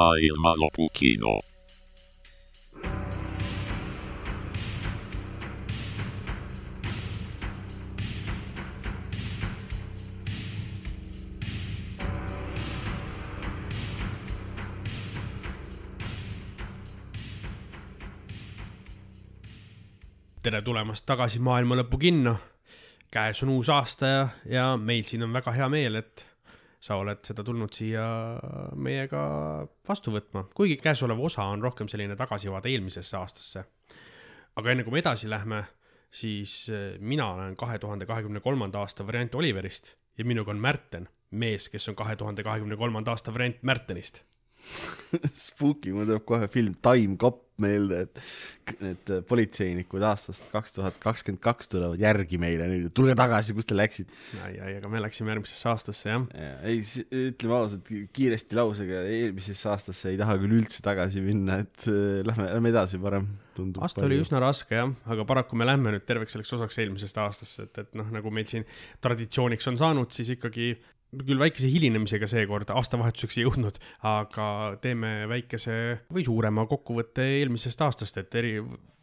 maailmalõpu kino. tere tulemast tagasi Maailma Lõpu kinno. käes on uus aasta ja, ja meil siin on väga hea meel, et sa oled seda tulnud siia meiega vastu võtma, kuigi käesolev osa on rohkem selline tagasivaade eelmisesse aastasse. aga enne kui me edasi lähme, siis eh, mina olen kahe tuhande kahekümne kolmanda aasta variant Oliverist ja minuga on Märten, mees, kes on kahe tuhande kahekümne kolmanda aasta variant Märtenist. Spooky, mul tuleb kohe film Time Cop meelde, et need politseinikud aastast kaks tuhat kakskümmend kaks tulevad järgi meile nüüd, tulge tagasi, kus te läksite. ai, ai, aga me läksime järgmisesse aastasse, jah. ei, ütleme ausalt, kiiresti lausega, eelmisesse aastasse ei taha küll üldse tagasi minna, et äh, lähme, lähme edasi parem, tundub. aasta oli üsna raske jah, aga paraku me lähme nüüd terveks selleks osaks eelmisest aastasse, et, et noh, nagu meil siin traditsiooniks on saanud, siis ikkagi küll väikese hilinemisega seekord aastavahetuseks ei jõudnud, aga teeme väikese või suurema kokkuvõtte eelmisest aastast, et eri,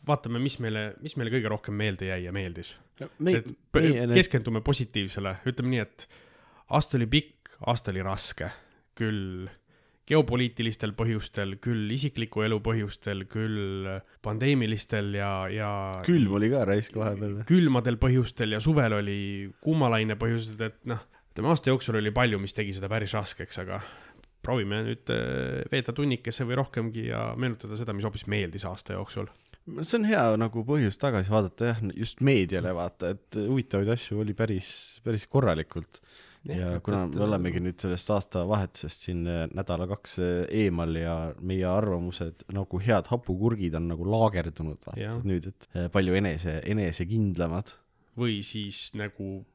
vaatame, mis meile, mis meile kõige rohkem meelde jäi ja meeldis. me et, meie keskendume positiivsele, ütleme nii, et aasta oli pikk, aasta oli raske, küll geopoliitilistel põhjustel, küll isikliku elu põhjustel, küll pandeemilistel ja, ja külm oli ka raisk vahepeal. külmadel põhjustel ja suvel oli kuumalaine põhjused, et noh, ütleme aasta jooksul oli palju, mis tegi seda päris raskeks, aga proovime nüüd eh, veeta tunnikese või rohkemgi ja meenutada seda, mis hoopis meeldis aasta jooksul. see on hea nagu põhjus tagasi vaadata jah, just meediale vaata, et huvitavaid asju oli päris, päris korralikult. ja kuna me olemegi nüüd sellest aastavahetusest siin äh, nädala-kaks äh, eemal ja meie arvamused nagu head hapukurgid on nagu laagerdunud, vaata et nüüd, et äh, palju enese, enesekindlamad. või siis nagu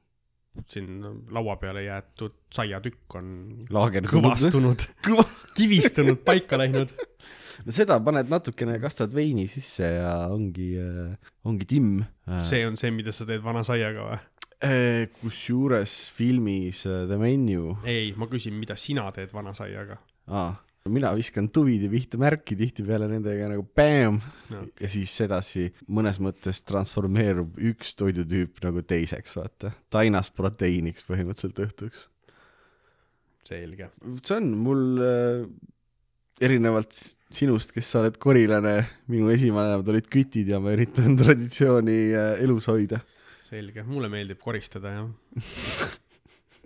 siin laua peale jäetud saiatükk on laagerdunud. kõvastunud, kõva. kivistunud, paika läinud. no seda paned natukene, kastad veini sisse ja ongi, ongi timm. see on see, mida sa teed vana saiaga või? Äh, kusjuures filmis äh, The Menu ei, ma küsin, mida sina teed vana saiaga ah,, mina viskan tuvide pihta märki tihtipeale nendega nagu bäm no.? ja siis edasi mõnes mõttes transformeerub üks toidutüüp nagu teiseks, vaata. tainast proteiiniks põhimõtteliselt õhtuks. selge. see on mul äh, erinevalt sinust, kes sa oled korilane, minu esivanemad olid kütid ja ma üritan traditsiooni äh, elus hoida. selge, mulle meeldib koristada jah.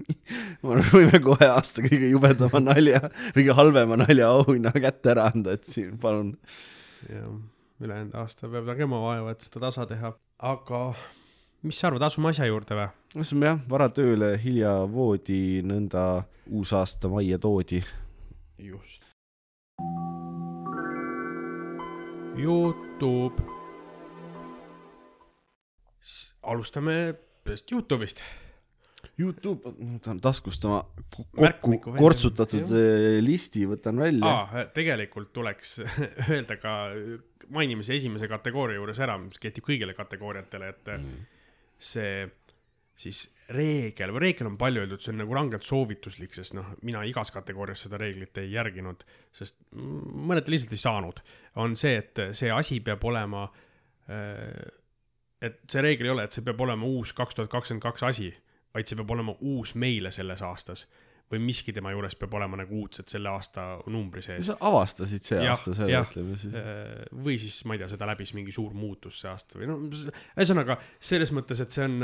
ma arvan, võime kohe aasta kõige jubedama nalja, kõige halvema nalja auhinna kätte ära anda, et siin palun. jah, ülejäänud aasta peab nägema vaeva, et seda tasa teha, aga mis sa arvad, asume asja juurde või? asume jah, vara tööle, hilja voodi, nõnda uusaasta majja toodi. just. Youtube. alustame Youtube'ist. Youtube, tahan taskust oma kokku välja. kortsutatud eh, listi võtan välja. aa, tegelikult tuleks öelda ka, mainime see esimese kategooria juures ära, mis kehtib kõigile kategooriatele, et mm. see siis reegel või reegel on palju öeldud, see on nagu rangelt soovituslik, sest noh, mina igas kategoorias seda reeglit ei järginud, sest mõned lihtsalt ei saanud. on see, et see asi peab olema, et see reegel ei ole, et see peab olema uus kaks tuhat kakskümmend kaks asi, vaid see peab olema uus meile selles aastas või miski tema juures peab olema nagu uudselt selle aasta numbri sees. sa avastasid see Jah, aasta selle, ütleme siis. Äh, või siis ma ei tea, seda läbis mingi suur muutus see aasta või noh, ühesõnaga selles mõttes, et see on,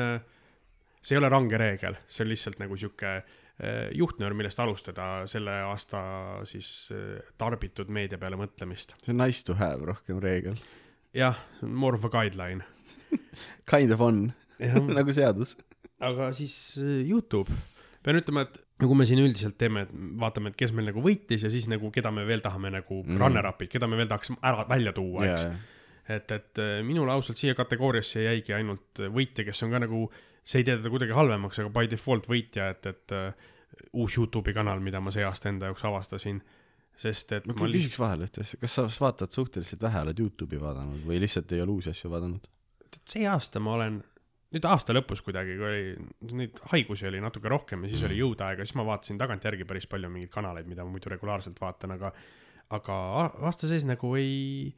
see ei ole range reegel, see on lihtsalt nagu sihuke äh, juhtnöör, millest alustada selle aasta siis äh, tarbitud meedia peale mõtlemist. see on nice to have rohkem reegel. jah, more of a guideline. Kind of on, nagu seadus. Aga siis äh, Youtube, pean ütlema, et nagu me siin üldiselt teeme, et vaatame, et kes meil nagu võitis ja siis nagu keda me veel tahame nagu Mm. runner-up'id, keda me veel tahaks ära välja tuua, eks. et, et äh, minule ausalt siia kategooriasse jäigi ainult võitja, kes on ka nagu, see ei tee teda kuidagi halvemaks, aga by default võitja, et, et uus Youtube'i kanal, mida ma see aasta enda jaoks avastasin. sest et ma ma küsiks vahele ühte asja, kas sa vaatad suhteliselt vähe, oled Youtube'i vaadanud või lihtsalt ei ole uusi asju vaadanud? see aasta ma olen, nüüd aasta lõpus kuidagi, kui oli, neid haigusi oli natuke rohkem ja siis Mhm. oli jõudaega, siis ma vaatasin tagantjärgi päris palju mingeid kanaleid, mida ma muidu regulaarselt vaatan, aga aga aasta sees nagu ei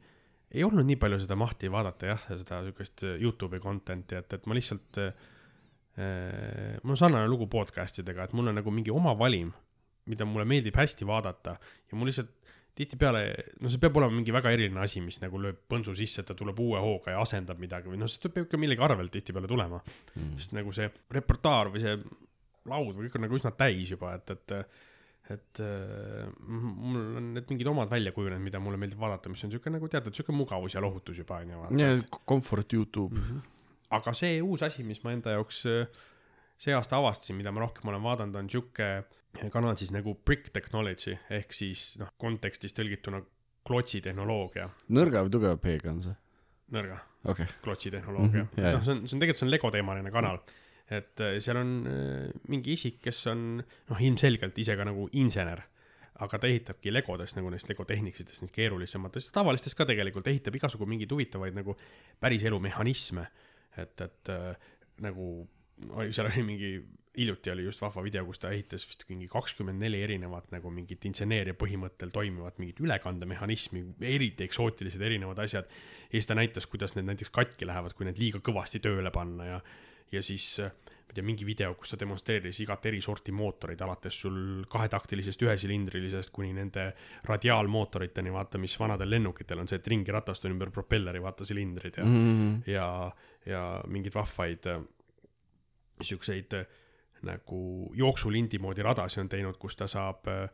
ei olnud nii palju seda mahti vaadata jah seda siukest Youtube'i content'i et et ma lihtsalt äh, mul on sarnane lugu podcast idega et mul on nagu mingi oma valim mida mulle meeldib hästi vaadata ja mul lihtsalt tihtipeale, no see peab olema mingi väga eriline asi, mis nagu lööb põntsu sisse, et ta tuleb uue hooga ja asendab midagi või noh, see peab ikka millegi arvelt tihtipeale tulema mm.. sest nagu see repertuaar või see laud või kõik on nagu üsna täis juba, et, et et äh, mul on need mingid omad välja kujunenud, mida mulle meeldib vaadata, mis on siuke nagu teatud siuke mugavus ja lohutus juba onju. ja comfort Youtube mm. -hmm. aga see uus asi, mis ma enda jaoks äh, see aasta avastasin, mida ma rohkem olen vaadanud, on sihuke kanal siis nagu Brick Technology ehk siis noh, kontekstis tõlgituna klotsitehnoloogia. nõrga või tugeva P-ga on see? nõrga okay.. klotsitehnoloogia mm. -hmm, noh, see on, see on tegelikult, see on Lego teemaline kanal. et äh, seal on äh, mingi isik, kes on noh, ilmselgelt ise ka nagu insener aga ta ehitabki legodest nagu neist Lego tehniksidest, neid keerulisematest, tavalistest ka tegelikult, ehitab igasugu mingeid huvitavaid nagu päriselu mehhanisme. et, et äh, nagu seal oli mingi, hiljuti oli just vahva video, kus ta ehitas vist mingi kakskümmend neli erinevat nagu mingit inseneeria põhimõttel toimivat mingit ülekandemehhanismi, eriti eksootilised erinevad asjad. ja siis ta näitas, kuidas need näiteks katki lähevad, kui need liiga kõvasti tööle panna ja, ja siis ma ei tea, mingi video, kus ta demonstreeris igat eri sorti mootoreid, alates sul kahetaktilisest ühesilindrilisest kuni nende radiaalmootoriteni, vaata, mis vanadel lennukitel on see, et ringiratast on ümber propelleri, vaata, silindrid ja mm, -hmm. ja, ja mingeid vahvaid siukseid äh, nagu jooksulindi moodi radasi on teinud, kus ta saab äh,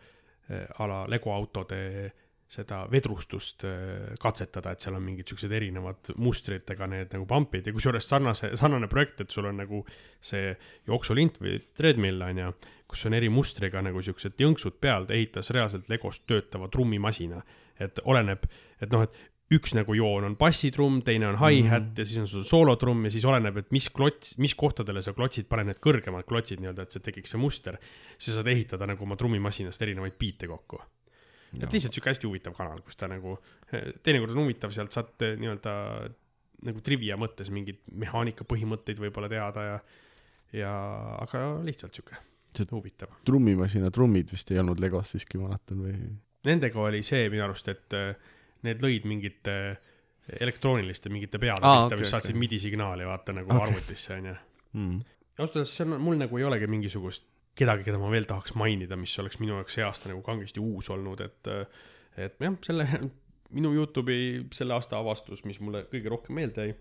a la Lego autode seda vedrustust äh, katsetada, et seal on mingid siuksed erinevad mustritega need nagu pump'id ja kusjuures sarnase, sarnane projekt, et sul on nagu see jooksulint või treadmill on ju, kus on eri mustriga nagu siuksed jõnksud peal, ta ehitas reaalselt Legost töötava trummimasina. et oleneb, et noh, et üks nagu joon on bassitrumm, teine on hi-hat mm -hmm. ja siis on sul soolotrumm ja siis oleneb, et mis klots, mis kohtadele sa klotsid, pane need kõrgemad klotsid nii-öelda, et see tekiks see muster. siis saad ehitada nagu oma trummimasinast erinevaid biite kokku. et lihtsalt sihuke hästi huvitav kanal, kus ta nagu, teinekord on huvitav, sealt saad nii-öelda nagu trivia mõttes mingeid mehaanika põhimõtteid võib-olla teada ja, ja, aga lihtsalt sihuke huvitav. trummimasina trummid vist ei olnud Legos siiski, ma mäletan või? Nendega oli see minu arust, et need lõid mingite elektrooniliste mingite peade Aa, pihta okei, mis saatsid okei. MIDI signaali vaata nagu Okei. arvutisse onju mm. ausalt öeldes see on mul nagu ei olegi mingisugust kedagi keda ma veel tahaks mainida mis oleks minu jaoks see aasta nagu kangesti uus olnud et et jah selle minu Youtube'i selle aasta avastus mis mulle kõige rohkem meelde jäi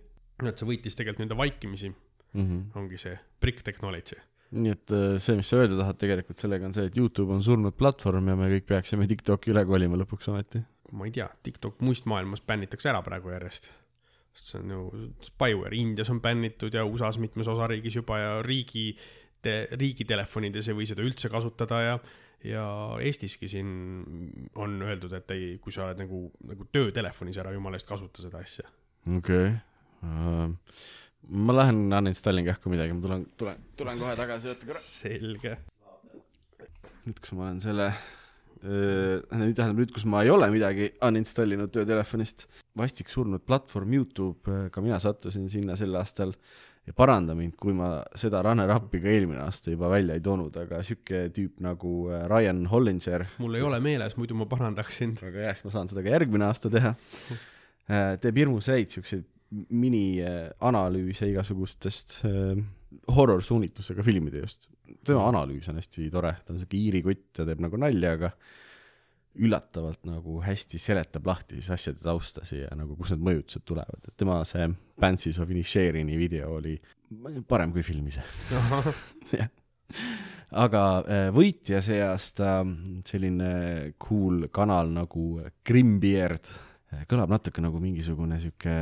et see võitis tegelikult nii-öelda vaikimisi Mm -hmm. ongi see Brick Technology nii et äh, see, mis sa öelda tahad tegelikult sellega on see, et Youtube on surnud platvorm ja me kõik peaksime TikToki üle kolima lõpuks ometi. Ma ei tea TikTok muust maailmast bännitakse ära praegu järjest sest see on ju spyware Indias on bännitud ja USA-s mitmes osariigis juba ja riigi te, riigitelefonides ei või seda üldse kasutada ja ja Eestiski siin on öeldud, et ei, kui sa oled nagu, nagu töötelefonis ära jumala eest kasuta seda asja. okei okay. uh, ma lähen uninstalling kähku midagi, ma tulen, tulen, tulen kohe tagasi, oota korra. selge. nüüd, kus ma olen selle nüüd tähendab nüüd, kus ma ei ole midagi uninstallinud töötelefonist, vastik surnud platvorm Youtube, ka mina sattusin sinna sel aastal ja paranda mind, kui ma seda runner-up'i ka eelmine aasta juba välja ei toonud, aga sihuke tüüp nagu äh, Ryan Hollinger mul ei ole meeles, muidu ma parandaks sind. väga hea, siis ma saan seda ka järgmine aasta teha. teeb hirmus häid siukseid minianalüüse igasugustest äh, horror-suunitlusega filmide just. tema analüüs on hästi tore, ta on siuke iiri kutt ja teeb nagu nalja, aga üllatavalt nagu hästi seletab lahti siis asjade taustasi ja nagu kust need mõjutused tulevad, et tema see Banshees of Inisherini video oli parem kui film ise. aga äh, võitja see aasta selline cool kanal nagu Grimbeard kõlab natuke nagu mingisugune sihuke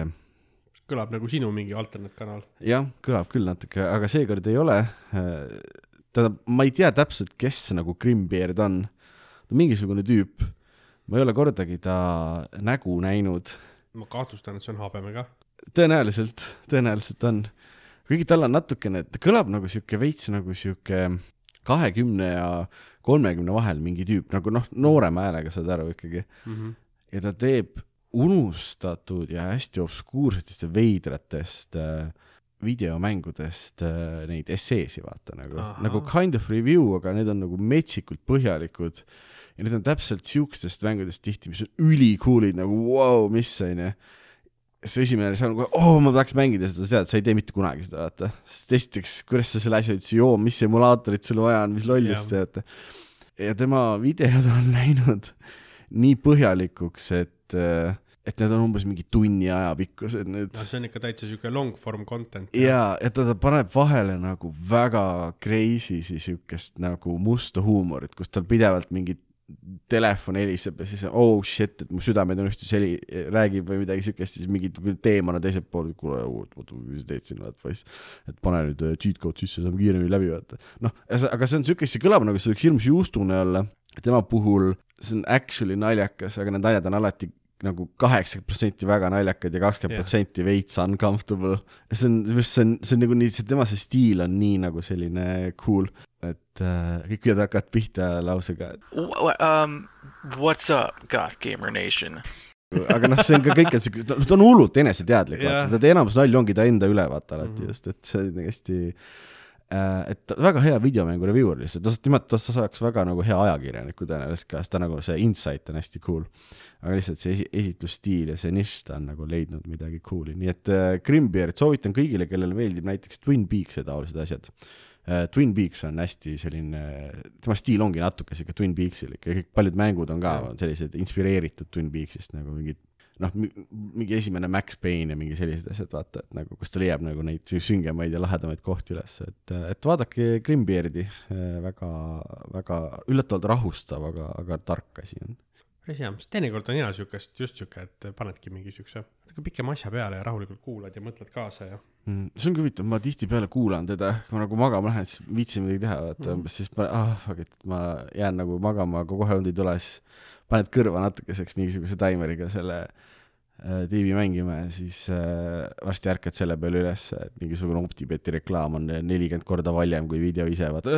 kõlab nagu sinu mingi alternatkanal. jah, kõlab küll natuke, aga seekord ei ole. tähendab, ma ei tea täpselt, kes nagu Grimbeard on. ta on mingisugune tüüp. ma ei ole kordagi ta nägu näinud. ma kahtlustan, et see on habeme ka. tõenäoliselt, tõenäoliselt on. kuigi tal on natukene, ta kõlab nagu sihuke veits nagu sihuke kahekümne ja kolmekümne vahel mingi tüüp, nagu noh, noorema häälega saad aru ikkagi mm. -hmm. ja ta teeb unustatud ja hästi obskuursetest ja veidratest äh, videomängudest äh, neid esseesi vaata nagu, nagu kind of review, aga need on nagu metsikult põhjalikud ja need on täpselt siukestest mängudest tihti, mis on ülikoolid nagu vau wow,, mis onju. see esimene reaktsioon on kohe, oo ma tahaks mängida seda, tead, sa ei tee mitte kunagi seda, vaata. sest esiteks, kuidas sa selle asja üldse joo, mis emulaatorit sul vaja on, mis lollust Jah. tead. ja tema videod on läinud nii põhjalikuks, et, et need on umbes mingi tunni aja pikkused nüüd no see on ikka täitsa siuke long form content. ja, ja ta, ta paneb vahele nagu väga crazy siukest nagu musta huumorit, kus tal pidevalt mingi telefon heliseb ja siis oh shit, et mu südametunnustus heli-, räägib või midagi siukest, siis mingi teemana teiselt poolt, kuule, oota, mis sa teed siin, vaata poiss. et pane nüüd äh, cheat code sisse, saame kiiremini läbi vaata. noh, aga see on siukest, see kõlab nagu see võiks hirmus juustune olla. Tema puhul see on actually naljakas, aga need naljad on alati nagu kaheksakümmend protsenti väga naljakad ja kakskümmend protsenti veits uncomfortable. see on, see on, see on nagu nii, see tema see stiil on nii nagu selline cool, et äh, kõik videod hakkavad pihta lausega, wh- um, what's up, Goth Gamer Nation? aga noh, see on ka kõik on siuke, ta on hullult eneseteadlik, Jah. vaata, ta enamus nalju ongi ta enda üle, vaata alati Mhm. just, et see on hästi äh, et ta- väga hea videomängu reviewer lihtsalt, ta, tema, ta saaks väga nagu hea ajakirjaniku tõenäoliselt ka, sest ta nagu see insight on hästi cool. aga lihtsalt see esi-, esitlusstiil ja see nišš, ta on nagu leidnud midagi cool'i, nii et äh, Grimbeard soovitan kõigile, kellele meeldib näiteks Twin Peaks ja taolised asjad äh,. Twin Peaks on hästi selline, tema stiil ongi natuke sihuke Twin Peaksil ikka, kõik paljud mängud on ka Jah. sellised inspireeritud Twin Peaksist nagu mingid noh, mingi esimene Max Payne ja mingi sellised asjad, vaata, et nagu kus ta leiab nagu neid süngemaid ja lahedamaid kohti üles, et, et vaadake Grimbeardi, väga, väga üllatavalt rahustav, aga, aga tark asi on. päris hea, teinekord on hea siukest, just siuke, et panedki mingi siukse natuke pikema asja peale ja rahulikult kuulad ja mõtled kaasa ja. Mm, see on ka huvitav, ma tihtipeale kuulan teda, kui ma nagu magama lähen, siis viitsin midagi teha, vaata mm., siis ma, ah fuck it, ma jään nagu magama, aga kohe und ei tule, siis paned kõrva natukeseks mingisuguse taimeriga selle äh, tiivi mängima ja siis äh, varsti ärkad selle peale üles, et mingisugune OpTibeti reklaam on nelikümmend korda valjem kui video ise, vaata,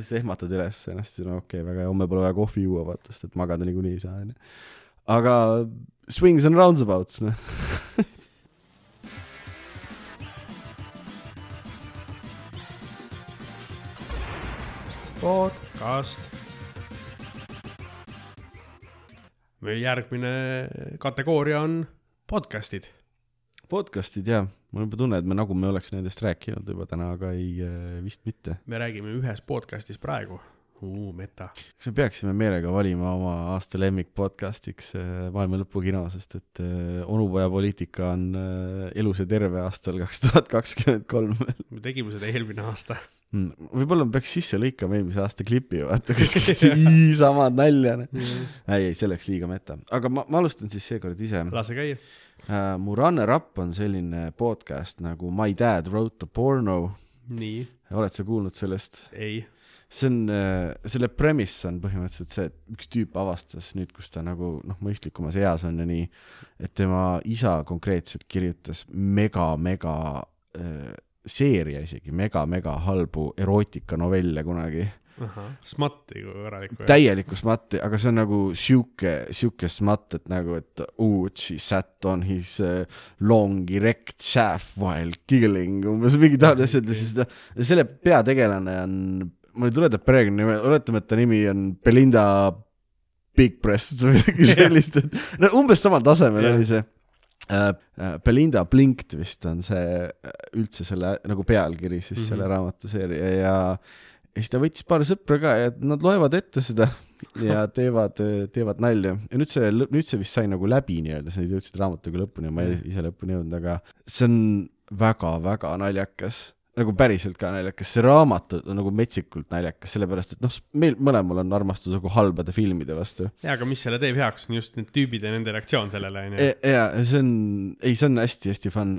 siis ehmatad üles ennast, siis no okei okay,, väga hea, homme pole vaja kohvi juua, vaata, sest et magada niikuinii ei saa, onju. aga swings and roundabouts, noh. podcast. Meie järgmine kategooria on podcast'id. podcast'id jaa, mul on juba tunne, et me nagu me oleks nendest rääkinud juba täna, aga ei, vist mitte. me räägime ühes podcast'is praegu. meta. kas me peaksime meelega valima oma aasta lemmik podcast'iks äh, Maailma lõpu kino, sest et äh, onupoja poliitika on äh, elus ja terve aastal kaks tuhat kakskümmend kolm. me tegime seda eelmine aasta. Võib-olla me peaks sisse lõikama eelmise aasta klipi, vaata kuskilt siisamad nalja. ei, ei, see oleks liiga meta, aga ma, ma alustan siis seekord ise lase käia. uh,. mu runner-up on selline podcast nagu My dad wrote a porno. nii, oled sa kuulnud sellest? ei. see on, selle premise on põhimõtteliselt see, et üks tüüp avastas nüüd, kus ta nagu noh, mõistlikumas eas on ja nii, et tema isa konkreetselt kirjutas mega-mega äh, seeria isegi mega-mega halbu erootikanovelle kunagi. smatti kui korralikku. täielikku smatti, aga see on nagu sihuke, sihuke smatt, et nagu, et oh, she sat on his uh, long erect shaft while giggling, umbes mingi taoline asjad ja siis ta, selle peategelane on, mul ei tule ta perekonnanime, oletame, et ta nimi on Belinda Big Breast või midagi sellist, et no umbes samal tasemel Jah. oli see. Belinda Blinked vist on see äh, üldse selle nagu pealkiri siis mm -hmm. selle Mhm. raamatuseeria ja ja siis ta võttis paar sõpra ka ja nad loevad ette seda ja teevad, teevad nalja ja nüüd see, nüüd see vist sai nagu läbi nii-öelda, sa jõudsid raamatuga lõpuni, ma ei ise lõpuni jõudnud, aga see on väga-väga naljakas nagu päriselt ka naljakas, see raamat on nagu metsikult naljakas, sellepärast et noh, meil mõlemal on armastus nagu halbade filmide vastu. jaa, aga mis selle teeb heaks, on just need tüübid ja nende reaktsioon sellele, onju. ja see on, ei, see on hästi-hästi fun,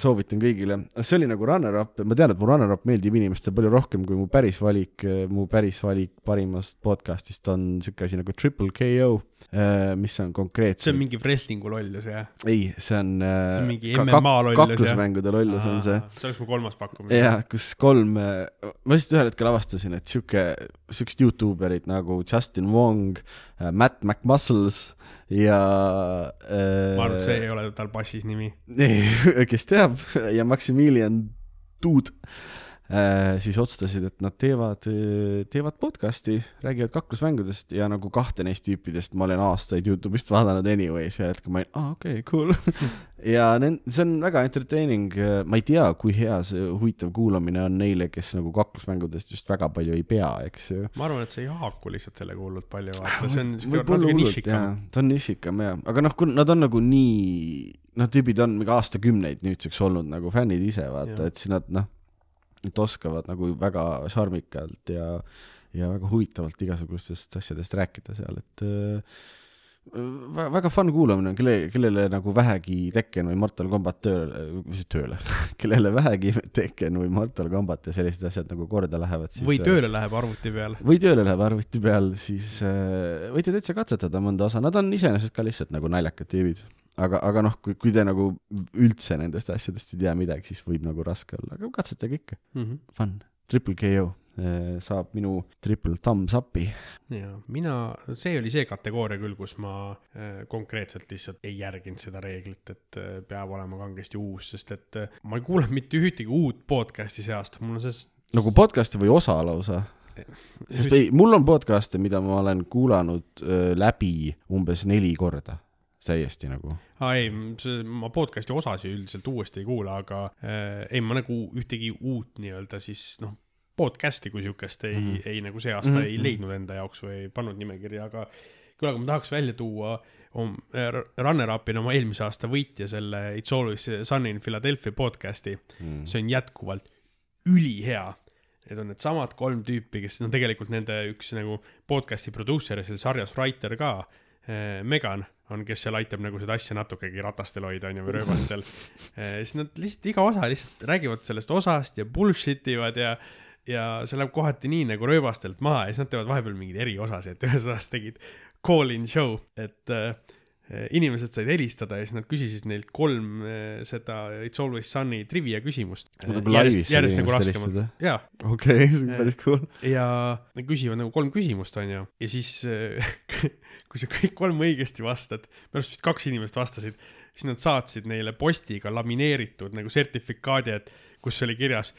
soovitan kõigile. see oli nagu runner-up, ma tean, et mu runner-up meeldib inimestele palju rohkem kui mu päris valik, mu päris valik parimast podcast'ist on siuke asi nagu Triple KO, mis on see konkreetselt on mingi wrestling'u lollus, jah? ei, see on, see on mingi MMA lollus, jah? kaklusmängude lollus on see. see oleks mu kolmas pakkumine. jah, kus kolm, ma lihtsalt ühel hetkel avastasin, et sihuke, siuksed Youtuberid nagu Justin Wong, Matt McMuscles ja äh, ma arvan, et see ei ole tal passis nimi. ei, kes teab, ja Maximilian Duud äh, siis otsustasid, et nad teevad, teevad podcast'i, räägivad kaklusmängudest ja nagu kahte neist tüüpidest ma olen aastaid Youtube'ist vaadanud anyways ja hetkel ma olin, aa okei okay,, cool. ja see on väga entertaining, ma ei tea, kui hea see huvitav kuulamine on neile, kes nagu kaklusmängudest just väga palju ei pea, eks ju. ma arvan, et see ei haaku lihtsalt sellega hullult palju, vaata, see on siuke natuke nišikam. ta on nišikam jah, aga noh, kun nad on nagu nii, noh, tüübid on mingi aastakümneid nüüdseks olnud nagu fännid ise, vaata, et siis nad noh, nad oskavad nagu väga šarmikalt ja, ja väga huvitavalt igasugustest asjadest rääkida seal, et äh, vä- väga fun kuulamine, kelle, kellele nagu vähegi Tekken või Mortal Combat tööle, mis tööle, kellele vähegi Tekken või Mortal Combat ja sellised asjad nagu korda lähevad, siis või äh, tööle läheb arvuti peal. või tööle läheb arvuti peal, siis äh, võite täitsa katsetada mõnda osa, nad on iseenesest ka lihtsalt nagu naljakad tüübid. aga, aga noh, kui, kui te nagu üldse nendest asjadest ei tea midagi, siis võib nagu raske olla, aga katsetage ikka, Mhm. fun. Triple KO äh, saab minu triple thumbs up'i. ja mina, see oli see kategooria küll, kus ma äh, konkreetselt lihtsalt ei järginud seda reeglit, et äh, peab olema kangesti uus, sest et ma ei kuulanud mitte ühtegi uut podcast'i see aasta, mul on see nagu podcast'i või osa lausa? sest ei, mul on podcast'e, mida ma olen kuulanud läbi umbes neli korda, täiesti nagu. aa ei, ma podcast'i osasid üldiselt uuesti ei kuula, aga äh, ei, ma nagu ühtegi uut nii-öelda siis noh, podcast'i kui siukest ei mm, Mhm. -hmm. ei nagu see aasta mm Mhm. -hmm. ei leidnud enda jaoks või ei pannud nimekirja, aga küll aga ma tahaks välja tuua om- äh, runner-up'ina oma eelmise aasta võitja selle It's Always Sunny in Philadelphia podcast'i. Mm. see on jätkuvalt ülihea. Need on needsamad kolm tüüpi, kes no tegelikult nende üks nagu podcast'i produusser ja seal sarjas writer ka, Megan on, kes seal aitab nagu seda asja natukegi ratastel hoida, onju, või rööbastel. siis nad lihtsalt iga osa lihtsalt räägivad sellest osast ja bullshit ivad ja, ja see läheb kohati nii nagu rööbastelt maha ja siis nad teevad vahepeal mingeid eriosasid, et ühes osas tegid call-in show, et äh, inimesed said helistada ja siis nad küsisid neilt kolm äh, seda It's Always Sunny trivia küsimust. nagu laivis said järjest nagu raskemalt. jaa, okei, see on päris cool. ja nad küsivad nagu kolm küsimust, onju, ja siis äh, kui sa kõik kolm õigesti vastad, minu arust vist kaks inimest vastasid, siis nad saatsid neile postiga lamineeritud nagu sertifikaadi, et kus oli kirjas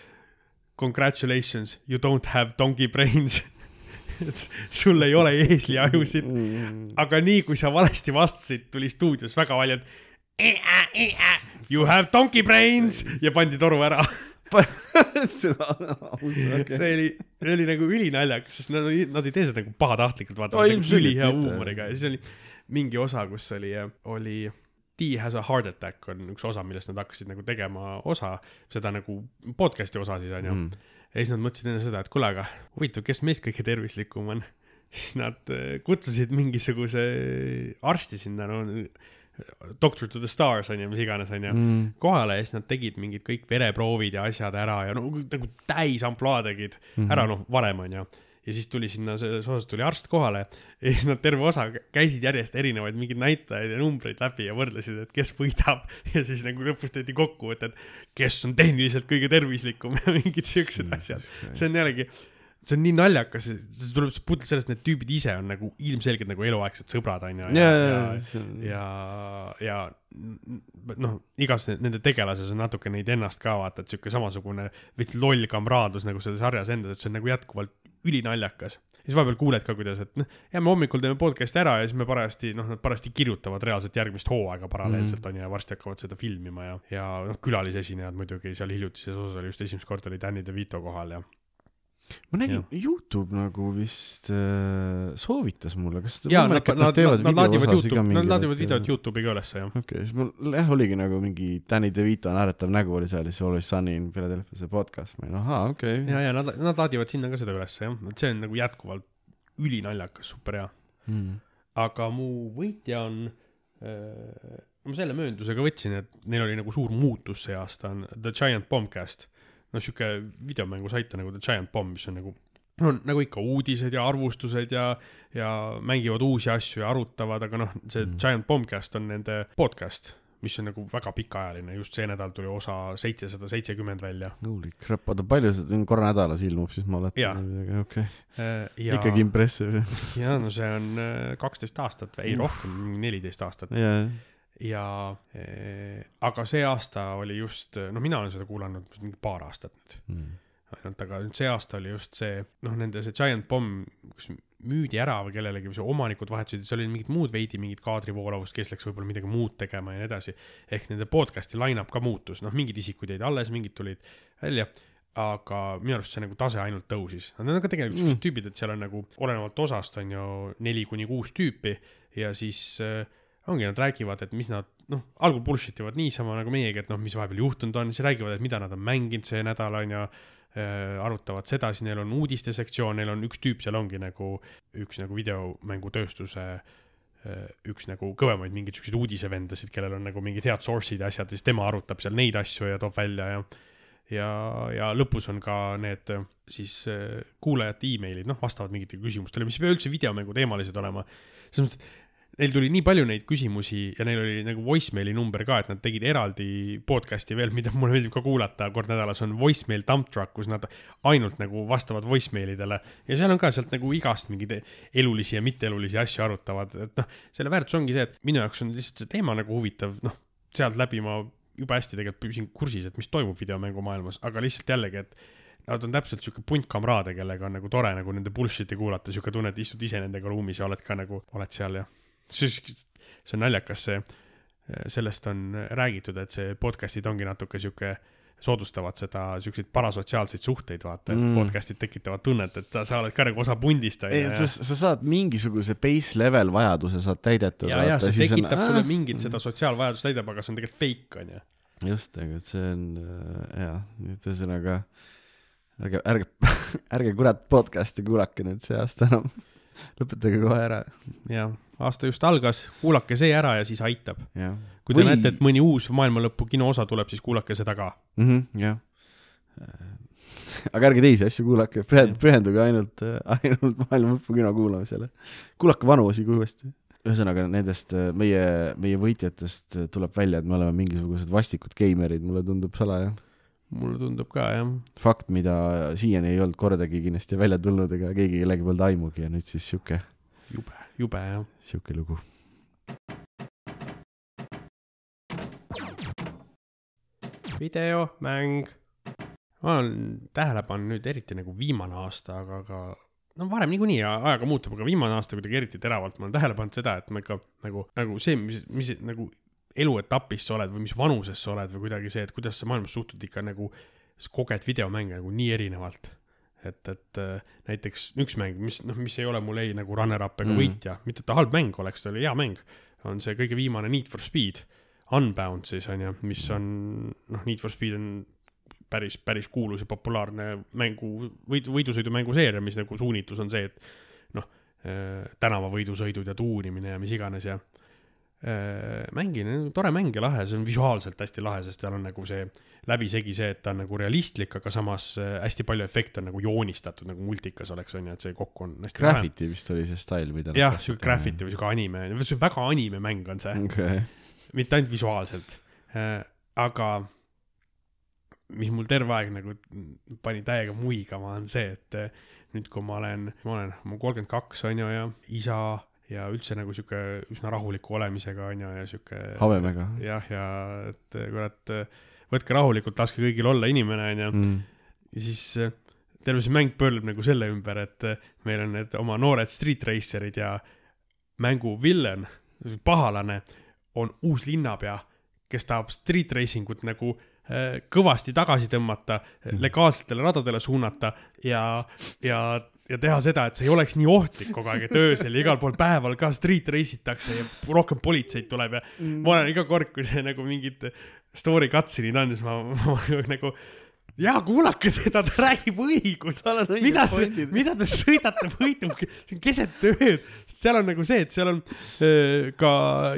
congratulations, you don't have donkey brains. et sul ei ole eesliajusid, Mm. aga nii kui sa valesti vastasid, tuli stuudios väga palju, et you have donkey brains ja pandi toru ära. see oli, see oli nagu ülinaljakas, sest nad, nad ei tee seda nagu pahatahtlikult, vaata No ilmselgelt ülihea huumoriga ja siis oli mingi osa, kus oli, oli T has a heart attack on üks osa, millest nad hakkasid nagu tegema osa, seda nagu podcast'i osa siis onju mm.. ja siis nad mõtlesid enne seda, et kuule, aga huvitav, kes meist kõige tervislikum on. siis nad äh, kutsusid mingisuguse arsti sinna, no Doctor to the stars onju, mis iganes onju Mm. kohale ja siis nad tegid mingid kõik vereproovid ja asjad ära ja no nagu täis ampluaa tegid mm -hmm. ära noh, varem onju. ja siis tuli sinna, selles osas tuli arst kohale ja siis nad terve osa käisid järjest erinevaid mingeid näitajaid ja numbreid läbi ja võrdlesid, et kes võidab ja siis nagu lõpus tehti kokkuvõte, et kes on tehniliselt kõige tervislikum ja mingid siuksed asjad. see on jällegi, see on nii naljakas, see tuleb puhtalt sellest, need tüübid ise on nagu ilmselgelt nagu eluaegsed sõbrad onju. ja, ja, ja, ja, ja, noh, igas ne- nende tegelases on natuke neid ennast ka vaata, et sihuke samasugune veits loll kamraadlus nagu selles sarjas endas, et see on nagu jätkuvalt ülinaljakas. ja siis vahepeal kuuled ka, kuidas, et noh, ja me hommikul teeme podcast'i ära ja siis me parajasti, noh, nad parajasti kirjutavad reaalselt järgmist hooaega paralleelselt onju mm. ja varsti hakkavad seda filmima ja, ja noh, külalisesinejad muidugi seal hiljutises osas oli just esimest korda oli Danny DeVito kohal ja ma nägin, Youtube nagu vist äh, soovitas mulle, kas ja nad, nad, nad, nad laadivad Youtube, nad laadivad videot Youtube'i ka ülesse jah. okei okay,, siis mul jah oligi nagu mingi Danny DeVito naeratav nägu oli seal ja siis Always Sunny in Philadelphia see podcast, ma olin ahaa okei okay.. ja, ja nad, nad laadivad sinna ka seda ülesse jah, et see on nagu jätkuvalt ülinaljakas, super hea. Mm. aga mu võitja on äh,, ma selle mööndusega võtsin, et neil oli nagu suur muutus see aasta on The Giant Bombcast. No sihuke videomängusait on nagu The Giant Bomb, mis on nagu no nagu ikka uudised ja arvustused ja, ja mängivad uusi asju ja arutavad, aga noh, see Mm. Giant Bombcast on nende podcast, mis on nagu väga pikaajaline, just see nädal tuli osa seitsesada seitsekümmend välja. Holy crap, oota palju see korra nädalas ilmub siis ma oletan, okei, ja ikkagi impressive. ja no see on äh, kaksteist aastat või ei Uh. rohkem, neliteist aastat jaa, ja eh, aga see aasta oli just, no mina olen seda kuulanud mingi paar aastat nüüd. Mm. ainult, aga nüüd see aasta oli just see, noh, nende see Giant Bomb, kas müüdi ära või kellelegi või see omanikud vahetusid, seal oli mingid muud veidi mingid kaadrivoolavust, kes läks võib-olla midagi muud tegema ja nii edasi. ehk nende podcast'i line-up ka muutus, noh, mingid isikud jäid alles, mingid tulid välja aga minu arust see nagu tase ainult tõusis, nad on ka tegelikult siuksed Mm. tüübid, et seal on nagu olenevalt osast on ju neli kuni kuus tüüpi ja siis äh, ongi, nad räägivad, et mis nad noh, algul bullshit ivad niisama nagu meiegi, et noh, mis vahepeal juhtunud on, siis räägivad, et mida nad on mänginud see nädal on ju äh, arutavad seda, siis neil on uudiste sektsioon, neil on üks tüüp seal ongi nagu üks nagu videomängutööstuse äh, üks nagu kõvemaid mingeid siukseid uudisevendasid, kellel on nagu mingid head source'id ja asjad ja siis tema arutab seal neid asju ja toob välja ja ja, ja lõpus on ka need äh, siis kuulajate emailid, noh, vastavad mingitele küsimustele, mis ei pea üldse videomängu teemalised olema. selles mõttes, et neil tuli nii palju neid küsimusi ja neil oli nagu voicemaili number ka, et nad tegid eraldi podcast'i veel, mida mulle meeldib ka kuulata kord nädalas, on voicemail dump truck, kus nad ainult nagu vastavad voicemailidele. Ja seal on ka sealt nagu igast mingeid elulisi ja mitteelulisi asju arutavad, et noh, selle väärtus ongi see, et minu jaoks on lihtsalt see teema nagu huvitav, noh, sealt läbi ma jube hästi tegelikult püsin kursis, et mis toimub videomängumaailmas, aga lihtsalt jällegi, et nad on täpselt sihuke punt kamraade, kellega on nagu tore nagu nende bullshit'i kuulata, sihuke tunne, et istud ise nendega ruumis ja oled ka nagu, oled seal ja siis see on naljakas, see, sellest on räägitud, et see podcast'id ongi natuke sihuke soodustavad seda siukseid parasotsiaalseid suhteid, vaata mm. Podcast'id tekitavad tunnet, et sa oled ka nagu osa pundist, ei, sa, sa saad mingisuguse base level vajaduse saad täidetud. ja, ja see tekitab on, sulle mingit seda sotsiaalvajadust täidab, aga see on tegelikult fake, onju. just, aga see on äh, jaa, et ühesõnaga ärge, ärge, ärge kurat podcast'i kuulake nüüd see aasta enam. lõpetage kohe ära, jah, aasta just algas, kuulake see ära ja siis aitab. kui te Või... näete, et mõni uus maailmalõpu kinoosa tuleb, siis kuulake seda ka. mhmh, jah. aga ärge teisi asju kuulake, pühenduge ainult, ainult maailma lõpu kino kuulamisele. kuulake vanu osi kui uuesti. ühesõnaga nendest äh, meie, meie võitjatest äh, tuleb välja, et me oleme mingisugused vastikud geimerid, mulle tundub salaja. mulle tundub ka jah. fakt, mida siiani ei olnud kordagi kindlasti välja tulnud ega keegi kellegi polnud aimugi ja nüüd siis sihuke, jube, jube jah. sihuke lugu. videomäng. ma olen tähele pannud nüüd eriti nagu viimane aasta, aga ka no varem niikuinii ajaga muutub, aga viimane aasta kuidagi eriti teravalt ma olen tähele pannud seda, et ma ikka nagu, nagu see, mis, mis nagu eluetapis sa oled või mis vanuses sa oled või kuidagi see, et kuidas sa maailmas suhtud ikka nagu, koged videomänge nagu nii erinevalt. et, et äh, näiteks üks mäng, mis noh, mis ei ole mul ei nagu runner-up ega Mm. võitja, mitte et ta halb mäng oleks, ta oli hea mäng, on see kõige viimane Need for Speed, Unbound siis on ju, mis on noh, Need for Speed on päris, päris kuulus ja populaarne mängu, võidu, võidusõidumängu seeria, mis nagu suunitlus on see, et noh, tänavavõidusõidud ja tuunimine ja mis iganes ja äh, mängin, tore mäng ja lahe, see on visuaalselt hästi lahe, sest seal on nagu see läbisegi see, et ta on nagu realistlik, aga samas äh, hästi palju efekte on nagu joonistatud nagu multikas oleks, on ju, et see kokku on hästi lahe. Graffiti vist oli see stail, mida jah, sihuke graffiti või sihuke anime, see on väga anime mäng on see okei, mitte ainult visuaalselt. aga mis mul terve aeg nagu pani täiega muigama, on see, et nüüd, kui ma olen, ma olen, ma kolmkümmend kaks on ju ja isa ja üldse nagu sihuke üsna rahuliku olemisega on ju ja sihuke. habemega. jah, ja et kurat, võtke rahulikult, laske kõigil olla inimene on ju Mm. ja siis äh, terve see mäng pöörleb nagu selle ümber, et äh, meil on need oma noored street racer'id ja mängu villen, pahalane on uus linnapea, kes tahab street racing ut nagu äh, kõvasti tagasi tõmmata, legaalsetele radadele suunata ja, ja, ja teha seda, et see ei oleks nii ohtlik kogu aeg, et öösel ja igal pool päeval ka street race itakse ja rohkem politseid tuleb ja ma olen iga kord, kui see nagu mingid story cutscene'id on, siis ma, ma, ma nagu jaa, kuulake teda, ta räägib õigust. mida mida te sõidate võidu, see on keset ööd, seal on nagu see, et seal on öö, ka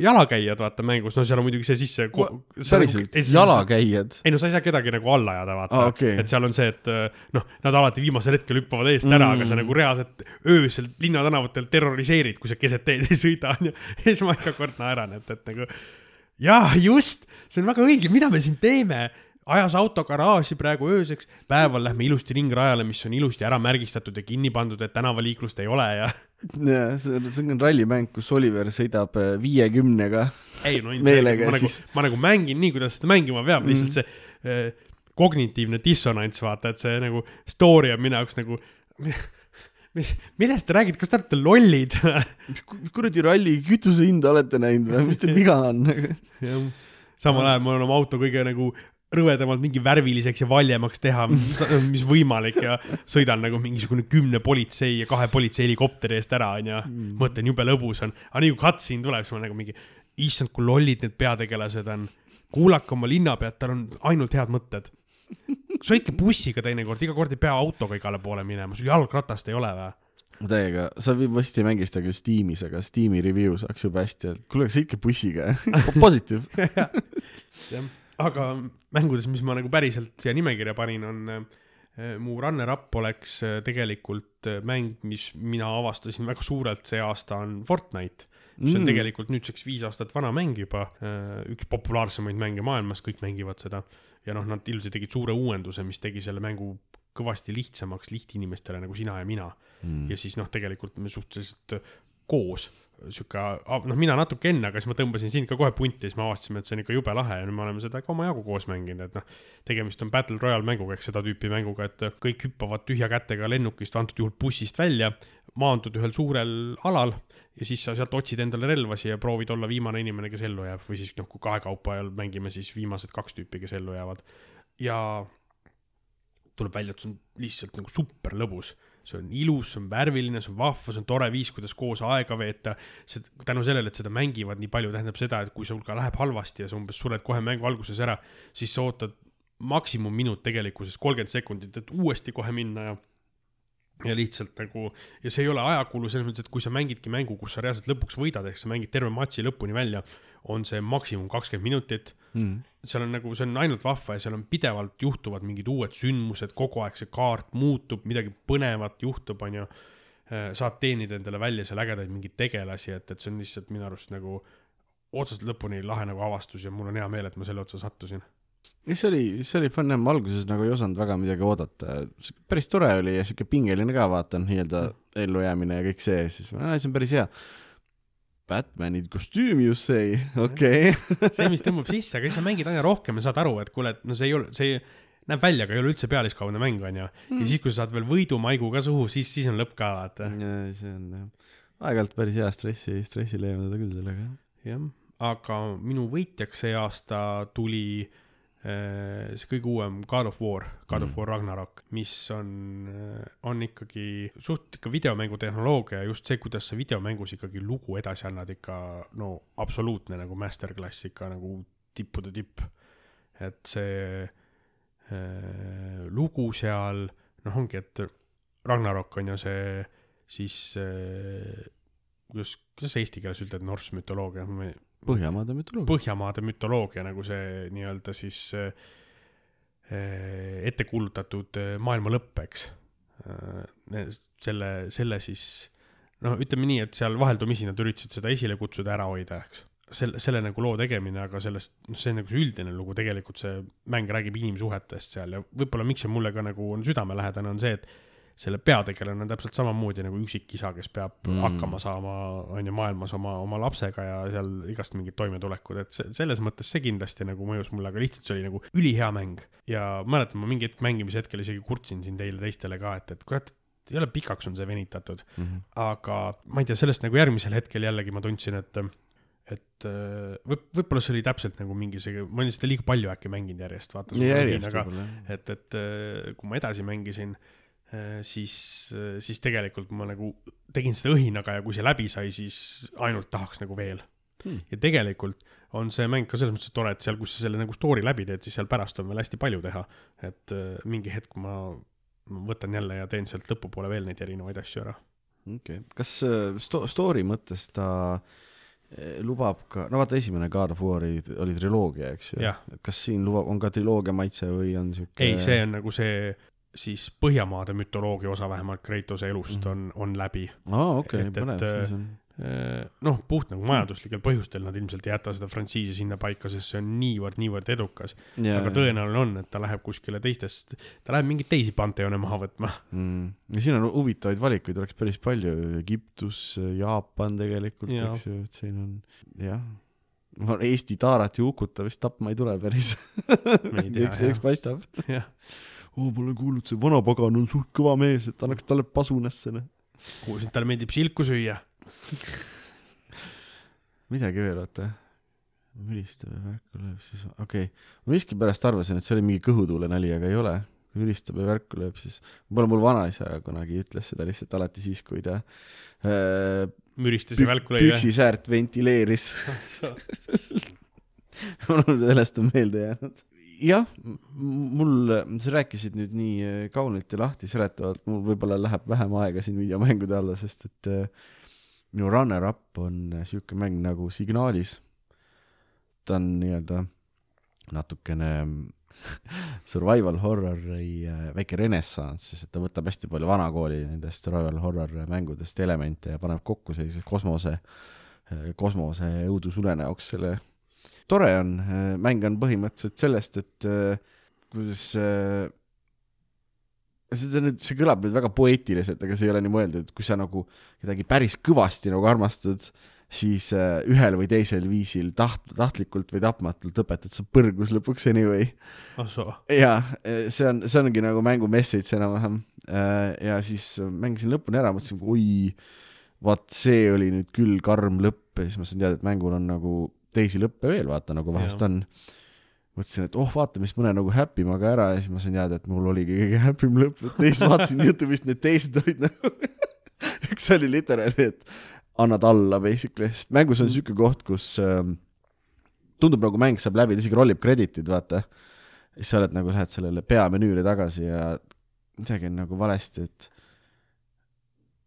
jalakäijad, vaata mängus, no seal on muidugi see sisse. päriselt, jalakäijad. ei no sa ei saa kedagi nagu alla ajada, vaata Aa, ah,. Okay. et seal on see, et noh, nad alati viimasel hetkel hüppavad eest ära mm., aga sa Mm. nagu reaalselt öösel linnatänavatel terroriseerid, kui sa keset teed ei sõida, onju. ja siis ma iga kord naeran, et, et nagu jaa, just, see on väga õige, mida me siin teeme ajas auto garaaži praegu ööseks, päeval lähme ilusti ringrajale, mis on ilusti ära märgistatud ja kinni pandud, et tänavaliiklust ei ole ja jah, see on, see on rallimäng, kus Oliver sõidab äh, viiekümnega. ei no Meelega ma nagu siis., ma nagu mängin nii, kuidas seda mängima peab, lihtsalt see äh, kognitiivne dissonants, vaata, et see nagu story on minu jaoks nagu, mis, millest te räägite, kas te olete lollid? mis ku- mis kuradi ralli kütuse hinda olete näinud või, mis teil viga on? samal ajal ma olen oma auto kõige nagu rõvedamalt mingi värviliseks ja valjemaks teha, mis võimalik ja sõidan nagu mingisugune kümne politsei ja kahe politsei helikopteri eest ära, onju. mõtlen, jube lõbus on, aga nii kui cutscene tuleb, siis ma nagu mingi, issand, kui lollid need peategelased on. kuulake oma linnapead, tal on ainult head mõtted. sõitke bussiga teinekord, iga kord ei pea autoga igale poole minema, sul jalgratast ei ole või? täiega, sa vist ei mängi seda küll Steamis, aga Steam'i review saaks jube hästi, et kuule, sõitke bussiga. Positive. jah, aga mängudes, mis ma nagu päriselt siia nimekirja panin, on äh, mu runner-up oleks äh, tegelikult äh, mäng, mis mina avastasin väga suurelt see aasta, on Fortnite. mis on Mm. tegelikult nüüdseks viis aastat vana mäng juba, üks populaarsemaid mänge maailmas, kõik mängivad seda. ja noh, nad ilusti tegid suure uuenduse, mis tegi selle mängu kõvasti lihtsamaks lihtinimestele nagu sina ja mina Mm. ja siis noh, tegelikult me suhteliselt koos sihuke, noh, mina natuke enne, aga siis ma tõmbasin sind ka kohe punti siis me avastasime, et see on ikka jube lahe ja nüüd me oleme seda ka omajagu koos mänginud, et noh, tegemist on Battle Royale mänguga, ehk seda tüüpi mänguga, et kõik hüppavad tühja kätega lennukist, antud juhul bussist välja, maandud ühel suurel alal ja siis sa sealt otsid endale relvasi ja proovid olla viimane inimene, kes ellu jääb või siis noh, kui kahekaupa ajal mängime, siis viimased kaks tüüpi, kes ellu jäävad. ja tuleb välja, et see on lihtsalt nagu super lõbus see on ilus, see on värviline, see on vahva, see on tore viis, kuidas koos aega veeta. see, tänu sellele, et seda mängivad nii palju, tähendab seda, et kui sul ka läheb halvasti ja sa umbes sured kohe mängu alguses ära, siis sa ootad maksimumminut tegelikkuses kolmkümmend sekundit, et uuesti kohe minna ja ja lihtsalt nagu ja see ei ole ajakulu selles mõttes, et kui sa mängidki mängu, kus sa reaalselt lõpuks võidad, ehk sa mängid terve matši lõpuni välja, on see maksimum kakskümmend minutit Mm. seal on nagu, see on ainult vahva ja seal on pidevalt juhtuvad mingid uued sündmused, kogu aeg see kaart muutub, midagi põnevat juhtub, onju. saad teenida endale välja seal ägedaid mingeid tegelasi, et, et see on lihtsalt minu arust nagu otsast lõpuni lahe nagu avastus ja mul on hea meel, et ma selle otsa sattusin. see oli, see oli fun, ma alguses nagu ei osanud väga midagi oodata, päris tore oli ja siuke pingeline ka, vaatan nii-öelda ellujäämine ja kõik see, siis ma, see on päris hea. Batman'i kostüüm you say, okei okay.. see, mis tõmbab sisse, aga siis sa mängid aina rohkem ja saad aru, et kuule, et no see ei ole, see näeb välja, aga ei ole üldse pealiskaudne mäng, onju. ja siis, kui sa saad veel võidumaigu ka suhu, siis, siis on lõpp ka, vaata. see on jah, aeg-ajalt päris hea stressi, stressi leevendada küll sellega. jah, aga minu võitjaks see aasta tuli äh, see kõige uuem God of War, God of Mm. War Ragnarok, mis on, on ikkagi suht ikka videomängu tehnoloogia ja just see, kuidas sa videomängus ikkagi lugu edasi annad, ikka no absoluutne nagu masterclass ikka nagu tippude tipp. et see äh, lugu seal, noh, ongi, et Ragnarok on ju see siis äh, kuidas, kuidas eesti keeles ütled, Norse mütoloogia, Põhjamaade mütoloogia. Põhjamaade mütoloogia nagu see nii-öelda siis äh, äh, ette kuulutatud äh, maailma lõpp, eks. selle, selle siis, no ütleme nii, et seal vaheldumisi nad üritasid seda esile kutsuda, ära hoida, eks. selle, selle nagu loo tegemine, aga sellest, noh, see on nagu see üldine lugu, tegelikult see mäng räägib inimsuhetest seal ja võib-olla miks see mulle ka nagu on südamelähedane, on see, et selle peategelane on täpselt samamoodi nagu üksikisa, kes peab Mm. mm. hakkama saama, on ju, maailmas oma, oma lapsega ja seal igast mingid toimetulekud, et see, selles mõttes see kindlasti nagu mõjus mulle, aga lihtsalt see oli nagu ülihea mäng. ja mäletan, ma mingi hetk mängimise hetkel isegi kurtsin siin teile teistele ka, et, et kurat, jõle pikaks on see venitatud, Mhm. aga ma ei tea, sellest nagu järgmisel hetkel jällegi ma tundsin, et et äh, võib, võib-olla see oli täpselt nagu mingi see, ma olin seda liiga palju äkki mänginud järjest, vaata. et, et äh, kui ma edasi mängisin, siis, siis tegelikult ma nagu tegin seda õhinaga ja kui see läbi sai, siis ainult tahaks nagu veel Hmm. ja tegelikult on see mäng ka selles mõttes tore, et seal, kus sa selle nagu story läbi teed, siis seal pärast on veel hästi palju teha. et äh, mingi hetk ma, ma võtan jälle ja teen sealt lõpupoole veel neid erinevaid asju ära. okei okay., kas äh, sto-, story mõttes ta lubab ka, no vaata, esimene God of War oli, oli triloogia, eks ju kas siin lubab, on ka triloogia maitse või on siuke ei, see on nagu see siis Põhjamaade mütoloogia osa vähemalt Kreitose elust Mhm. on, on läbi aa, okei et, põnev, äh, siis on noh, puht nagu majanduslikel põhjustel nad ilmselt ei jäta seda frantsiisi sinna paika, sest see on niivõrd, niivõrd edukas. ja, aga tõenäoline on, et ta läheb kuskile teistest, ta läheb mingeid teisi panteone maha võtma. mm.. ja siin on huvitavaid valikuid oleks päris palju, Egiptus, Jaapan tegelikult, Jaa. eks ju, et siin on jah, Eesti taarat ju hukuta vist tapma ei tule päris. eks, eks paistab. jah, oo, ma olen kuulnud, see vanapagan on suht kõva mees, et annaks talle pasunasse, noh. kuulsin, et talle meeldib silku süüa. midagi veel, oota. müristab ja värku lööb, siis okei okay.. ma miskipärast arvasin, et see oli mingi kõhutuule nali, aga ei ole. müristab ja värku lööb, siis võib-olla mul vanaisa kunagi ütles seda lihtsalt alati siis, kui ta äh, müristas ja välku lõi või? püksisäärt ventileeris. mul sellest on meelde jäänud. jah, mul, sa rääkisid nüüd nii äh, kaunilt ja lahti seletavalt, mul võib-olla läheb vähem aega siin videomängude alla, sest et äh, minu runner-up on äh, siuke mäng nagu Signaalis. ta on nii-öelda natukene survival horror'i väike renessanss, sest ta võtab hästi palju vanakooli nendest survival horror mängudest elemente ja paneb kokku sellise kosmose, kosmose õudusunenäoks selle. Tore on, mäng on põhimõtteliselt sellest, et äh, kuidas äh, seda nüüd, see kõlab nüüd väga poeetiliselt, aga see ei ole nii mõeldud, kui sa nagu kedagi päris kõvasti nagu armastad, siis äh, ühel või teisel viisil taht-, tahtlikult või tapmatult õpetad sa põrgus lõpuks anyway. ah jaa, see on, see ongi nagu mängu message enam-vähem. ja siis mängisin lõpuni ära, mõtlesin, oi, vaat see oli nüüd küll karm lõpp ja siis ma sain teada, et mängul on nagu teisi lõppe veel, vaata nagu vahest Jaa. on. mõtlesin, et oh, vaata, mis mõne nagu happy ma ka ära ja siis ma sain teada, et mul oligi kõige happy im lõpp, et teist vaatasin Youtube'ist, need teised olid nagu üks oli literaali, et annad alla basically, sest mängus on siuke koht, kus ähm, tundub nagu mäng saab läbi, ta isegi rollib credit'id, vaata. siis sa oled nagu, lähed sellele peamenüüle tagasi ja midagi on nagu valesti, et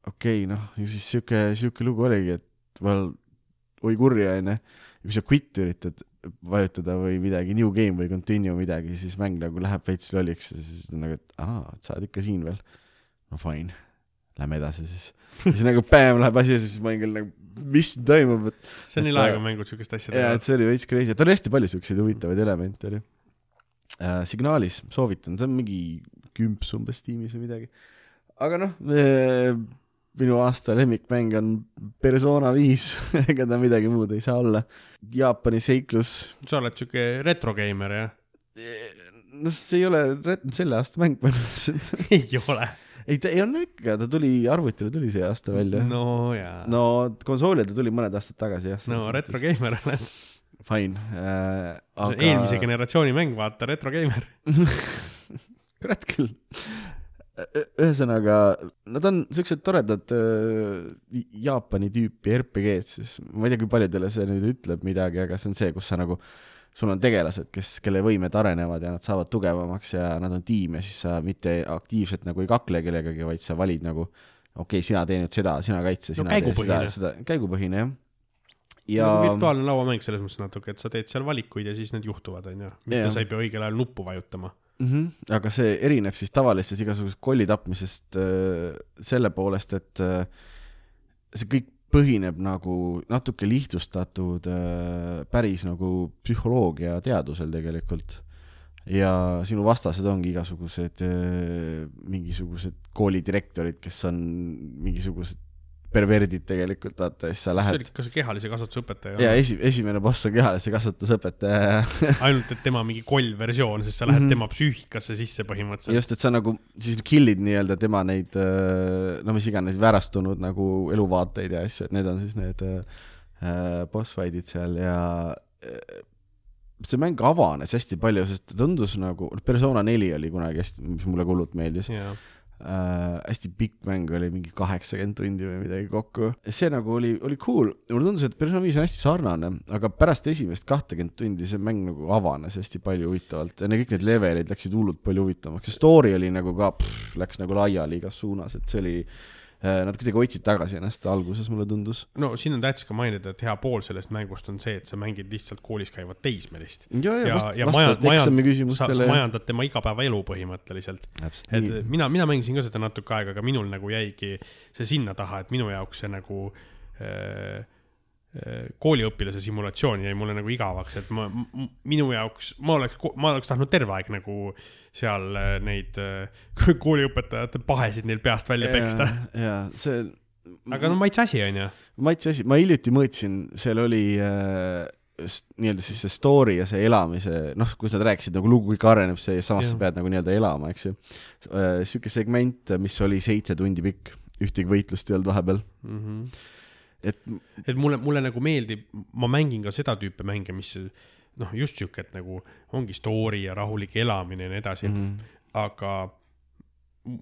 okei okay,, noh, ju siis siuke, siuke lugu oligi, et well, oi kurja, onju. Kui sa quit üritad vajutada või midagi, new game või continue midagi, siis mäng nagu läheb veits lolliks ja siis on nagu, et aa, et sa oled ikka siin veel. no fine, lähme edasi siis. ja siis nagu bäm läheb asi ja siis ma olin küll nagu, mis toimub, et see on nii Et, lahe, äh, kui mängud siukest asja jaa, teevad et. see oli veits crazy, tal oli hästi palju siukseid huvitavaid elemente oli äh,. signaalis soovitan, see on mingi kümps umbes tiimis või midagi. aga noh, minu aasta lemmikmäng on Persona viis, ega ta midagi muud ei saa olla. Jaapani seiklus, sa oled siuke retrogeimer jah? noh, see ei ole selle aasta mäng põhimõtteliselt. ei ole. ei, ta ei olnud ikka, ta tuli arvutile tuli see aasta välja. no jaa. no konsoolile ta tuli mõned aastad tagasi jah. no retrogeimer oled. Fine äh,. Aga... eelmise generatsiooni mäng, vaata, retrogeimer. kurat küll. ühesõnaga, nad on siuksed toredad äh, Jaapani tüüpi RPG-d siis, ma ei tea, kui paljudele see nüüd ütleb midagi, aga see on see, kus sa nagu, sul on tegelased, kes, kelle võimed arenevad ja nad saavad tugevamaks ja nad on tiim ja siis sa mitte aktiivselt nagu ei kakle kellegagi, vaid sa valid nagu okei okay,, sina tee nüüd seda, sina kaitse, No sina tee seda seda, käigupõhine jah. ja nagu virtuaalne lauamäng selles mõttes natuke, et sa teed seal valikuid ja siis need juhtuvad, onju. mitte Jah. sa ei pea õigel ajal nuppu vajutama. mm. -hmm. aga see erineb siis tavalisest igasugusest kolli tapmisest äh, selle poolest, et äh, see kõik põhineb nagu natuke lihtsustatud äh, päris nagu psühholoogiateadusel tegelikult. ja sinu vastased ongi igasugused äh, mingisugused koolidirektorid, kes on mingisugused perverdid tegelikult, vaata, siis sa lähed ikka see kehalise kasvatuse õpetaja ja. esi-, esimene boss on kehalise kasvatusõpetaja ainult, et tema mingi koll versioon, sest sa lähed mm. -hmm. tema psüühikasse sisse põhimõtteliselt. just, et sa nagu siis kill'id nii-öelda tema neid no mis iganes väärastunud nagu eluvaateid ja asju, et need on siis need äh, boss fight'id seal ja äh, see mäng avanes hästi palju, sest tundus nagu, Persona neli oli kunagi hästi, mis mulle hullult meeldis jaa, äh,. hästi pikk mäng oli mingi kaheksakümmend tundi või midagi kokku. see nagu oli, oli cool, mulle tundus, et Persona viis on hästi sarnane, aga pärast esimest kahtekümmet tundi see mäng nagu avanes hästi palju huvitavalt ja need kõik need levelid läksid hullult palju huvitavamaks, see story oli nagu ka, läks nagu laiali igas suunas, et see oli Nad kuidagi hoidsid tagasi ennast alguses, mulle tundus. no siin on tähtis ka mainida, et hea pool sellest mängust on see, et sa mängid lihtsalt koolis käivat teismelist. ja, ja vast,, ja majand-, eksami küsimustele sa. majandad tema igapäevaelu põhimõtteliselt. et nii. mina, mina mängisin ka seda natuke aega, aga minul nagu jäigi see sinna taha, et minu jaoks see nagu äh, äh, kooliõpilase simulatsioon jäi mulle nagu igavaks, et ma, minu jaoks, ma oleks, ma oleks tahtnud terve aeg nagu seal äh, neid äh, kooliõpetajate pahesid neil peast välja peksta. ja see. aga no maitse asi on ju. maitse asi, ma hiljuti mõõtsin, seal oli äh, nii-öelda siis see story ja see elamise, noh, kus nad rääkisid nagu lugu kõik areneb, see ja samas Jah. sa pead nagu nii-öelda elama, eks ju. sihuke segment, mis oli seitse tundi pikk, ühtegi võitlust ei olnud vahepeal, mm. -hmm. Et et mulle, mulle nagu meeldib, ma mängin ka seda tüüpi mänge, mis noh, just siuke, et nagu ongi story ja rahulik elamine ja nii edasi mm, mm, -hmm. aga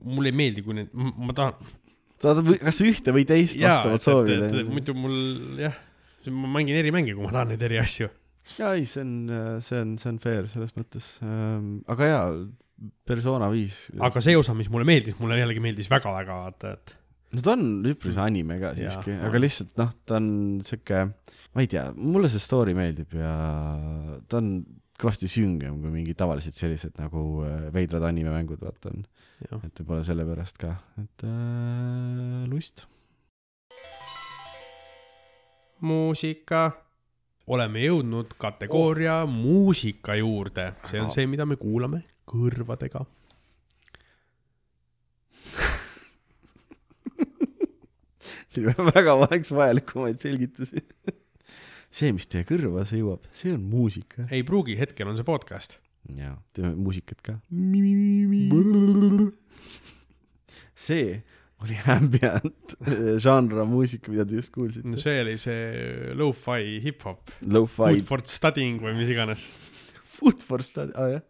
mulle ei meeldi, kui need, ma tahan. saad või- kas ühte või teist vastavalt soovile. muidu mul jah, ma mängin eri mänge, kui ma tahan neid eri asju. jaa, ei, see on, see on, see on fair selles mõttes, aga jaa, persona viis. aga see osa, mis mulle meeldis, mulle jällegi meeldis väga-väga vaata, et no ta on üpris anime ka siiski, aga lihtsalt noh, ta on sihuke, ma ei tea, mulle see story meeldib ja ta on kõvasti süngem kui mingid tavalised sellised nagu äh, veidrad animemängud, vaata on, et võib-olla sellepärast ka, et äh, lust. muusika. oleme jõudnud kategooria oh. muusika juurde, see on see, mida me kuulame kõrvadega. Siin on väga vaheks vajalikumaid selgitusi. see, mis teie kõrvadesse jõuab, see on muusika. ei pruugi, hetkel on see podcast. jaa, teeme muusikat ka. see oli ambient žanra muusika, mida te just kuulsite. see oli see lo-fi hip-hop, Lo-fi food for studying või mis iganes. Food for study, aa jah.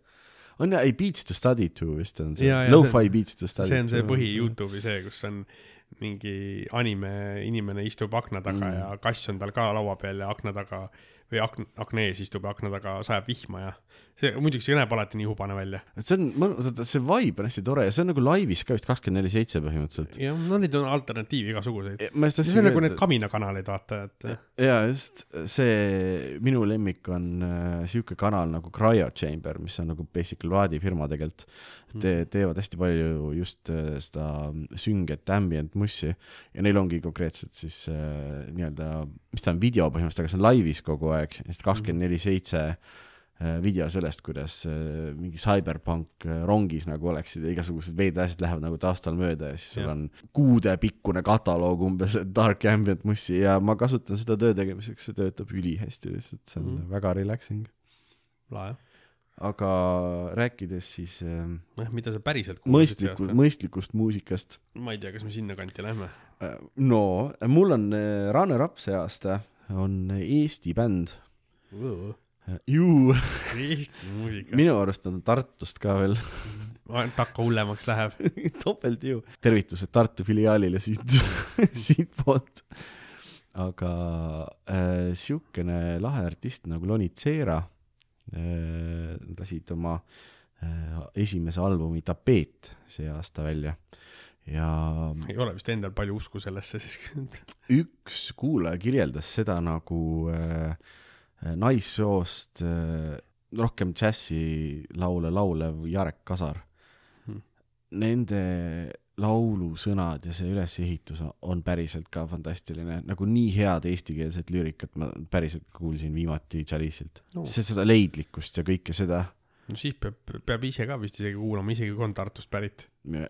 on jah, ei Beats to study to vist on see Lo-fi see- beats to study. see on see põhi. Youtube'i see, kus on mingi anime inimene istub akna taga Mm. ja kass on tal ka laua peal ja akna taga või akna, akna ees istub ja akna taga sajab vihma ja see muidugi see näeb alati nii hubane välja. see on mõnus, see vibe on hästi tore ja see on nagu laivis ka vist kakskümmend neli seitse põhimõtteliselt. jah, no neid on alternatiive igasuguseid. see on nagu need kaminakanalid, vaata, et jaa, just see minu lemmik on äh, sihuke kanal nagu Cryo Chamber, mis on nagu basically plaadifirma tegelikult. Te teevad hästi palju just äh, seda sünget ambient mussi ja neil ongi konkreetselt siis äh, nii-öelda, mis ta on, video põhimõtteliselt, aga see on laivis kogu aeg, sest kakskümmend neli seitse äh, video sellest, kuidas äh, mingi CyberPunk äh, rongis nagu oleksid ja igasugused veidrad asjad lähevad nagu taustal mööda ja siis sul Jah. on kuudepikkune kataloog umbes dark ambient mussi ja ma kasutan seda töö tegemiseks, see töötab ülihästi lihtsalt, see on mm. väga relaxing. lahe. aga rääkides siis äh, noh, mida sa päriselt mõistliku, mõistlikust muusikast, ma ei tea, kas me sinnakanti lähme. no mul on äh, runner-up see aasta, on Eesti bänd. Ju, Eesti muusika. minu arust on ta Tartust ka veel, takka hullemaks läheb. topelt ju. tervitused Tartu filiaalile siit, siitpoolt. aga äh, siukene lahe artist nagu Loni Tseera äh, lasid oma äh, esimese albumi Tapeet see aasta välja ja ei ole vist endal palju usku sellesse siis. üks kuulaja kirjeldas seda nagu äh, naissoost äh, rohkem džässilaule laulev Jarek Kasar Hmm. Nende laulusõnad ja see ülesehitus on päriselt ka fantastiline, nagu nii head eestikeelset lüürikat ma päriselt kuulsin viimati Chalice'ilt No. no.. see, seda leidlikkust ja kõike seda no siis peab, peab ise ka vist isegi kuulama, isegi kui on Tartust pärit.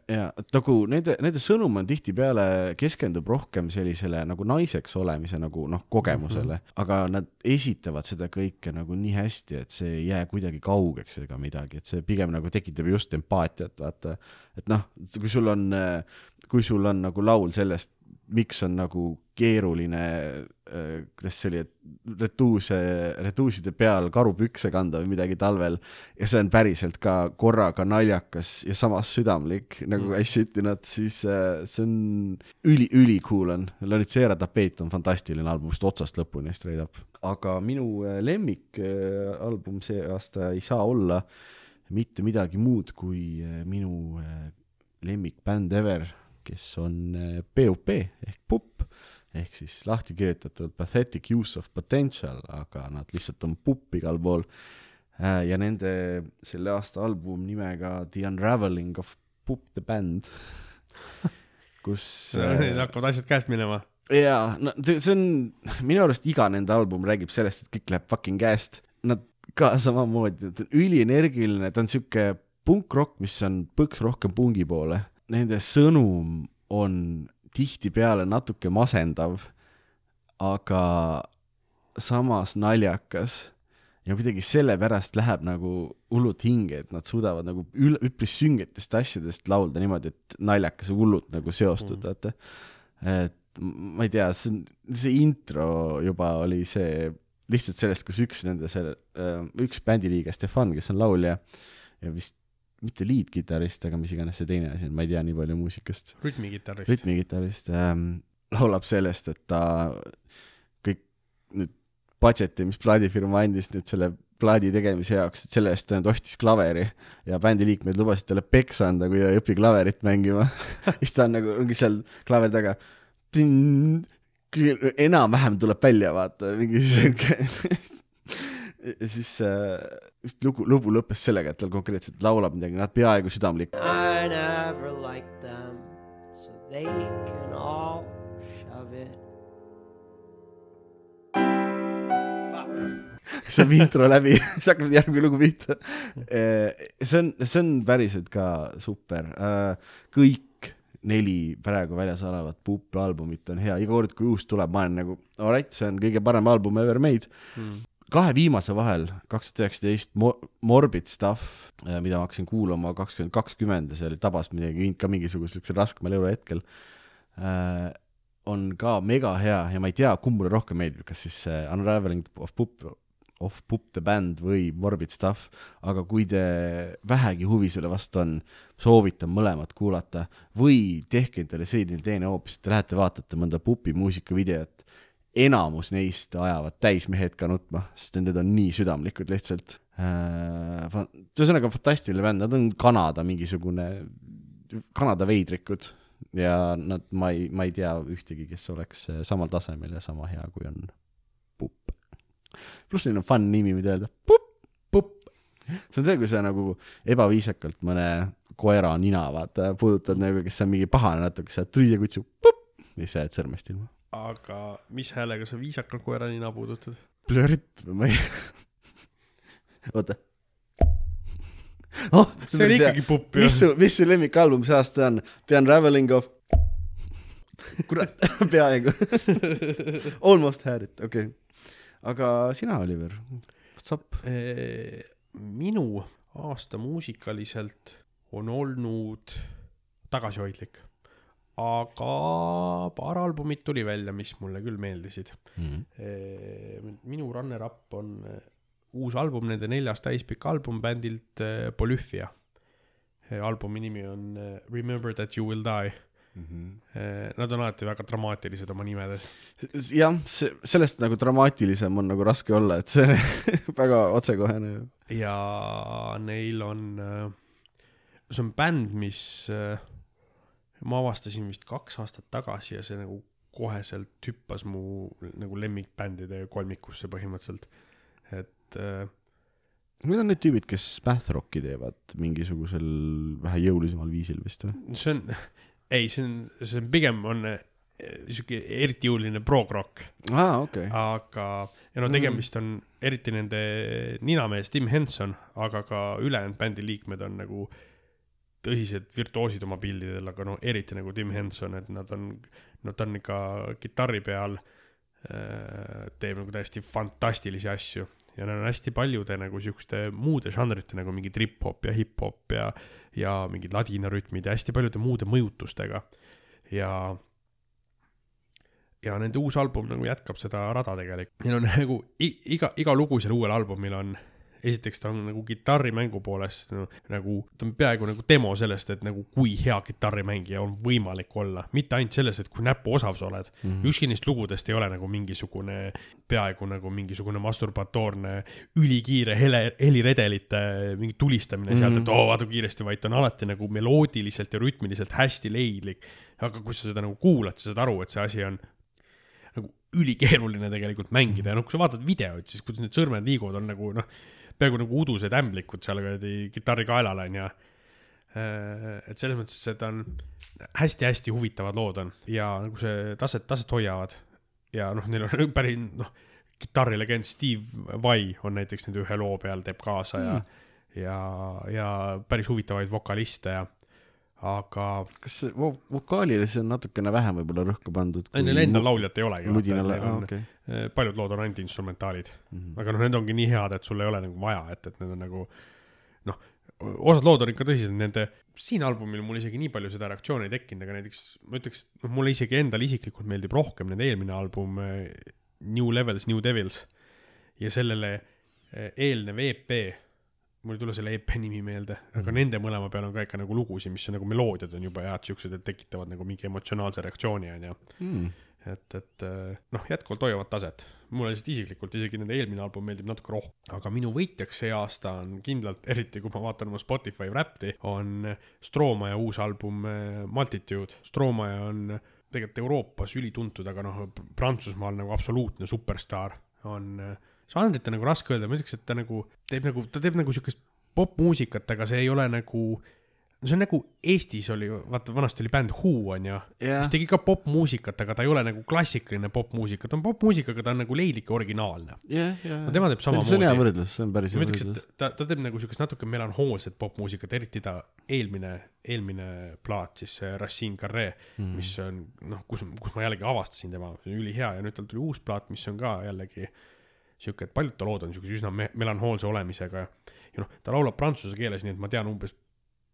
Ja nagu nende, nende sõnum on tihtipeale keskendub rohkem sellisele nagu naiseks olemise nagu noh, kogemusele mm, -hmm. aga nad esitavad seda kõike nagu nii hästi, et see ei jää kuidagi kaugeks ega midagi, et see pigem nagu tekitab just empaatiat, vaata. et noh, kui sul on, kui sul on nagu laul sellest, miks on nagu keeruline, kuidas see oli, et retuuse, retuuside peal karupükse kanda või midagi talvel ja see on päriselt ka korraga naljakas ja samas südamlik nagu Mm. I shit in it, siis äh, see on üli, ülikool on. Loritsera tapeet on fantastiline album vist otsast lõpuni straight up. aga minu äh, lemmikalbum see aasta ei saa olla mitte midagi muud kui äh, minu äh, lemmikbänd ever, kes on äh, PUP ehk Pupp ehk siis lahti kirjutatud Pathetic Use of Potential, aga nad lihtsalt on pupp igal pool. ja nende selle aasta album nimega The Unraveling of Pupp the Band, kus Need hakkavad asjad käest minema. jaa, no see, see on, minu arust iga nende album räägib sellest, et kõik läheb fucking käest. Nad ka samamoodi, ta on ülienergiline, ta on sihuke punkrock, mis on põks rohkem pungi poole. Nende sõnum on tihtipeale natuke masendav, aga samas naljakas ja kuidagi sellepärast läheb nagu hullult hinge, et nad suudavad nagu üle, üpris süngetest asjadest laulda niimoodi, et naljakas ja hullult nagu seostud mm., vaata. et ma ei tea, see, see intro juba oli see lihtsalt sellest, kus üks nende selle, äh, üks bändiliige, Stefan, kes on laulja ja vist mitte liidkitarrist, aga mis iganes see teine asi on, ma ei tea nii palju muusikast. rütmikitarrist. rütmikitarrist ähm,, laulab sellest, et ta kõik nüüd budget'i, mis plaadifirma andis nüüd selle plaadi tegemise jaoks, et selle eest ta nüüd ostis klaveri ja bändi liikmed lubasid talle peksa anda, kui ta ei õpi klaverit mängima siis ta on nagu, ongi seal klaveri taga. enam-vähem tuleb välja, vaata, mingi siuke ja siis äh, vist lugu, lugu lõppes sellega, et tal konkreetselt laulab midagi, nad peaaegu südamlik. I never liked them, so they can all shove it. saab intro läbi siis hakkab järgmine lugu pihta. Äh, see on, see on päriselt ka super. Äh, kõik neli praegu väljas olevat Pup albumit on hea, iga kord, kui uus tuleb, ma olen nagu, alright, see on kõige parem album ever made mm kahe viimase vahel, kaks tuhat üheksateist, Morbid Stuff, äh, mida ma hakkasin kuulama kakskümmend kakskümmend ja see oli, tabas midagi ka mingisugusel siuksel raskemal eluhetkel äh,, on ka mega hea ja ma ei tea, kumb mulle rohkem meeldib, kas siis see Unraveling of Pup, of Pup the Band või Morbid Stuff, aga kui te vähegi huvi selle vastu on, soovitan mõlemat kuulata või tehke endale selline teine hoopis, te lähete vaatate mõnda Pupi muusikavideot enamus neist ajavad täismehed ka nutma, sest need on nii südamlikud lihtsalt äh,. ühesõnaga fantastiline bänd, nad on Kanada mingisugune, Kanada veidrikud ja nad, ma ei, ma ei tea ühtegi, kes oleks samal tasemel ja sama hea, kui on Pupp. pluss neil on fun nimi, mida öelda, Pupp, Pupp. see on see, kui sa nagu ebaviisakalt mõne koera nina vaata puudutad nagu, kes on mingi pahane natuke, sa tulid ja kutsu, Pupp, ja siis sa jääd sõrmest ilma aga mis häälega sa viisakalt koera nina puudutad? plört või ma ei oota oh, see oli ikkagi pupp ju. mis su, mis su lemmikalbum see aasta on? The Unraveling of kurat, peaaegu Almost had it, okei okay.. aga sina, Oliver, what's up? minu aasta muusikaliselt on olnud tagasihoidlik aga paar albumit tuli välja, mis mulle küll meeldisid mm. -hmm. minu runner-up on eh, uus album, nende neljas täispikk album bändilt eh, Polyphia. albumi nimi on Remember that you will die mm. -hmm. Nad on alati väga dramaatilised oma nimedes. jah, see, sellest nagu dramaatilisem on nagu raske olla, et see väga otsekohene ju. ja neil on, see on bänd, mis ma avastasin vist kaks aastat tagasi ja see nagu koheselt hüppas mu nagu lemmikbändide kolmikusse põhimõtteliselt, et äh,. Need on need tüübid, kes math rock'i teevad mingisugusel vähe jõulisemal viisil vist või? see on, ei, see on, see on pigem on äh, sihuke eriti jõuline prog-rock. aa, okei okay.. aga, ja no tegemist on eriti nende ninamees Tim Henson, aga ka ülejäänud bändi liikmed on nagu äh, tõsised virtuoosid oma pildidel, aga no eriti nagu Tim Henson, et nad on, no ta on ikka kitarri peal äh,, teeb nagu täiesti fantastilisi asju ja neil on hästi paljude nagu siukeste muude žanrite nagu mingi trip-hop ja hip-hop ja, ja mingid ladinarütmid ja hästi paljude muude mõjutustega. ja, ja nende uus album nagu jätkab seda rada tegelikult. Neil on nagu iga, iga lugu seal uuel albumil on esiteks ta on nagu kitarrimängu poolest no, nagu, ta on peaaegu nagu demo sellest, et nagu kui hea kitarrimängija on võimalik olla. mitte ainult selles, et kui näpuosav sa oled mm. -hmm. ükski neist lugudest ei ole nagu mingisugune, peaaegu nagu mingisugune masturbatoorne, ülikiire hele, heliredelite mingi tulistamine mm -hmm. sealt, et oo, vaata kiiresti, vaid ta on alati nagu meloodiliselt ja rütmiliselt hästi leidlik. aga kui sa seda nagu kuulad, sa saad aru, et see asi on nagu ülikeeruline tegelikult mängida ja noh, kui sa vaatad videoid, siis kuidas need sõrmed liiguvad, on nagu noh peaaegu nagu udused ämblikud seal kuradi kitarri kaelal on ja äh, et selles mõttes, et on hästi-hästi huvitavad lood on ja nagu see taset, taset hoiavad ja noh, neil on päris noh, kitarrilegend Steve Vai on näiteks nende ühe loo peal, teeb kaasa ja mm., ja, ja päris huvitavaid vokaliste ja aga. kas vo vokaalile siis on natukene vähem võib-olla rõhku pandud? ei, neil endal lauljat ei olegi. ludinale, aa okei. Paljud lood on ainult instrumentaalid mm. -hmm. aga noh, need ongi nii head, et sul ei ole nagu vaja, et, et need on nagu noh, osad lood on ikka tõsised, nende, siin albumil mul isegi nii palju seda reaktsiooni ei tekkinud, aga näiteks ma ütleks, noh, mulle isegi endale isiklikult meeldib rohkem nende eelmine album eh, New Levels, New Devils ja sellele eh, eelnev EP, mul ei tule selle EP nimi meelde, aga Mhm. nende mõlema peal on ka ikka nagu lugusid, mis on nagu meloodiad on juba head siuksed, et tekitavad nagu mingi emotsionaalse reaktsiooni, onju mm.. et, et eh, noh, jätkuvalt hoiavad taset. mulle lihtsalt isiklikult isegi nende eelmine album meeldib natuke rohkem, aga minu võitjaks see aasta on kindlalt, eriti kui ma vaatan oma Spotify Wrapped'i, on Stromae uus album eh, Multitude. Stromae on tegelikult Euroopas ülituntud, aga noh, Prantsusmaal nagu absoluutne superstaar, on, žanrit on nagu raske öelda, ma ütleks, et ta nagu teeb nagu, ta teeb nagu siukest popmuusikat, aga see ei ole nagu, see on nagu Eestis oli, vaata vanasti oli bänd Who onju jah kes, tegi ka popmuusikat, aga ta ei ole nagu klassikaline popmuusika, ta on popmuusika, aga ta on nagu leidlik originaalne. jah, jah. no tema teeb see on hea samamoodi. võrdlus, see on päris hea võrdlus ta, ta teeb nagu siukest natuke melanhoolset popmuusikat, eriti ta eelmine, eelmine plaat siis see Racine Carré mm., mis on noh, kus, kus ma jällegi avastasin tema, see on ülihea ja nüüd tal tuli uus plaat, mis on ka jällegi sihuke, et paljud ta lood on siukese üsna me melanhoolse olemisega ja noh, ta laulab prantsuse keeles, nii et ma tean umbes,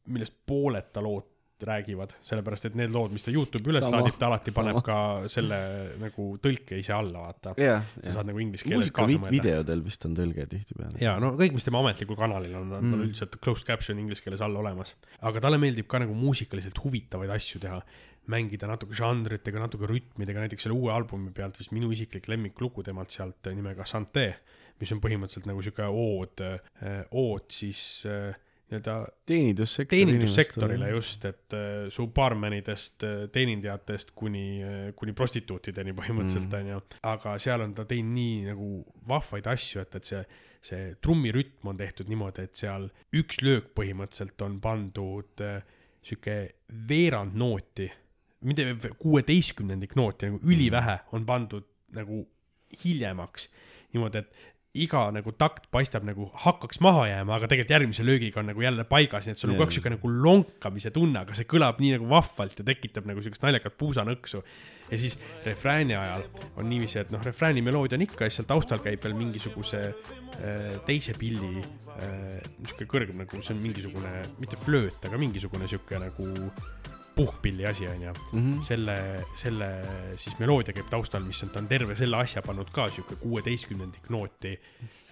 millest pooled ta lood räägivad, sellepärast et need lood, mis ta Youtube'i üles Sama. laadib, ta alati paneb Sama. ka selle nagu tõlke ise alla, vaata. jah, sa saad nagu inglise keeles kaasa mõelda. videodel vist on tõlge tihtipeale. ja no kõik, mis tema ametlikul kanalil on, on tal Mm. üldiselt closed caption inglise keeles all olemas. aga talle meeldib ka nagu muusikaliselt huvitavaid asju teha, mängida natuke žanritega, natuke rütmidega, näiteks selle uue albumi pealt vist minu isiklik lemmiklugu temalt sealt nimega Santé, mis on põhimõtteliselt nagu sihuke ood, ood siis äh, nii-öelda teenindussektori teenindussektorile. just, et äh, su baarmenidest, teenindajatest kuni, kuni prostituutideni põhimõtteliselt Mm. onju mm.. aga seal on ta teinud nii nagu vahvaid asju, et, et see, see trummirütm on tehtud niimoodi, et seal üks löök põhimõtteliselt on pandud äh, sihuke veerand nooti, mitte kuueteistkümnendik nooti, nagu ülivähe on pandud nagu hiljemaks. niimoodi, et iga nagu takt paistab nagu hakkaks maha jääma, aga tegelikult järgmise löögiga on nagu jälle paigas, nii et sul on kogu aeg siuke nagu lonkamise tunne, aga see kõlab nii nagu vahvalt ja tekitab nagu siukest naljakat puusanõksu. ja siis refrääni ajal on niiviisi, et noh, refrääni meloodia on ikka ja siis seal taustal käib veel mingisuguse äh, teise pilli äh, sihuke kõrgem nagu see on mingisugune, mitte flööt, aga mingisugune sihuke nagu puhkpilli asi onju. Mhm. selle, selle siis meloodia käib taustal, mis on, ta on terve selle asja pannud ka sihuke kuueteistkümnendik nooti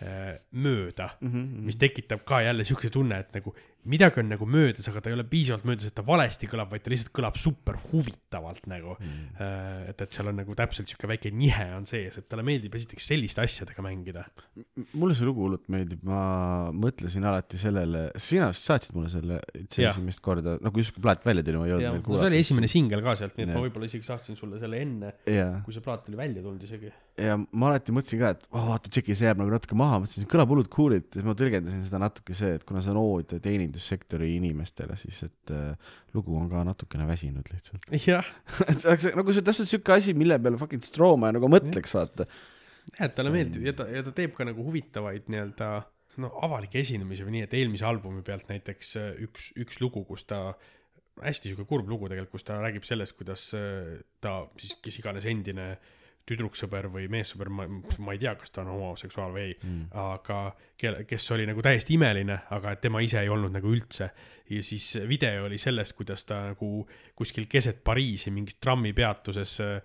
äh, mööda, Mhm. mis tekitab ka jälle siukse tunne, et nagu midagi on nagu möödas, aga ta ei ole piisavalt möödas, et ta valesti kõlab, vaid ta lihtsalt kõlab super huvitavalt nagu Mhm. äh,. et, et seal on nagu täpselt sihuke väike nihe on sees, et talle meeldib esiteks selliste asjadega mängida. mulle see lugu hullult meeldib, ma mõtlesin alati sellele, sina saatsid mulle selle, see esimest korda, no kui justkui plaat välja tuli, ma ei jõudnud veel no see oli esimene singel ka sealt, nii et Jah. ma võib-olla isegi saatsin sulle selle enne, kui see plaat oli välja tulnud isegi. Ja ma alati mõtlesin ka, et oh, vaata, tšeki, see jääb nagu natuke maha, mõtlesin, kõlab hullult cool'ilt, siis ma tõlgendasin seda natuke see, et kuna see on ood teenindussektori inimestele, siis et äh, lugu on ka natukene väsinud lihtsalt. jah, nagu see on täpselt siuke asi, mille peale fucking Stromae nagu mõtleks, vaata. jah, et talle meeldib ja ta, ja ta teeb ka nagu huvitavaid nii-öelda no avalikke esinemisi või nii, et eelmise albumi pealt näiteks äh, üks, üks lugu, kus ta hästi sihuke kurb lugu tegelikult, kus ta räägib sellest, kuidas äh, ta siis, kes iganes endine tüdruksõber või meessõber, ma, ma ei tea, kas ta on homoseksuaal või ei, Mm. aga kelle, kes oli nagu täiesti imeline, aga tema ise ei olnud nagu üldse. ja siis video oli sellest, kuidas ta nagu kuskil keset Pariisi mingis trammipeatuses äh,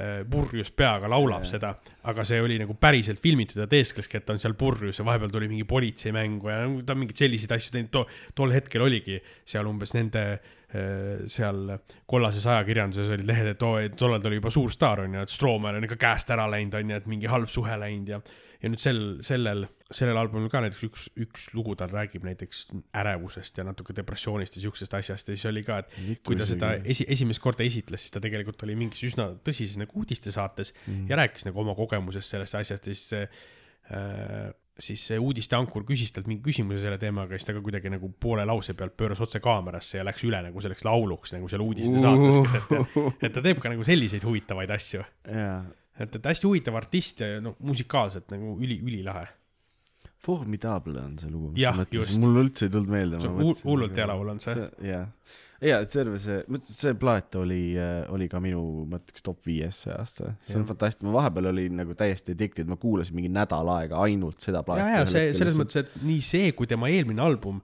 äh, purjus peaga laulab Jaa. seda, aga see oli nagu päriselt filmitud ja teeskleski, et ta on seal purjus ja vahepeal tuli mingi politsei mängu ja nagu ta mingeid selliseid asju teinud to,, tol hetkel oligi seal umbes nende äh, seal kollases ajakirjanduses olid lehed, et oo, tollal ta oli juba suur staar onju, et Stroomel on ikka käest ära läinud onju, et mingi halb suhe läinud ja ja nüüd sel, sellel, sellel albumil ka näiteks üks, üks lugu tal räägib näiteks ärevusest ja natuke depressioonist ja siuksest asjast ja siis oli ka, et kui ta seda esi, esimest korda esitles, siis ta tegelikult oli mingis üsna tõsises nagu uudistesaates mm. ja rääkis nagu oma kogemusest sellest asjast ja siis see äh, siis see uudisteankur küsis talt mingi küsimuse selle teemaga ja siis ta ka kuidagi nagu poole lause pealt pööras otse kaamerasse ja läks üle nagu selleks lauluks nagu seal uudistesaates ja et ta teeb ka nagu selliseid huvitavaid asju. jaa, et, et hästi huvitav artist ja no musikaalselt nagu üli, ülilahe. Formidable on see lugu, mis Jah, sa mõtlesid mul üldse ei tulnud meelde. See on hull- hullult hea laul on see. jah, ja terve see, see plaat oli, oli ka minu, ma ütleks top viies see aasta, see on fantastiline, ma vahepeal olin nagu täiesti addicted, ma kuulasin mingi nädal aega ainult seda plaati. ja, ja see selles mõttes, et nii see kui tema eelmine album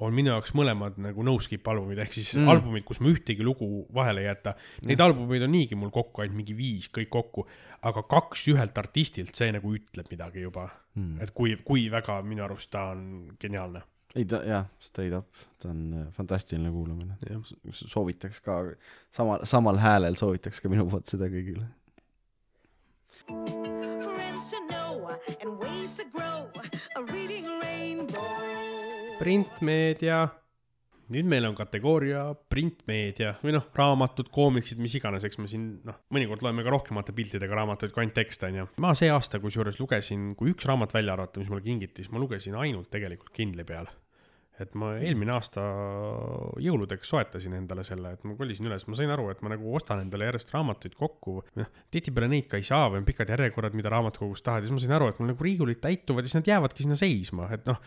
on minu jaoks mõlemad nagu no skip albumid ehk siis Mm. mm. albumid, kus ma ühtegi lugu vahele ei jäta. Neid albumeid on niigi mul kokku ainult mingi viis kõik kokku, aga kaks ühelt artistilt, see nagu ütleb midagi juba mm. et kui, kui väga minu arust ta on geniaalne. Ei ta jah, straight up, ta on äh, fantastiline kuulamine. soovitaks ka samal, samal häälel soovitaks ka minu poolt seda kõigile. printmeedia. Nüüd meil on kategooria printmeedia või noh, raamatud, koomiksid, mis iganes, eks me siin noh, mõnikord loeme ka rohkemate piltidega raamatuid kui ainult tekste onju. ma see aasta kusjuures lugesin, kui üks raamat välja arvata, mis mulle kingiti, siis ma lugesin ainult tegelikult Kindli peal. et ma eelmine aasta jõuludeks soetasin endale selle, et ma kolisin üles, ma sain aru, et ma nagu ostan endale järjest raamatuid kokku. noh, tihtipeale neid ka ei saa või on pikad järjekorrad, mida raamatukogust tahad ja siis ma sain aru, et mul nagu riiulid täituvad ja siis nad jäävadki sinna seisma, et noh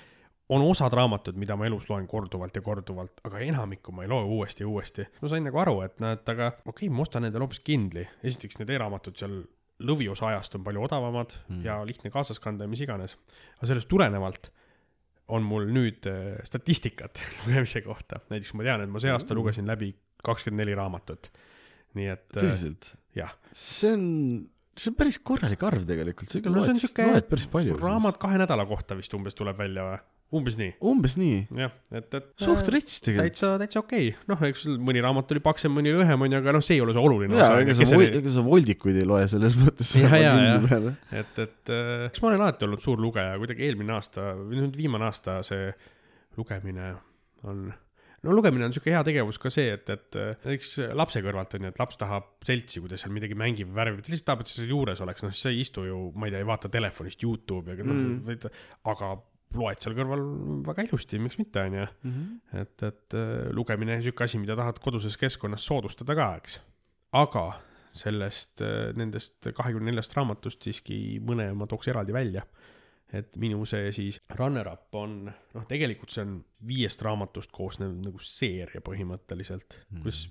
on osad raamatud, mida ma elus loen korduvalt ja korduvalt, aga enamikku ma ei loe uuesti ja uuesti. ma sain nagu aru, et näed, aga okei okay,, ma ostan endale hoopis Kindli. esiteks need e-raamatud seal lõviosa ajast on palju odavamad mm. ja lihtne kaasas kanda ja mis iganes. aga sellest tulenevalt on mul nüüd äh, statistikat lugemise kohta. näiteks ma tean, et ma see aasta lugesin läbi kakskümmend neli raamatut. nii et äh, tõsiselt? jah, see on, see on päris korralik arv tegelikult, sa ikka No loed, sihuke loed päris palju. raamat kahe nädala kohta vist umbes tuleb välja või? Umbes nii, umbes nii, jah, et, et suht äh, rits tegelikult. täitsa, täitsa okei okay., noh, eks mõni raamat oli paksem, mõni lühem onju, aga noh, see ei ole see oluline jaa, osa ega sa, ega sa voldikuid ei loe selles mõttes. Ja, ja, ja. et, et äh, eks ma olen alati olnud suur lugeja, kuidagi eelmine aasta või nüüd viimane aasta see lugemine on, no lugemine on siuke hea tegevus ka see, et, et äh, näiteks lapse kõrvalt on ju, et laps tahab seltsi, kui ta seal midagi mängib, värvib, ta lihtsalt tahab, et sa seal juures oleks, noh, sa ei istu ju, ma ei tea, ei vaata telefonist Youtube'i, aga noh Mm. aga loed seal kõrval väga ilusti, miks mitte, onju. et, et äh, lugemine on siuke asi, mida tahad koduses keskkonnas soodustada ka, eks. aga sellest, nendest kahekümne neljast raamatust siiski mõne ma tooks eraldi välja. et minu see siis runner-up on, noh, tegelikult see on viiest raamatust koosnev nagu seeria põhimõtteliselt mm., kus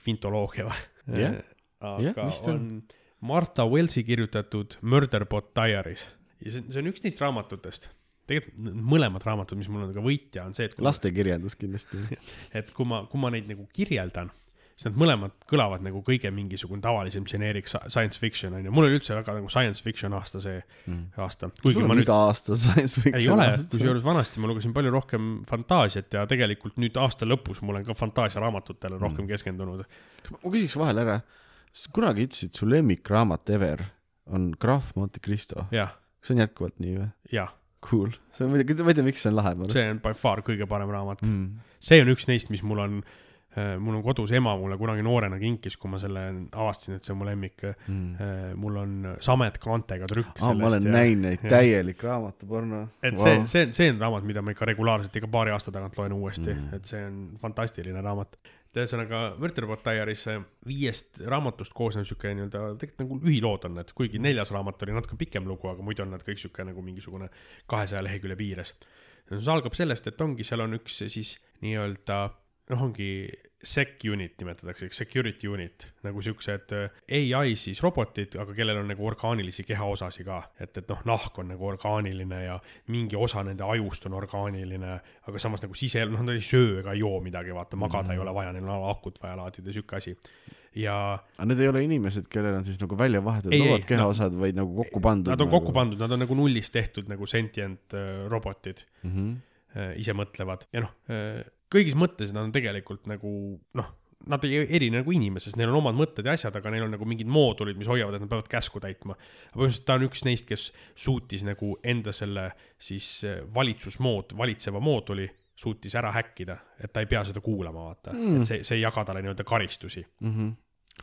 kvintoloogia või Jah. aga Jah, vist on. on Martha Wellsi kirjutatud Murderbot Diaries ja see, see on üks neist raamatutest tegelikult mõlemad raamatud, mis mul on ka võitja, on see, et lastekirjandus kindlasti. et kui ma, kui ma neid nagu kirjeldan, siis nad mõlemad kõlavad nagu kõige mingisugune tavalisem generic sci- science fiction on ju, mul oli üldse väga nagu science fiction aasta see aasta, kuigi sul on nüüd iga aasta science fiction. ei ole, kusjuures vanasti ma lugesin palju rohkem fantaasiat ja tegelikult nüüd aasta lõpus ma olen ka fantaasiaraamatutele Mm. rohkem keskendunud. ma küsiks vahele ära, kunagi ütlesid, su lemmikraamat ever on Graf Monte Cristo. kas see on jätkuvalt nii või? jah, Cool, see on, tea, ma ei tea, miks see on lahe, see on by far kõige parem raamat. Mm. see on üks neist, mis mul on, mul on kodus ema mulle kunagi noorena kinkis, kui ma selle avastasin, et see on mu lemmik. Mm. mul on Samet kaantega trükk aa, ma olen näinud neid, ja- täielik raamatuporno. et see, see, see on raamat, mida ma ikka regulaarselt iga paari aasta tagant loen uuesti mm., et see on fantastiline raamat. Ühesõnaga see viiest raamatust koosnev sihuke nii-öelda, tegelikult nagu ühilood on need, kuigi neljas raamat oli natuke pikem lugu, aga muidu on nad kõik sihuke nagu mingisugune kahesaja lehekülje piires. see algab sellest, et ongi, seal on üks siis nii-öelda noh, ongi sec unit nimetatakse, security unit nagu siuksed äh, ai siis robotid, aga kellel on nagu orgaanilisi kehaosasid ka, et, et noh, nahk on nagu orgaaniline ja mingi osa nende ajust on orgaaniline, aga samas nagu sise, noh, nad ei söö ega joo midagi, vaata, magada mm. ei ole vaja, neil on akut vaja laadida, sihuke asi. ja aga need ei ole inimesed, kellel on siis nagu välja vahetatud omad kehaosad, vaid nagu kokku pandud. nad on kokku pandud, nad on nagu nullist tehtud nagu sentient äh, robotid mm. -hmm. ise mõtlevad ja noh, kõigis mõttes nad on tegelikult nagu noh, nad ei erine nagu inimesest, neil on omad mõtted ja asjad, aga neil on nagu mingid moodulid, mis hoiavad, et nad peavad käsku täitma. põhimõtteliselt ta on üks neist, kes suutis nagu enda selle siis äh, valitsusmood, valitseva mooduli suutis ära häkkida, et ta ei pea seda kuulama, vaata mm., et see, see ei jaga talle nii-öelda karistusi Mm -hmm.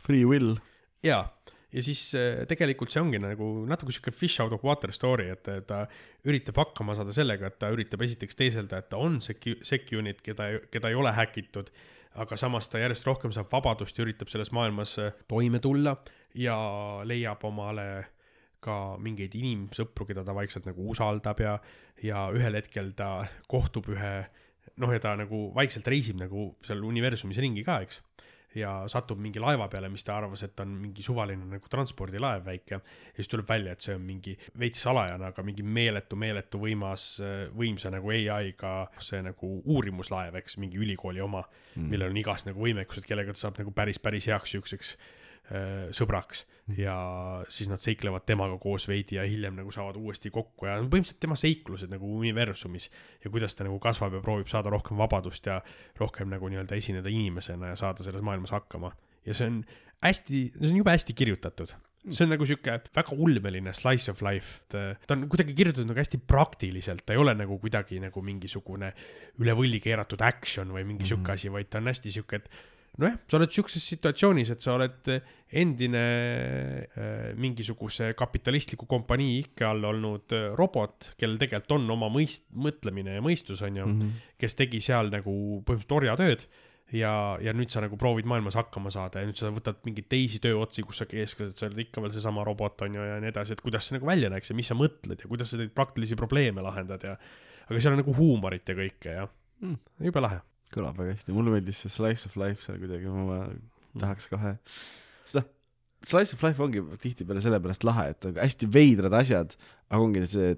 Free will. jaa, ja siis äh, tegelikult see ongi nagu natuke sihuke fish out of water story, et ta üritab hakkama saada sellega, et ta üritab esiteks teeselda, et ta on secu-, sec-unit, keda, keda ei ole häkitud, aga samas ta järjest rohkem saab vabadust ja üritab selles maailmas äh, toime tulla. ja leiab omale ka mingeid inimsõpru, keda ta vaikselt nagu usaldab ja, ja ühel hetkel ta kohtub ühe, noh, ja ta nagu vaikselt reisib nagu seal universumis ringi ka, eks ja satub mingi laeva peale, mis ta arvas, et on mingi suvaline nagu transpordilaev väike ja siis tuleb välja, et see on mingi veits salajane, aga mingi meeletu, meeletu võimas, võimsa nagu ai-ga see nagu uurimuslaev, eks, mingi ülikooli oma mm., millel on igast nagu võimekused, kellega ta saab nagu päris, päris heaks siukseks äh, sõbraks ja siis nad seiklevad temaga koos veidi ja hiljem nagu saavad uuesti kokku ja põhimõtteliselt tema seiklused nagu universumis ja kuidas ta nagu kasvab ja proovib saada rohkem vabadust ja rohkem nagu nii-öelda esineda inimesena ja saada selles maailmas hakkama. ja see on hästi, see on jube hästi kirjutatud. see on nagu sihuke väga ulmeline slice of life, ta on kuidagi kirjutatud nagu hästi praktiliselt, ta ei ole nagu kuidagi nagu mingisugune üle võlli keeratud action või mingi sihuke asi, vaid ta on hästi sihuke, et nojah, sa oled sihukeses situatsioonis, et sa oled endine äh, mingisuguse kapitalistliku kompanii ikke all olnud äh, robot, kellel tegelikult on oma mõist-, mõtlemine ja mõistus, on ju mm, -hmm. kes tegi seal nagu põhimõtteliselt orjatööd ja, ja nüüd sa nagu proovid maailmas hakkama saada ja nüüd sa võtad mingeid teisi tööotsi, kus sa keskelt, sa oled ikka veel seesama robot, on ju, ja nii edasi, et kuidas see nagu välja näeks ja mis sa mõtled ja kuidas sa neid praktilisi probleeme lahendad ja aga seal on nagu huumorit ja kõike ja mm. jube lahe. Kõlab väga hästi, mulle meeldis see Slice of Life seal kuidagi, ma tahaks kohe, seda Slice of Life ongi tihtipeale sellepärast lahe, et on hästi veidrad asjad, aga ongi see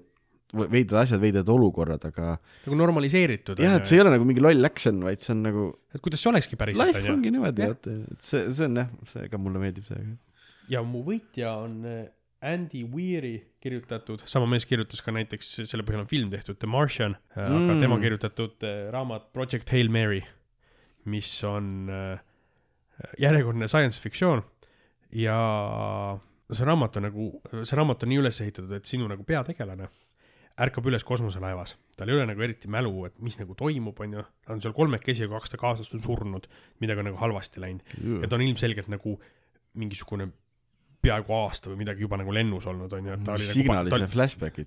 veidrad asjad, veidrad olukorrad, aga nagu normaliseeritud. jah, et see ei ole nagu mingi loll action, vaid see on nagu et kuidas see olekski päriselt, life ongi niimoodi, et see, see on jah, see ka mulle meeldib see. ja mu võitja on äh, Andy Weiri kirjutatud, sama mees kirjutas ka näiteks, selle põhjal on film tehtud, The Martian mm., aga tema kirjutatud äh, raamat Project Hail Mary, mis on äh, järjekordne science fiktsioon ja see raamat on nagu, see raamat on nii üles ehitatud, et sinu nagu peategelane ärkab üles kosmoselaevas, tal ei ole nagu eriti mälu, et mis nagu toimub, onju, ta on seal kolmekesi, aga kaks ta kaaslast on surnud, midagi on nagu halvasti läinud. Ja ta on ilmselgelt nagu mingisugune peaaegu aasta või midagi juba nagu lennus olnud, onju, et ta oli nagu, signalis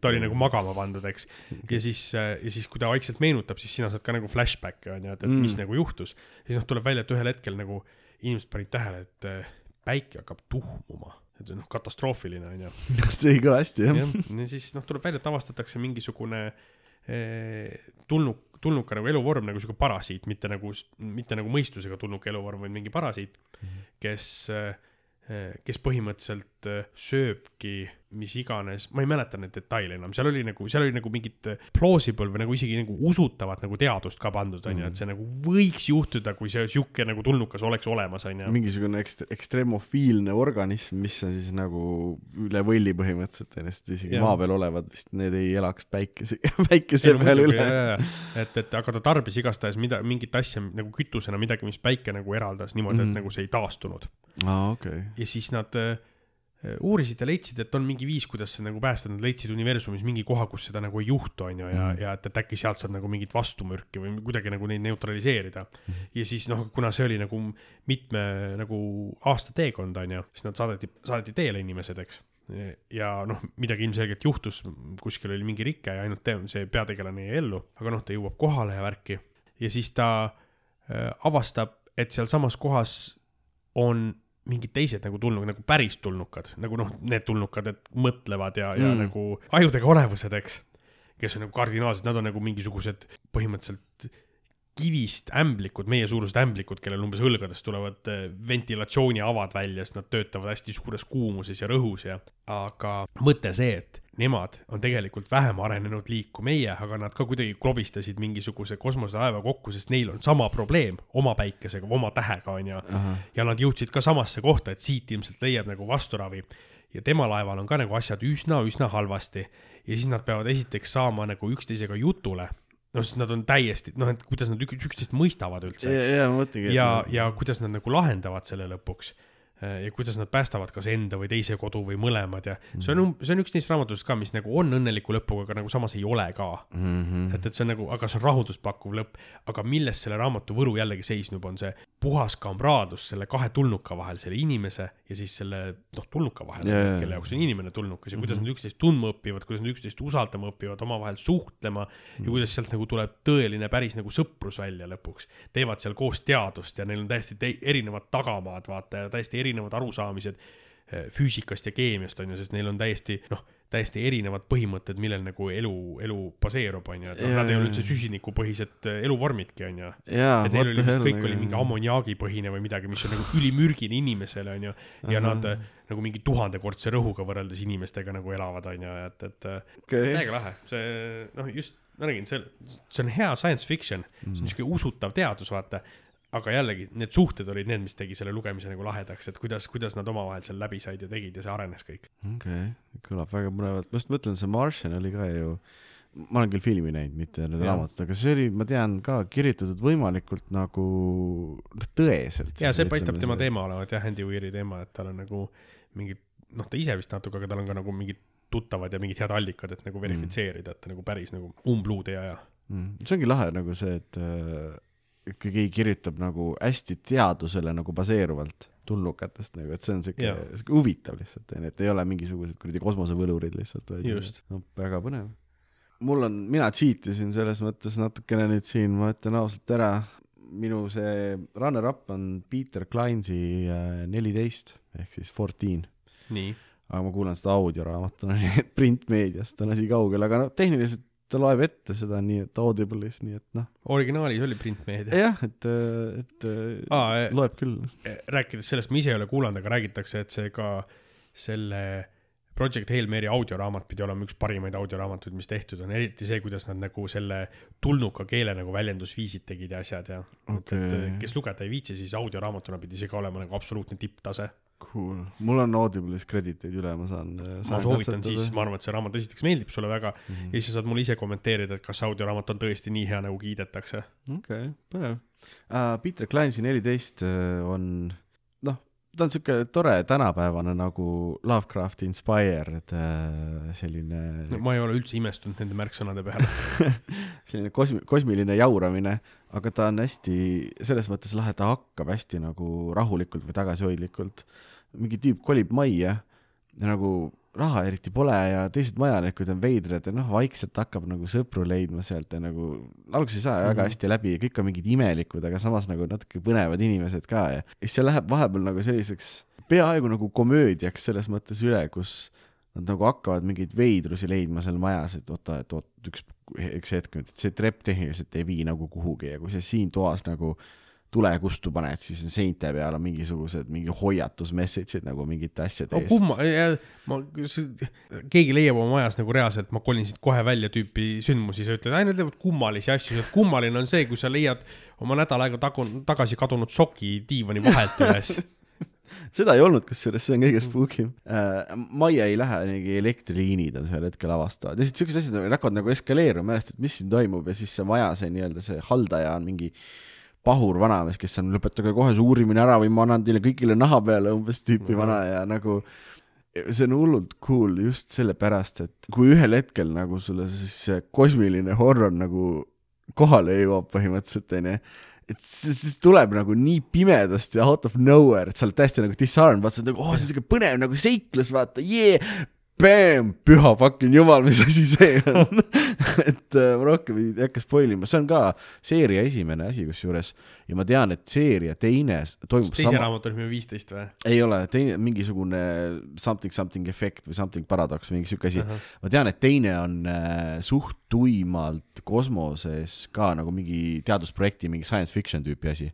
ta, oli nagu magama pandud, eks. ja siis, ja siis, kui ta vaikselt meenutab, siis sina saad ka nagu flashback'e, onju, et, et Mm. mis nagu juhtus. ja siis noh, tuleb välja, et ühel hetkel nagu inimesed panid tähele, et äh, päike hakkab tuhmuma, et on noh, katastroofiline, onju. see ei kõla hästi jah. ja siis noh, tuleb välja, et avastatakse mingisugune eh, tulnuk, tulnuka nagu eluvorm nagu sihuke parasiit, mitte nagu, mitte nagu mõistusega tulnuka eluvorm, vaid mingi parasiit, kes, kes põhimõtteliselt eh, sööbki mis iganes, ma ei mäleta neid detaile enam, seal oli nagu, seal oli nagu mingit plausible või nagu isegi nagu usutavat nagu teadust ka pandud, onju, et see nagu võiks juhtuda, kui see sihuke nagu tulnukas oleks olemas, onju. mingisugune ekst-, ekstremofiilne organism, mis on siis nagu üle võlli põhimõtteliselt ennast, isegi Jah. maa peal olevad vist, need ei elaks päikese, päikese peal üle. et, et aga ta tarbis igastahes mida, mingit asja nagu kütusena midagi, mis päike nagu eraldas niimoodi mm, -hmm. Mhm. et nagu see ei taastunud. aa, okei. ja siis nad äh, uurisid ja leidsid, et on mingi viis, kuidas see nagu päästa, nad leidsid universumis mingi koha, kus seda nagu ei juhtu, onju, ja Mhm. mm., ja et, et äkki sealt saab nagu mingit vastumürki või kuidagi nagu neid neutraliseerida mm. Ja siis noh, kuna see oli nagu mitme nagu aasta teekond, onju, siis nad saadeti, saadeti teele inimesed, eks ja noh, midagi ilmselgelt juhtus, kuskil oli mingi rike ja ainult te, see peategelane jäi ellu, aga noh, ta jõuab kohale ja värki ja siis ta äh, avastab, et sealsamas kohas on mingid teised nagu tulnud, nagu päris tulnukad, nagu noh, need tulnukad, et mõtlevad ja, ja Mm. mm. nagu ajudega olevused, eks. kes on nagu kardinaalsed, nad on nagu mingisugused põhimõtteliselt kivist ämblikud, meiesuurused ämblikud, kellel umbes õlgadest tulevad eh, ventilatsiooniavad välja, sest nad töötavad hästi suures kuumuses ja rõhus ja. aga mõte see, et nemad on tegelikult vähem arenenud liik kui meie, aga nad ka kuidagi klobistasid mingisuguse kosmoselaeva kokku, sest neil on sama probleem oma päikesega, oma tähega onju. ja nad jõudsid ka samasse kohta, et siit ilmselt leiab nagu vasturavi. ja tema laeval on ka nagu asjad üsna-üsna halvasti ja siis nad peavad esiteks saama nagu üksteisega jutule. noh, sest nad on täiesti, noh, et kuidas nad ük- üksteist mõistavad üldse, ja, eks. ja ja, ja kuidas nad nagu lahendavad selle lõpuks ja kuidas nad päästavad kas enda või teise kodu või mõlemad ja see on, see on üks neist raamatutest ka, mis nagu on õnneliku lõpuga, aga nagu samas ei ole ka mm. -hmm. et, et see on nagu, aga see on rahulduspakkuv lõpp. aga milles selle raamatu võru jällegi seisneb, on see puhas kamraadlus selle kahe tulnuka vahel, selle inimese ja siis selle noh, tulnuka vahel jaa. kelle jaoks on inimene tulnukas ja kuidas nad üksteist tundma õpivad, kuidas nad üksteist usaldama õpivad, omavahel suhtlema ja kuidas sealt nagu tuleb tõeline päris nagu sõprus välja lõpuks. teevad seal koos teadust ja neil on täiesti erinevad tagamaad, vaata ja täiesti erinevad arusaamised eh, füüsikast ja keemiast on ju, sest neil on täiesti noh, täiesti erinevad põhimõtted, millel nagu elu, elu baseerub, on ju, et noh, nad ei ole üldse süsinikupõhised eh, eluvormidki, on ju. et neil oli vist kõik oli mingi. ammoniaagipõhine või midagi, mis on nagu ülimürgine inimesele, on ju, ja Ahah. nad eh, nagu mingi tuhandekordse rõhuga võrreldes inimestega nagu elavad, on ju, et, et okei, täiega lahe, see noh, just ma räägin, see, see on hea science fiction, see on niisugune usutav teadus, vaata. Aga jällegi need suhted olid need, mis tegi selle lugemise nagu lahedaks, et kuidas, kuidas nad omavahel seal läbi said ja tegid ja see arenes kõik. okei, kõlab väga põnevalt, ma just mõtlen, see Martian oli ka ju, ma olen küll filmi näinud, mitte need raamatud, aga see oli, ma tean ka kirjutatud võimalikult nagu tõeselt. ja see paistab tema. teema olevat jah, Andy Weiri teema, et tal on nagu mingid, noh, ta ise vist natuke, aga tal on ka nagu mingid tuttavad ja mingid head allikad, et nagu verifitseerida, et ta nagu päris nagu umbluud ei aja. Mm. see ongi lahe nagu see, et äh, keegi kirjutab nagu hästi teadusele nagu baseeruvalt tulnukatest nagu, et see on siuke siuke huvitav lihtsalt onju, et ei ole mingisugused kuradi kosmosevõlurid lihtsalt, vaid no, väga põnev. mul on, mina cheat isin selles mõttes natukene nüüd siin, ma ütlen ausalt ära, minu see runner-up on Peter Kleinsi äh, neliteist ehk siis fourteen, nii, aga ma kuulan seda audioraamatuna, nii et printmeediast on asi kaugel, aga noh, tehniliselt ta loeb ette seda nii, et Audible'is, nii et noh, originaalis oli printmeedia. jah, et, et aa, loeb küll. rääkides sellest, ma ise ei ole kuulanud, aga räägitakse, et see ka selle Project Hail Mary audioraamat pidi olema üks parimaid audioraamatuid, mis tehtud on, eriti see, kuidas nad nagu selle tulnuka keele nagu väljendusviisid tegid ja asjad ja okay.. et kes lugeda ei viitsi, siis audioraamatuna pidi see ka olema nagu absoluutne tipptase. Cool, mul on Audible'is krediteid üle, ma saan. ma soovitan siis, ma arvan, et see raamat esiteks meeldib sulle väga Mhm. ja siis sa saad mulle ise kommenteerida, et kas audioraamat on tõesti nii hea, nagu kiidetakse. okei, põnev uh,. Peter Kleinsi neliteist uh, on, ta on siuke tore tänapäevane nagu Lovecrafti inspired uh, selline no, ma ei ole üldse imestunud nende märksõnade peale. selline kosmi-, kosmiline jauramine, aga ta on hästi selles mõttes lahe, ta hakkab hästi nagu rahulikult või tagasihoidlikult. mingi tüüp kolib majja ja nagu raha eriti pole ja teised majanikud on veidrad ja noh, vaikselt hakkab nagu sõpru leidma sealt ja nagu alguses ei saa väga Mhm. hästi läbi ja kõik on mingid imelikud, aga samas nagu natuke põnevad inimesed ka ja siis see läheb vahepeal nagu selliseks peaaegu nagu komöödiaks selles mõttes üle, kus nad nagu hakkavad mingeid veidrusi leidma seal majas, et oota, et oot, üks, üks hetk nüüd, et see trepp tehniliselt ei vii nagu kuhugi ja kui sa siin toas nagu tulekustu paned, siis on seinte peal on mingisugused mingi hoiatus message'id nagu mingite asjade eest. kumma, ma, keegi leiab oma majas nagu reaalselt, ma kolin siit kohe välja tüüpi sündmusi, sa ütled, ainult leiavad kummalisi asju, kummaline on see, kui sa leiad oma nädal aega tagu-, tagasi kadunud soki diivani vahelt üles. seda ei olnud, kusjuures see on kõige spookim äh,. majja ei lähe, mingi elektriliinid on ühel hetkel avastavad ja siis siuksed asjad hakkavad nagu eskaleeruma, mälestad, mis siin toimub ja siis see maja, see nii-öelda see haldaja on mingi pahur vanamees, kes on, lõpetage kohe see uurimine ära või ma annan teile kõigile naha peale umbes tüüpi vana ja nagu see on hullult cool just sellepärast, et kui ühel hetkel nagu sulle siis see kosmiline horror nagu kohale jõuab põhimõtteliselt onju, et siis, tuleb nagu nii pimedast ja out of nowhere, et sa oled täiesti nagu disarmed, vaata, nagu oh, see on siuke põnev nagu seiklus, vaata, jee, Bam, püha fucking jumal, mis asi see on. Et äh, ma rohkem ei hakka spoil ima, see on ka seeria esimene asi kusjuures. Ja ma tean, et seeria teine toimub teise sama, raamatu nimi on viisteist või? ei ole, teine mingisugune something something efekt või something paradoks või mingi siuke asi. ma tean, et teine on äh, suht tuimalt kosmoses ka nagu mingi teadusprojekti, mingi science fiction tüüpi asi.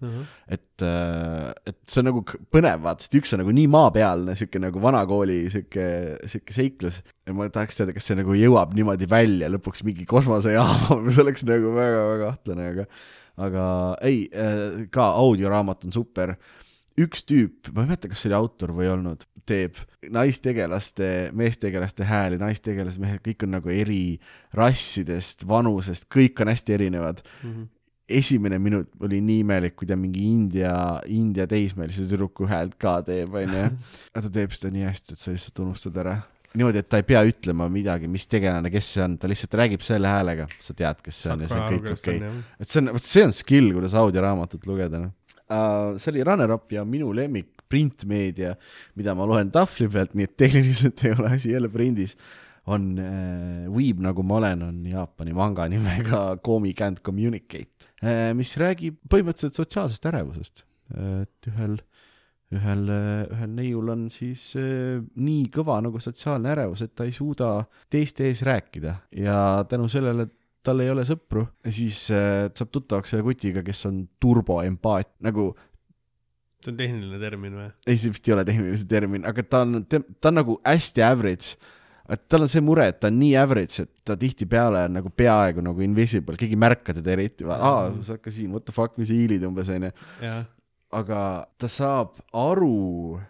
et, et see on nagu põnev, vaata, sest üks on nagu nii maapealne, sihuke nagu vanakooli sihuke, sihuke seiklus. ja ma tahaks teada, kas see nagu jõuab niimoodi välja lõpuks mingi kosmosejaama, mis oleks nagu väga-väga kahtlane, aga, aga ei, ka audioraamat on super üks tüüp, ma ei mäleta, kas see oli autor või ei olnud, teeb naistegelaste, meestegelaste hääli, naistegelased, mehed, kõik on nagu eri rassidest, vanusest, kõik on hästi erinevad. Esimene minut oli nii imelik, kui ta mingi India, India teismelise tüdruku häält ka teeb, onju. aga ta teeb seda nii hästi, et sa lihtsalt unustad ära. niimoodi, et ta ei pea ütlema midagi, mis tegelane, kes see on, ta lihtsalt räägib selle häälega, sa tead, kes see on ja see on kõik okei okay.. et see on, vot see on skill, kuidas audioraamatut lugeda, noh uh,. see oli runner-up ja minu lemmik printmeedia, mida ma loen tahvli pealt, nii et tehniliselt ei ole asi jälle prindis, on uh, Weeb, nagu ma olen, on Jaapani manga nimega Komi Can't Communicate uh,, mis räägib põhimõtteliselt sotsiaalsest ärevusest et ühel ühel, ühel neiul on siis äh, nii kõva nagu sotsiaalne ärevus, et ta ei suuda teiste ees rääkida ja tänu sellele tal ei ole sõpru, siis äh, saab tuttavaks ühe kutiga, kes on turboempaat, nagu see on tehniline termin või? ei, see vist ei ole tehnilise termin, aga ta on, ta on nagu hästi average. Et tal on see mure, et ta on nii average, et ta tihtipeale on nagu peaaegu nagu invisible, keegi ei märka teda eriti, aa, sa oled ka siin, what the fuck, mis sa hiilid umbes onju. aga ta saab aru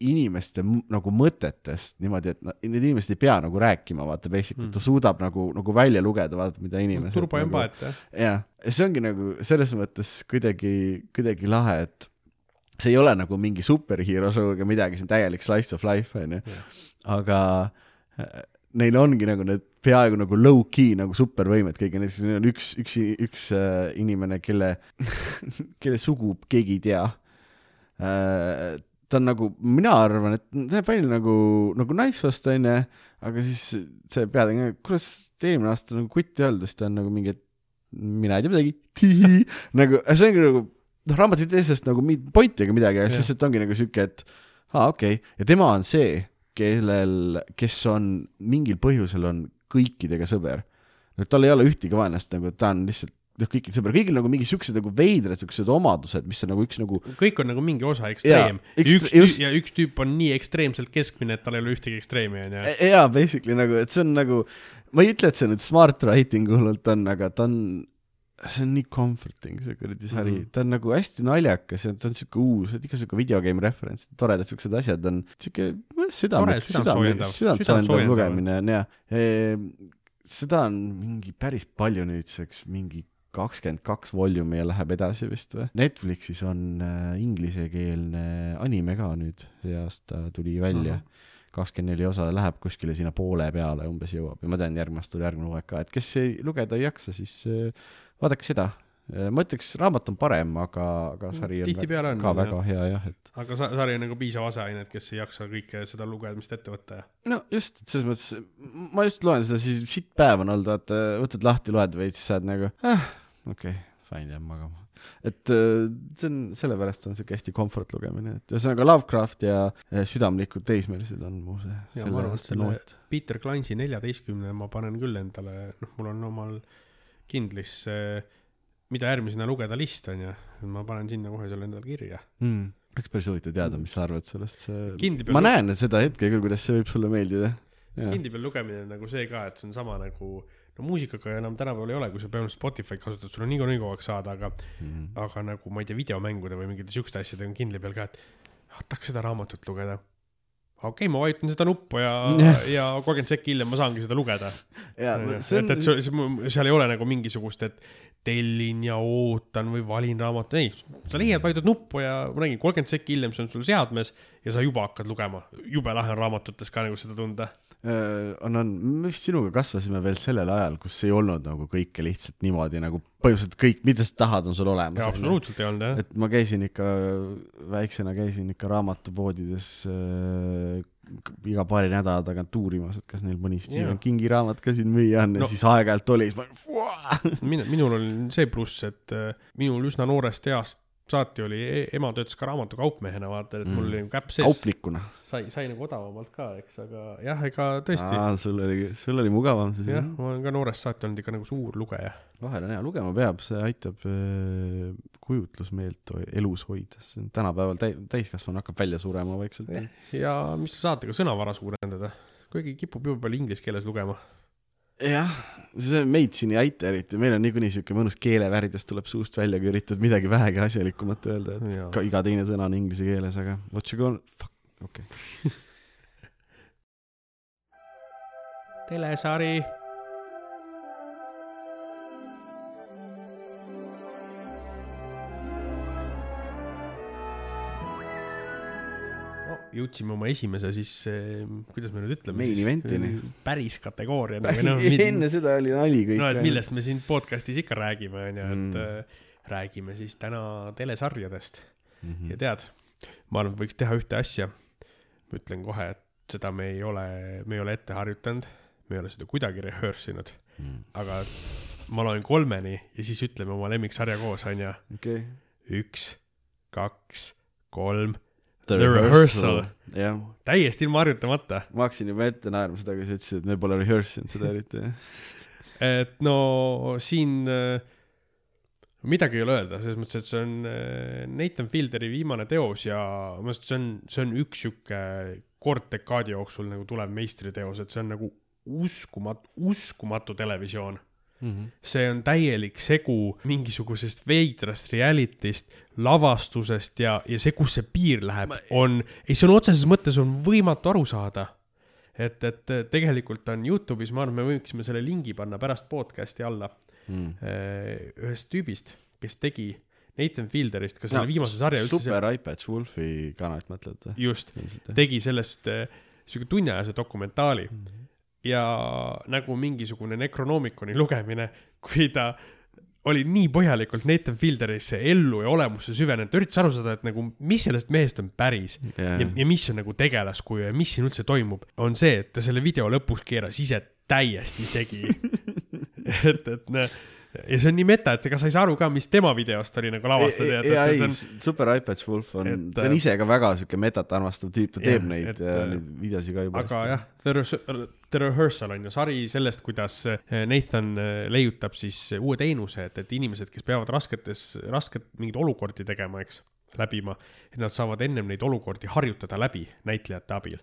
inimeste nagu mõtetest niimoodi, et need inimesed ei pea nagu rääkima, vaata basically mm., ta suudab nagu, nagu välja lugeda, vaata, mida inimesed nagu, turboempaat jah. jah, see ongi nagu selles mõttes kuidagi, kuidagi lahe, et see ei ole nagu mingi superhero show ega midagi, see on täielik slice of life, onju. aga äh, neil ongi nagu need peaaegu nagu low-key nagu supervõimed kõige, näiteks neil on üks, üks, üks äh, inimene, kelle, kelle sugu keegi ei tea äh,. ta on nagu, mina arvan, et ta näeb välja nagu, nagu naissoost onju, aga siis see peategelane, kurat, eelmine aasta nagu kutt ei olnud, siis ta on nagu mingi, et mina ei tea midagi, nagu see ongi nagu noh, raamat ei tee sellest nagu mingit pointi ega midagi, aga lihtsalt ongi nagu siuke, et aa okei okay., ja tema on see, kellel, kes on mingil põhjusel on kõikidega sõber. no tal ei ole ühtegi vaenlast nagu, ta on lihtsalt noh, kõikide sõber, kõigil nagu mingi siuksed nagu veidrad siuksed omadused, mis on nagu üks nagu kõik on nagu mingi osa ekstreem. üks just- ja üks tüüp on nii ekstreemselt keskmine, et tal ei ole ühtegi ekstreemi onju. E-, jaa, basically nagu, et see on nagu, ma ei ütle, et see nüüd smart writing hullult on, aga ta on, see on nii comforting, see kuradi sari mm. Mhm., ta on nagu hästi naljakas ja ta on siuke uus, et ikka siuke videogame reference, toredad siuksed asjad on, siuke südame Tore,, südant soojendav. lugemine on ja e, seda on mingi päris palju nüüdseks, mingi kakskümmend kaks volüumi ja läheb edasi vist või? Netflixis on äh, inglisekeelne anime ka nüüd, see aasta tuli välja Ahah. kakskümmend neli osa läheb kuskile sinna poole peale umbes jõuab ja ma tean, järgmine aasta tuleb järgmine hooaeg ka, et kes ei lugeda ei jaksa, siis äh, vaadake seda. ma ütleks, raamat on parem, aga, aga sari on Tihtipeale on, ka jah. väga hea jah, et aga sa- sari on nagu piisav aseaine, et kes ei jaksa kõike seda lugemist ette võtta ja. no just, et selles mõttes, ma just loen seda siis, sitt päev on olnud, vaata, võtad lahti, loed veits, saad nagu ah,, okei okay,, fine, jään magama. et äh, see on, sellepärast on siuke hästi comfort lugemine, et ühesõnaga Lovecraft ja äh, südamlikud teismelised on mu see, Ja ma arvan, et selle-. Peter Clancy neljateistkümne ma panen küll endale, noh, mul on omal kindlis, mida järgmisena lugeda list on ju, ma panen sinna kohe selle endale kirja. mm.. oleks päris huvitav teada, mis sa arvad sellest, see, ma näen seda hetke küll, kuidas see võib sulle meeldida. Kindi peal lugemine on nagu see ka, et see on sama nagu, no muusikaga enam tänapäeval ei ole, kui sa peamiselt Spotify'd kasutad, sul on niikuinii kogu aeg saada, aga, Mm. aga nagu ma ei tea, videomängude või mingite siukeste asjade on Kindli peal ka, et ah, tahaks seda raamatut lugeda. Okei okay,, ma vajutan seda nuppu ja Jah. ja kolmkümmend sekki hiljem ma saangi seda lugeda. ja et, et see- seal ei ole nagu mingisugust, et tellin ja ootan või valin raamatu, ei, sa leiad, vajutad nuppu ja ma räägin, kolmkümmend sekki hiljem see on sul seadmes ja sa juba hakkad lugema. jube lahe on raamatutes ka nagu seda tunda. Äh, on, on, me vist sinuga kasvasime veel sellel ajal, kus ei olnud nagu kõike lihtsalt niimoodi nagu põhimõtteliselt kõik, mida sa tahad, on sul olemas. absoluutselt ei olnud jah. et ma käisin ikka, väiksena käisin ikka raamatupoodides äh, iga paari nädala tagant uurimas, et kas neil mõni Stephen. Kingi raamat ka siin müüa on ja No- siis aeg-ajalt oli, siis ma olin, min-, minul on see pluss, et äh, minul üsna noorest east saati oli, ema töötas ka raamatukaupmehena, vaata, et mul Mm. oli nagu käpp sees, kauplikuna. sai, sai nagu odavamalt ka, eks, aga jah, ega tõesti, sul oli, sul oli mugavam siis jah, ma olen ka noorest saati olnud ikka nagu suur lugeja. vahel on hea, lugema peab, see aitab äh, kujutlusmeelt elus hoida, see on tänapäeval täi-, täiskasvanu hakkab välja surema vaikselt. ja mis te saate ka sõnavara suurendada, kuigi kipub jube palju inglise keeles lugema. jah, see meid siin ei aita eriti, meil on niikuinii siuke mõnus keelevärdjas tuleb suust välja, kui üritad midagi vähegi asjalikumat öelda, et Jaa. ka iga teine sõna on inglise keeles, aga what you gonna, fuck, okei okay. telesari. Jõudsime oma esimese siis, kuidas me nüüd ütleme Main event'ini.. päris kategooriani või noh, enne seda oli nali kõik. no et millest me siin podcast'is ikka räägime, onju, et Mm. äh, räägime siis täna telesarjadest mm. ja -hmm. tead, ma arvan, võiks teha ühte asja. ma ütlen kohe, et seda me ei ole, me ei ole ette harjutanud, me ei ole seda kuidagi rehearse inud, Mm. aga ma loen kolmeni ja siis ütleme oma lemmiksarja koos, onju. okei, üks, kaks, kolm, The Rehearsal. jah, täiesti ilma harjutamata. ma hakkasin juba ette naerma seda, kui sa ütlesid, et me pole rehearse inud seda eriti. et no siin äh, midagi ei ole öelda, selles mõttes, et see on äh, Nathan Fielderi viimane teos ja minu arust see on, see on üks sihuke kord dekaadi jooksul nagu tulev meistriteos, et see on nagu uskumatu, uskumatu televisioon see on täielik segu mingisugusest veidrast reality'st, lavastusest ja, ja see, kus see piir läheb, on, ei sõna otseses mõttes on võimatu aru saada. et, et tegelikult on Youtube'is, ma arvan, me võiksime selle lingi panna pärast podcast'i alla Mm. eh, ühest tüübist, kes tegi Nathan Fielderist ka selle no, viimase sarja super iPad Wolfi kanalit mõtled või? just, tegi sellest äh, sihuke tunniajase dokumentaali mm -hmm. Ja nagu mingisugune Necronomiconi lugemine, kui ta oli nii põhjalikult Nathan Fielderisse ellu ja olemusse süvenenud, ta üritas aru saada, et nagu mis sellest mehest on päris ja, ja, ja mis on nagu tegelaskuju ja mis siin üldse toimub, on see, et ta selle video lõpuks keeras ise täiesti segi. et, et noh, ja see on nii meta, et ega sa ei saa aru ka, mis tema videost oli nagu lavastatud, et, ja et ei on, Super iPad Wolf on ta on ise ka väga siuke metat armastav tüüp, ta teeb neid et, ja äh, neid videosid ka juba aga jah, The Rehearsal- The Rehearsal on ju sari sellest, kuidas Nathan leiutab siis uue teenuse, et, et inimesed, kes peavad rasketes, rasket mingeid olukordi tegema, eks, läbima, et nad saavad ennem neid olukordi harjutada läbi näitlejate abil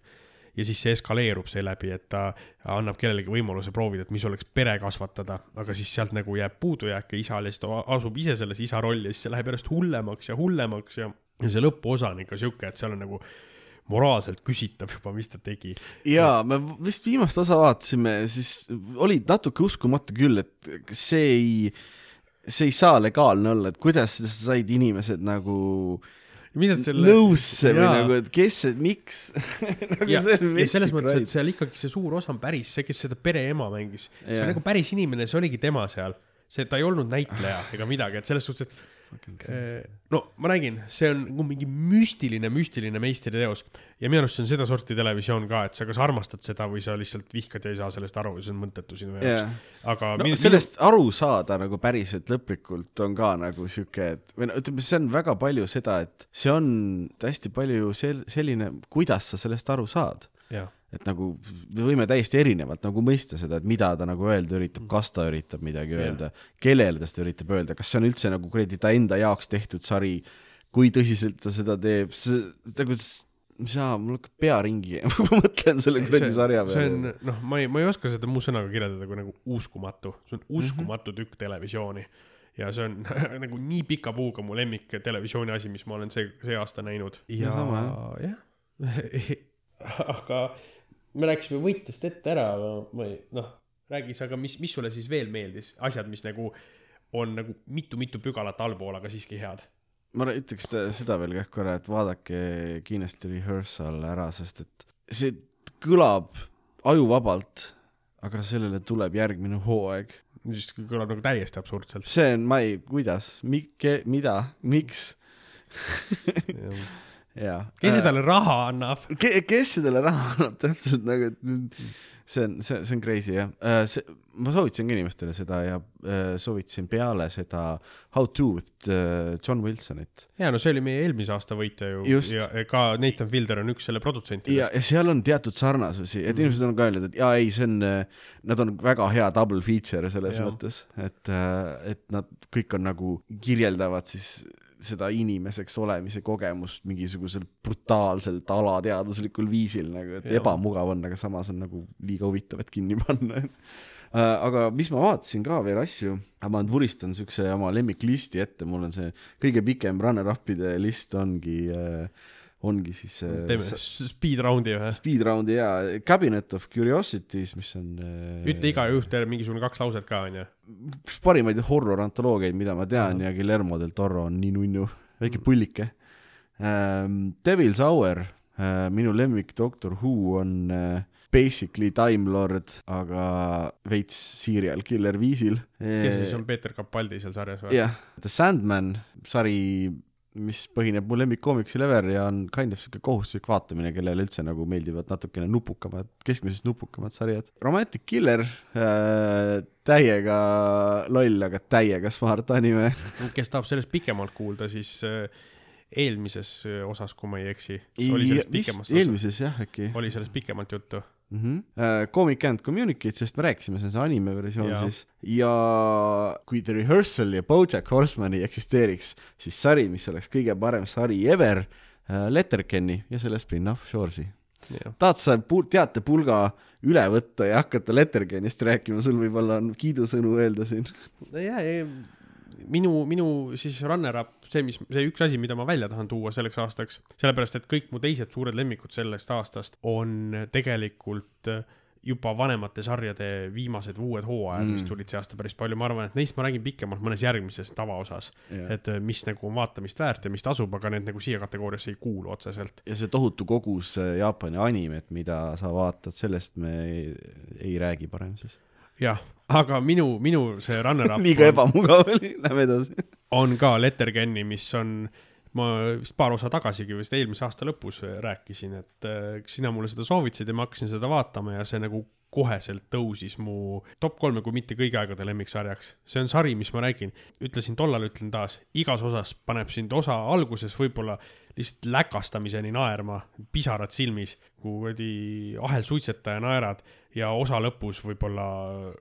ja siis see eskaleerub seeläbi, et ta annab kellelegi võimaluse proovida, et mis oleks pere kasvatada, aga siis sealt nagu jääb puudujääke isal ja siis ta asub ise selles isa rolli ja siis see läheb järjest hullemaks ja hullemaks ja, ja see lõpuosa on ikka sihuke, et seal on nagu moraalselt küsitav juba, mis ta tegi. ja me vist viimast osa vaatasime, siis oli natuke uskumatu küll, et see ei, see ei saa legaalne olla, et kuidas said inimesed nagu ta selle nõusse või nagu, et kes, miks? Nagu ja, see on ja selles mõttes, et seal ikkagi see suur osa on päris, see, kes seda pereema mängis, see on nagu päris inimene, see oligi tema seal. see, ta ei olnud näitleja ega midagi, et selles suhtes, et no ma räägin, see on nagu mingi müstiline, müstiline meistriteos ja minu arust see on sedasorti televisioon ka, et sa kas armastad seda või sa lihtsalt vihkad ja ei saa sellest aru ja see on mõttetu sinu jaoks Jah. aga no minu- sellest aru saada nagu päriselt lõplikult on ka nagu sihuke, et või no ütleme, see on väga palju seda, et see on hästi palju sel-, selline, kuidas sa sellest aru saad. jah, et nagu me võime täiesti erinevalt nagu mõista seda, et mida ta nagu öelda üritab, kas ta üritab midagi öelda, kellele ta seda üritab öelda, kas see on üldse nagu kuradi ta enda jaoks tehtud sari, kui tõsiselt ta seda teeb, nagu, jaa, mul hakkab pea ringi käima, kui ma mõtlen selle kuradi sarja see on peale., noh, ma ei, ma ei oska seda muu sõnaga kirjeldada kui nagu uskumatu, see on Mhm. uskumatu tükk televisiooni. ja see on nagu nii pika puuga mu lemmik televisiooni asi, mis ma olen see, see aasta näinud. ja sama, jah, aga me rääkisime võitjast ette ära, ei, noh, räägis, aga mis, mis sulle siis veel meeldis, asjad, mis nagu on nagu mitu-mitu pügalat allpool, aga siiski head. ma ütleks seda veel kah korra, et vaadake kindlasti Rehearsal ära, sest et see kõlab ajuvabalt, aga sellele tuleb järgmine hooaeg. mis kõlab nagu täiesti absurdselt. see on, ma ei, kuidas, mikke, mida, miks, kes talle raha annab? Ke-, kes sellele raha annab, täpselt nagu, et see on, see, see on crazy jah. see, ma soovitasin ka inimestele seda ja äh, soovitasin peale seda How to with äh, John Wilsonit. ja no see oli meie eelmise aasta võitja ju Just. ja ja ka Nathan Fielder on üks selle ja, produtsentidest. ja seal on teatud sarnasusi, et inimesed on ka öelnud, et jaa, ei, see on, nad on väga hea double feature selles Jah. mõttes, et, et nad kõik on nagu, kirjeldavad siis seda inimeseks olemise kogemust mingisugusel brutaalselt alateaduslikul viisil nagu, et Jah. ebamugav on, aga samas on nagu liiga huvitav, et kinni panna. aga mis ma vaatasin ka veel asju, ma vuristan siukse oma lemmiklisti ette, mul on see kõige pikem runner-up'ide list ongi, ongi siis äh, teeme speed round'i või? Speed Roundi ja Cabinet of Curiosities, mis on ütle iga juht mingisugune kaks lauset ka onju. üks parimaid horror-antoloogiaid, mida ma tean ja Guillermo del Toro on nii nunnu, väike pullike ähm,. Devil's Hour äh,, minu lemmik Doctor Who on äh, basically Time Lord, aga veits serial killer viisil. kes siis on Peeter Capaldi seal sarjas või? jah, The Sandman sari, mis põhineb mu lemmikkoomiksil ever ja on kind of siuke kohustuslik vaatamine, kellele üldse nagu meeldivad natukene nupukamad, keskmisest nupukamad sarjad. Romantic Killer äh,, täiega loll, aga täiega smart anime. kes tahab sellest pikemalt kuulda, siis äh, eelmises äh, osas, kui ma ei eksi. eelmises jah äkki oli sellest pikemalt juttu. mm. -hmm. Comic and Communicate, sest me rääkisime, see on see anime versioon Jaa. siis. ja kui The Rehearsal ja Bojack Horseman ei eksisteeriks, siis sari, mis oleks kõige parem sari ever uh,, Letterkenny ja selle spin-off Shores'i. tahad sa pu- teatepulga üle võtta ja hakata Letterkenist rääkima, sul võib-olla on kiidusõnu öelda siin. ja, ja minu, minu siis runner-up, see, mis, see üks asi, mida ma välja tahan tuua selleks aastaks, sellepärast et kõik mu teised suured lemmikud sellest aastast on tegelikult juba vanemate sarjade viimased uued hooajad mm., mis tulid see aasta päris palju, ma arvan, et neist ma räägin pikemalt mõnes järgmises tavaosas, et äh, mis nagu on vaatamist väärt ja mis tasub, aga need nagu siia kategooriasse ei kuulu otseselt. ja see tohutu kogus äh, Jaapani animet, mida sa vaatad, sellest me ei, ei räägi parem siis. jah, aga minu, minu see runner-up liiga ebamugav oli, lähme edasi. on ka Letterkenny, mis on, ma vist paar osa tagasigi, vist eelmise aasta lõpus rääkisin, et äh, sina mulle seda soovitasid ja ma hakkasin seda vaatama ja see nagu koheselt tõusis mu top kolme, kui mitte kõigi aegade lemmiksarjaks. see on sari, mis ma räägin, ütlesin tollal, ütlen taas, igas osas paneb sind osa alguses võib-olla lihtsalt läkastamiseni naerma, pisarad silmis, kui kuradi ahelsuitsetaja naerad ja osa lõpus võib-olla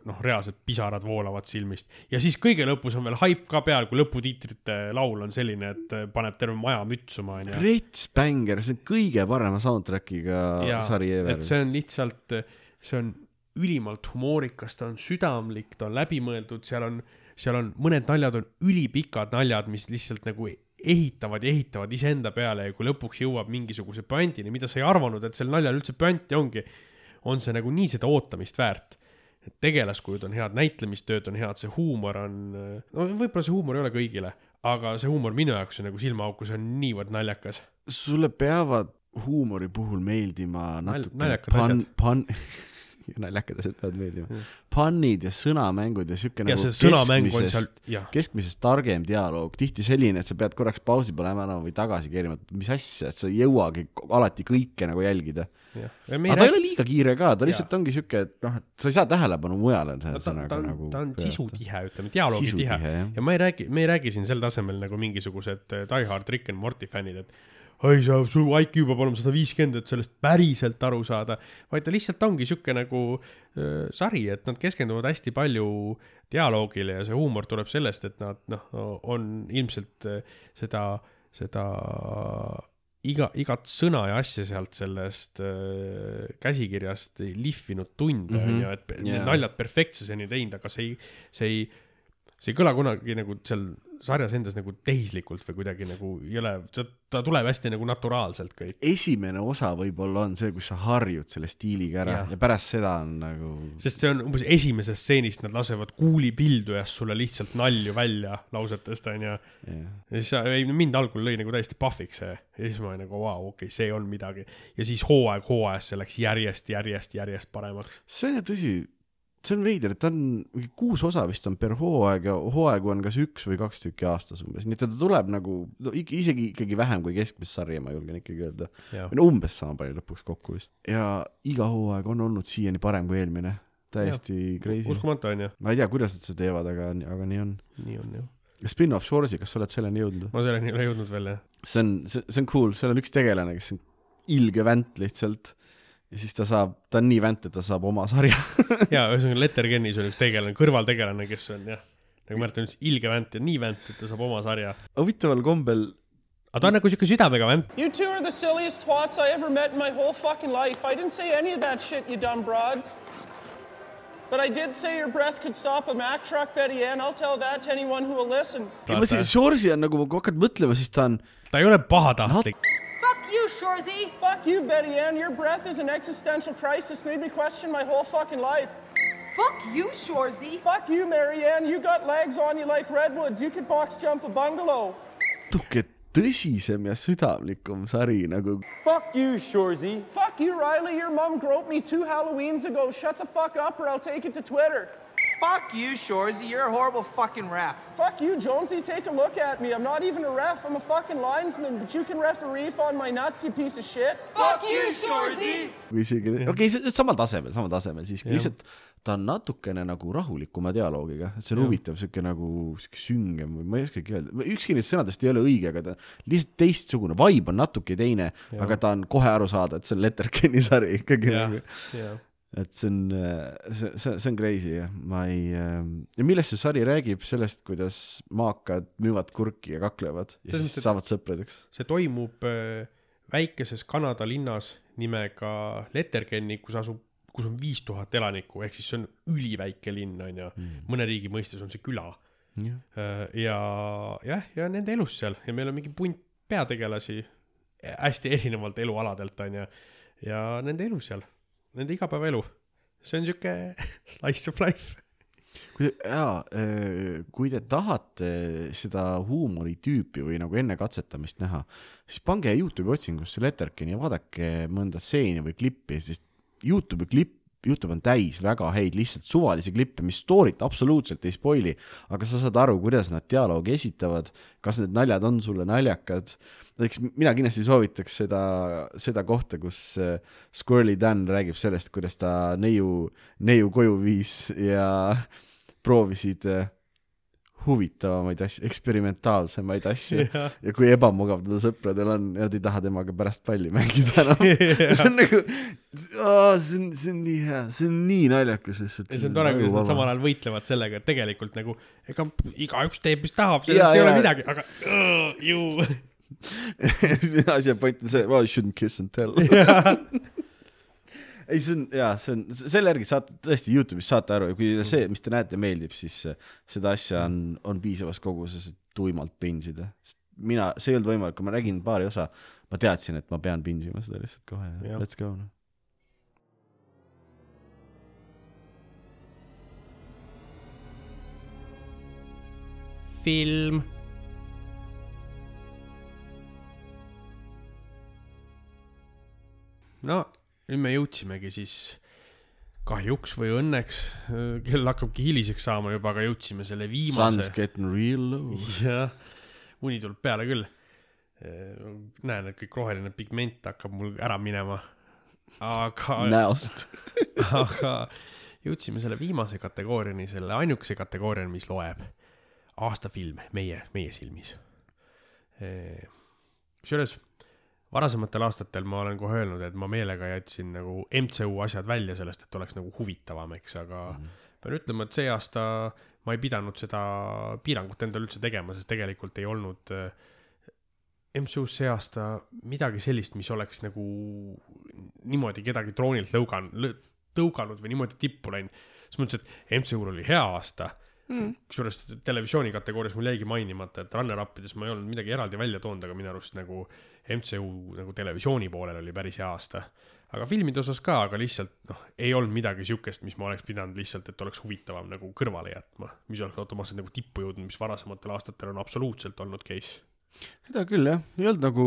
noh, reaalselt pisarad voolavad silmist. ja siis kõige lõpus on veel haip ka peal, kui lõputiitrite laul on selline, et paneb terve maja mütsuma, onju. Rets Banger, see on kõige parema soundtrack'iga sari ever. et see on lihtsalt, see on ülimalt humoorikas, ta on südamlik, ta on läbimõeldud, seal on, seal on mõned naljad on ülipikad naljad, mis lihtsalt nagu ehitavad ja ehitavad iseenda peale ja kui lõpuks jõuab mingisuguse puändini, mida sa ei arvanud, et sel naljal üldse puänti ongi, on see nagu nii seda ootamist väärt. et tegelaskujud on head, näitlemistööd on head, see huumor on, no võib-olla see huumor ei ole kõigile, aga see huumor minu jaoks on nagu silmaauku, see on niivõrd naljakas. sulle peavad huumori puhul meeldima natuke naljakad pan- pan-, naljakad asjad peavad meeldima. pannid ja sõnamängud ja siuke ja nagu jah, keskmisest targem dialoog, tihti selline, et sa pead korraks pausi panema no, või tagasi keerima, et mis asja, et sa ei jõuagi alati kõike nagu jälgida. aga ta ei ole liiga kiire ka, ta lihtsalt ongi siuke, et noh, et sa ei saa tähelepanu mujale. ta, ta, ta on, ta on sisutihe, ütleme, dialoogitihe Sisutihe, jah. ja ma ei räägi, me ei räägi siin sel tasemel nagu mingisugused äh, Die Hard Rick and Morty fännid, et oi, sa, su IQ peab olema sada viiskümmend, et sellest päriselt aru saada, vaid ta lihtsalt ongi sihuke nagu äh, sari, et nad keskenduvad hästi palju dialoogile ja see huumor tuleb sellest, et nad noh, on ilmselt seda, seda iga, igat sõna ja asja sealt sellest äh, käsikirjast lihvinud tunde Mhm. onju, et pe- Jaa. need naljad perfektsuseni teinud, aga see ei, see ei, see ei kõla kunagi nagu seal sarjas endas nagu tehislikult või kuidagi nagu ei ole, ta tuleb hästi nagu naturaalselt kõik. esimene osa võib-olla on see, kus sa harjud selle stiiliga ära ja, ja pärast seda on nagu sest see on umbes esimesest stseenist, nad lasevad kuulipildujast sulle lihtsalt nalju välja lausetest onju. ja siis sa, ei mind algul lõi nagu täiesti pahviks see ja siis ma olin nagu vau, okei okay,, see on midagi. ja siis hooaeg hooajast see läks järjest, järjest, järjest paremaks. see on ju tõsi, see on veider, et ta on mingi kuus osa vist on per hooaeg ja hooaegu on kas üks või kaks tükki aastas umbes, nii et ta tuleb nagu no, isegi ikkagi vähem kui keskmist sarja, ma julgen ikkagi öelda. jah, no umbes sama palju lõpuks kokku vist. ja iga hooaeg on olnud siiani parem kui eelmine, täiesti crazy. uskumatu onju, ma ei tea, kuidas nad seda teevad, aga, aga nii on. nii on ju. Spin-off Shores'i, kas sa oled selleni jõudnud? ma selleni ei ole jõudnud veel jah. see on, see, see on cool, seal on üks tegelane, kes on ilge vänt lihtsalt ja siis ta saab, ta on nii vänt, et ta saab oma sarja. ja ühesõnaga Letterkennis on üks tegelane, kõrvaltegelane, kes on jah, nagu ütlen, üks ilge vänt ja nii vänt, et ta saab oma sarja. huvitaval kombel aga ta on nagu siuke südamega vänt. You two are the silliest twats I ever met in my whole fucking life. I didn't say any of that shit, you dumb broads. But I did say your breath could stop a Mack truck, Betty Ann. I'll tell that to anyone who will listen. ma siin Shores'i on nagu, kui hakkad mõtlema, siis ta on, ta ei ole pahatahtlik. Fuck you, Shorzy. Fuck you, Betty Ann. Your breath is an existential crisis. Made me question my whole fucking life. Fuck you, Shorzy. Fuck you, Marianne. You got legs on you like redwoods. You could box jump a bungalow. natuke tõsisem ja südamlikum sari nagu. Fuck you, Shorzy. Fuck you, Riley. Your mom groped me two Halloweens ago. Shut the fuck up or I'll take it to Twitter. Fuck you, Shorzy. You're a horrible fucking ref. Fuck you, Jonesy. Take a look at me. I'm not even a ref. I'm a fucking linesman, but you can referee on my nuts, you piece of shit. Fuck you, Shorzy. kui isegi, okei okay,, see samal tasemel, samal tasemel siiski, lihtsalt ta on natukene nagu rahulikuma dialoogiga, et see on Jah. huvitav, sihuke nagu sihuke süngem või ma ei oskagi öelda, ükski neist sõnadest ei ole õige, aga ta lihtsalt teistsugune, vibe on natuke teine, aga ta on kohe aru saada, et see on Letterkenni sari ikkagi nagu. Et see on, see, see, see on crazy jah, ma ei, ja millest see sari räägib, sellest, kuidas maakad müüvad kurki ja kaklevad ja Selles siis et- saavad sõpradeks. see toimub äh, väikeses Kanada linnas nimega Letterkenni, kus asub, kus on viis tuhat elanikku, ehk siis see on üliväike linn, on ju. mõne riigi mõistes on see küla. Jah. ja jah, ja nende elus seal ja meil on mingi punt peategelasi hästi erinevalt elualadelt, on ju. ja nende elu seal, nende igapäevaelu. see on sihuke slice of life. kui jaa, kui te tahate seda huumoritüüpi või nagu enne katsetamist näha, siis pange Youtube'i otsingusse Letterkenni ja vaadake mõnda stseeni või klippi, sest Youtube'i klipp, Youtube on täis väga häid lihtsalt suvalisi klippe, mis story't absoluutselt ei spoil'i, aga sa saad aru, kuidas nad dialoogi esitavad, kas need naljad on sulle naljakad. Näiteks mina kindlasti soovitaks seda, seda kohta, kus äh, Squirrely Dan räägib sellest, kuidas ta neiu, neiu koju viis ja proovisid äh, huvitavamaid asju, eksperimentaalsemaid asju Jah. ja kui ebamugav tal sõpradel on ja nad ei taha temaga pärast palli mängida enam see on nagu, see on, see on nii hea, see on nii naljakas lihtsalt. ja see on tore, kuidas nad samal ajal võitlevad sellega, et tegelikult nagu ega igaüks teeb, mis tahab, sellest Jaa, ei ole jaa. midagi, aga uh, ju asja point on see, well you shouldn't kiss and tell. ei, see on jaa, see on, selle järgi saate tõesti Youtube'is saate aru ja kui teile see, mis te näete, meeldib, siis äh, seda asja on, on piisavas koguses, et tuimalt pinsida. mina, see ei olnud võimalik, kui ma nägin paari osa, ma teadsin, et ma pean pinsima seda lihtsalt kohe ja let's go noh. film. No nüüd me jõudsimegi siis kahjuks või õnneks, kell hakkabki hiliseks saama juba, aga jõudsime selle Sun's viimase. getting real low. jah, uni tuleb peale küll. näen, et kõik roheline pigment hakkab mul ära minema. aga, näost. aga jõudsime selle viimase kategooriani, selle ainukese kategooriani, mis loeb. aastafilm meie, meie silmis. kusjuures varasematel aastatel ma olen kohe öelnud, et ma meelega jätsin nagu MCU asjad välja sellest, et oleks nagu huvitavam, eks, aga mm. pean ütlema, et see aasta ma ei pidanud seda piirangut endale üldse tegema, sest tegelikult ei olnud äh, MCU-s see aasta midagi sellist, mis oleks nagu niimoodi kedagi troonilt lõugan-, tõuganud või niimoodi tippu läinud. selles mõttes, et MCU-l oli hea aasta mm.. kusjuures televisiooni kategoorias mul jäigi mainimata, et runner-up'ides ma ei olnud midagi eraldi välja toonud, aga minu arust nagu MCU nagu televisiooni poolel oli päris hea aasta. aga filmide osas ka, aga lihtsalt noh, ei olnud midagi siukest, mis ma oleks pidanud lihtsalt, et oleks huvitavam nagu kõrvale jätma, mis oleks automaatselt nagu tippu jõudnud, mis varasematel aastatel on absoluutselt olnud case. seda küll jah, ei olnud nagu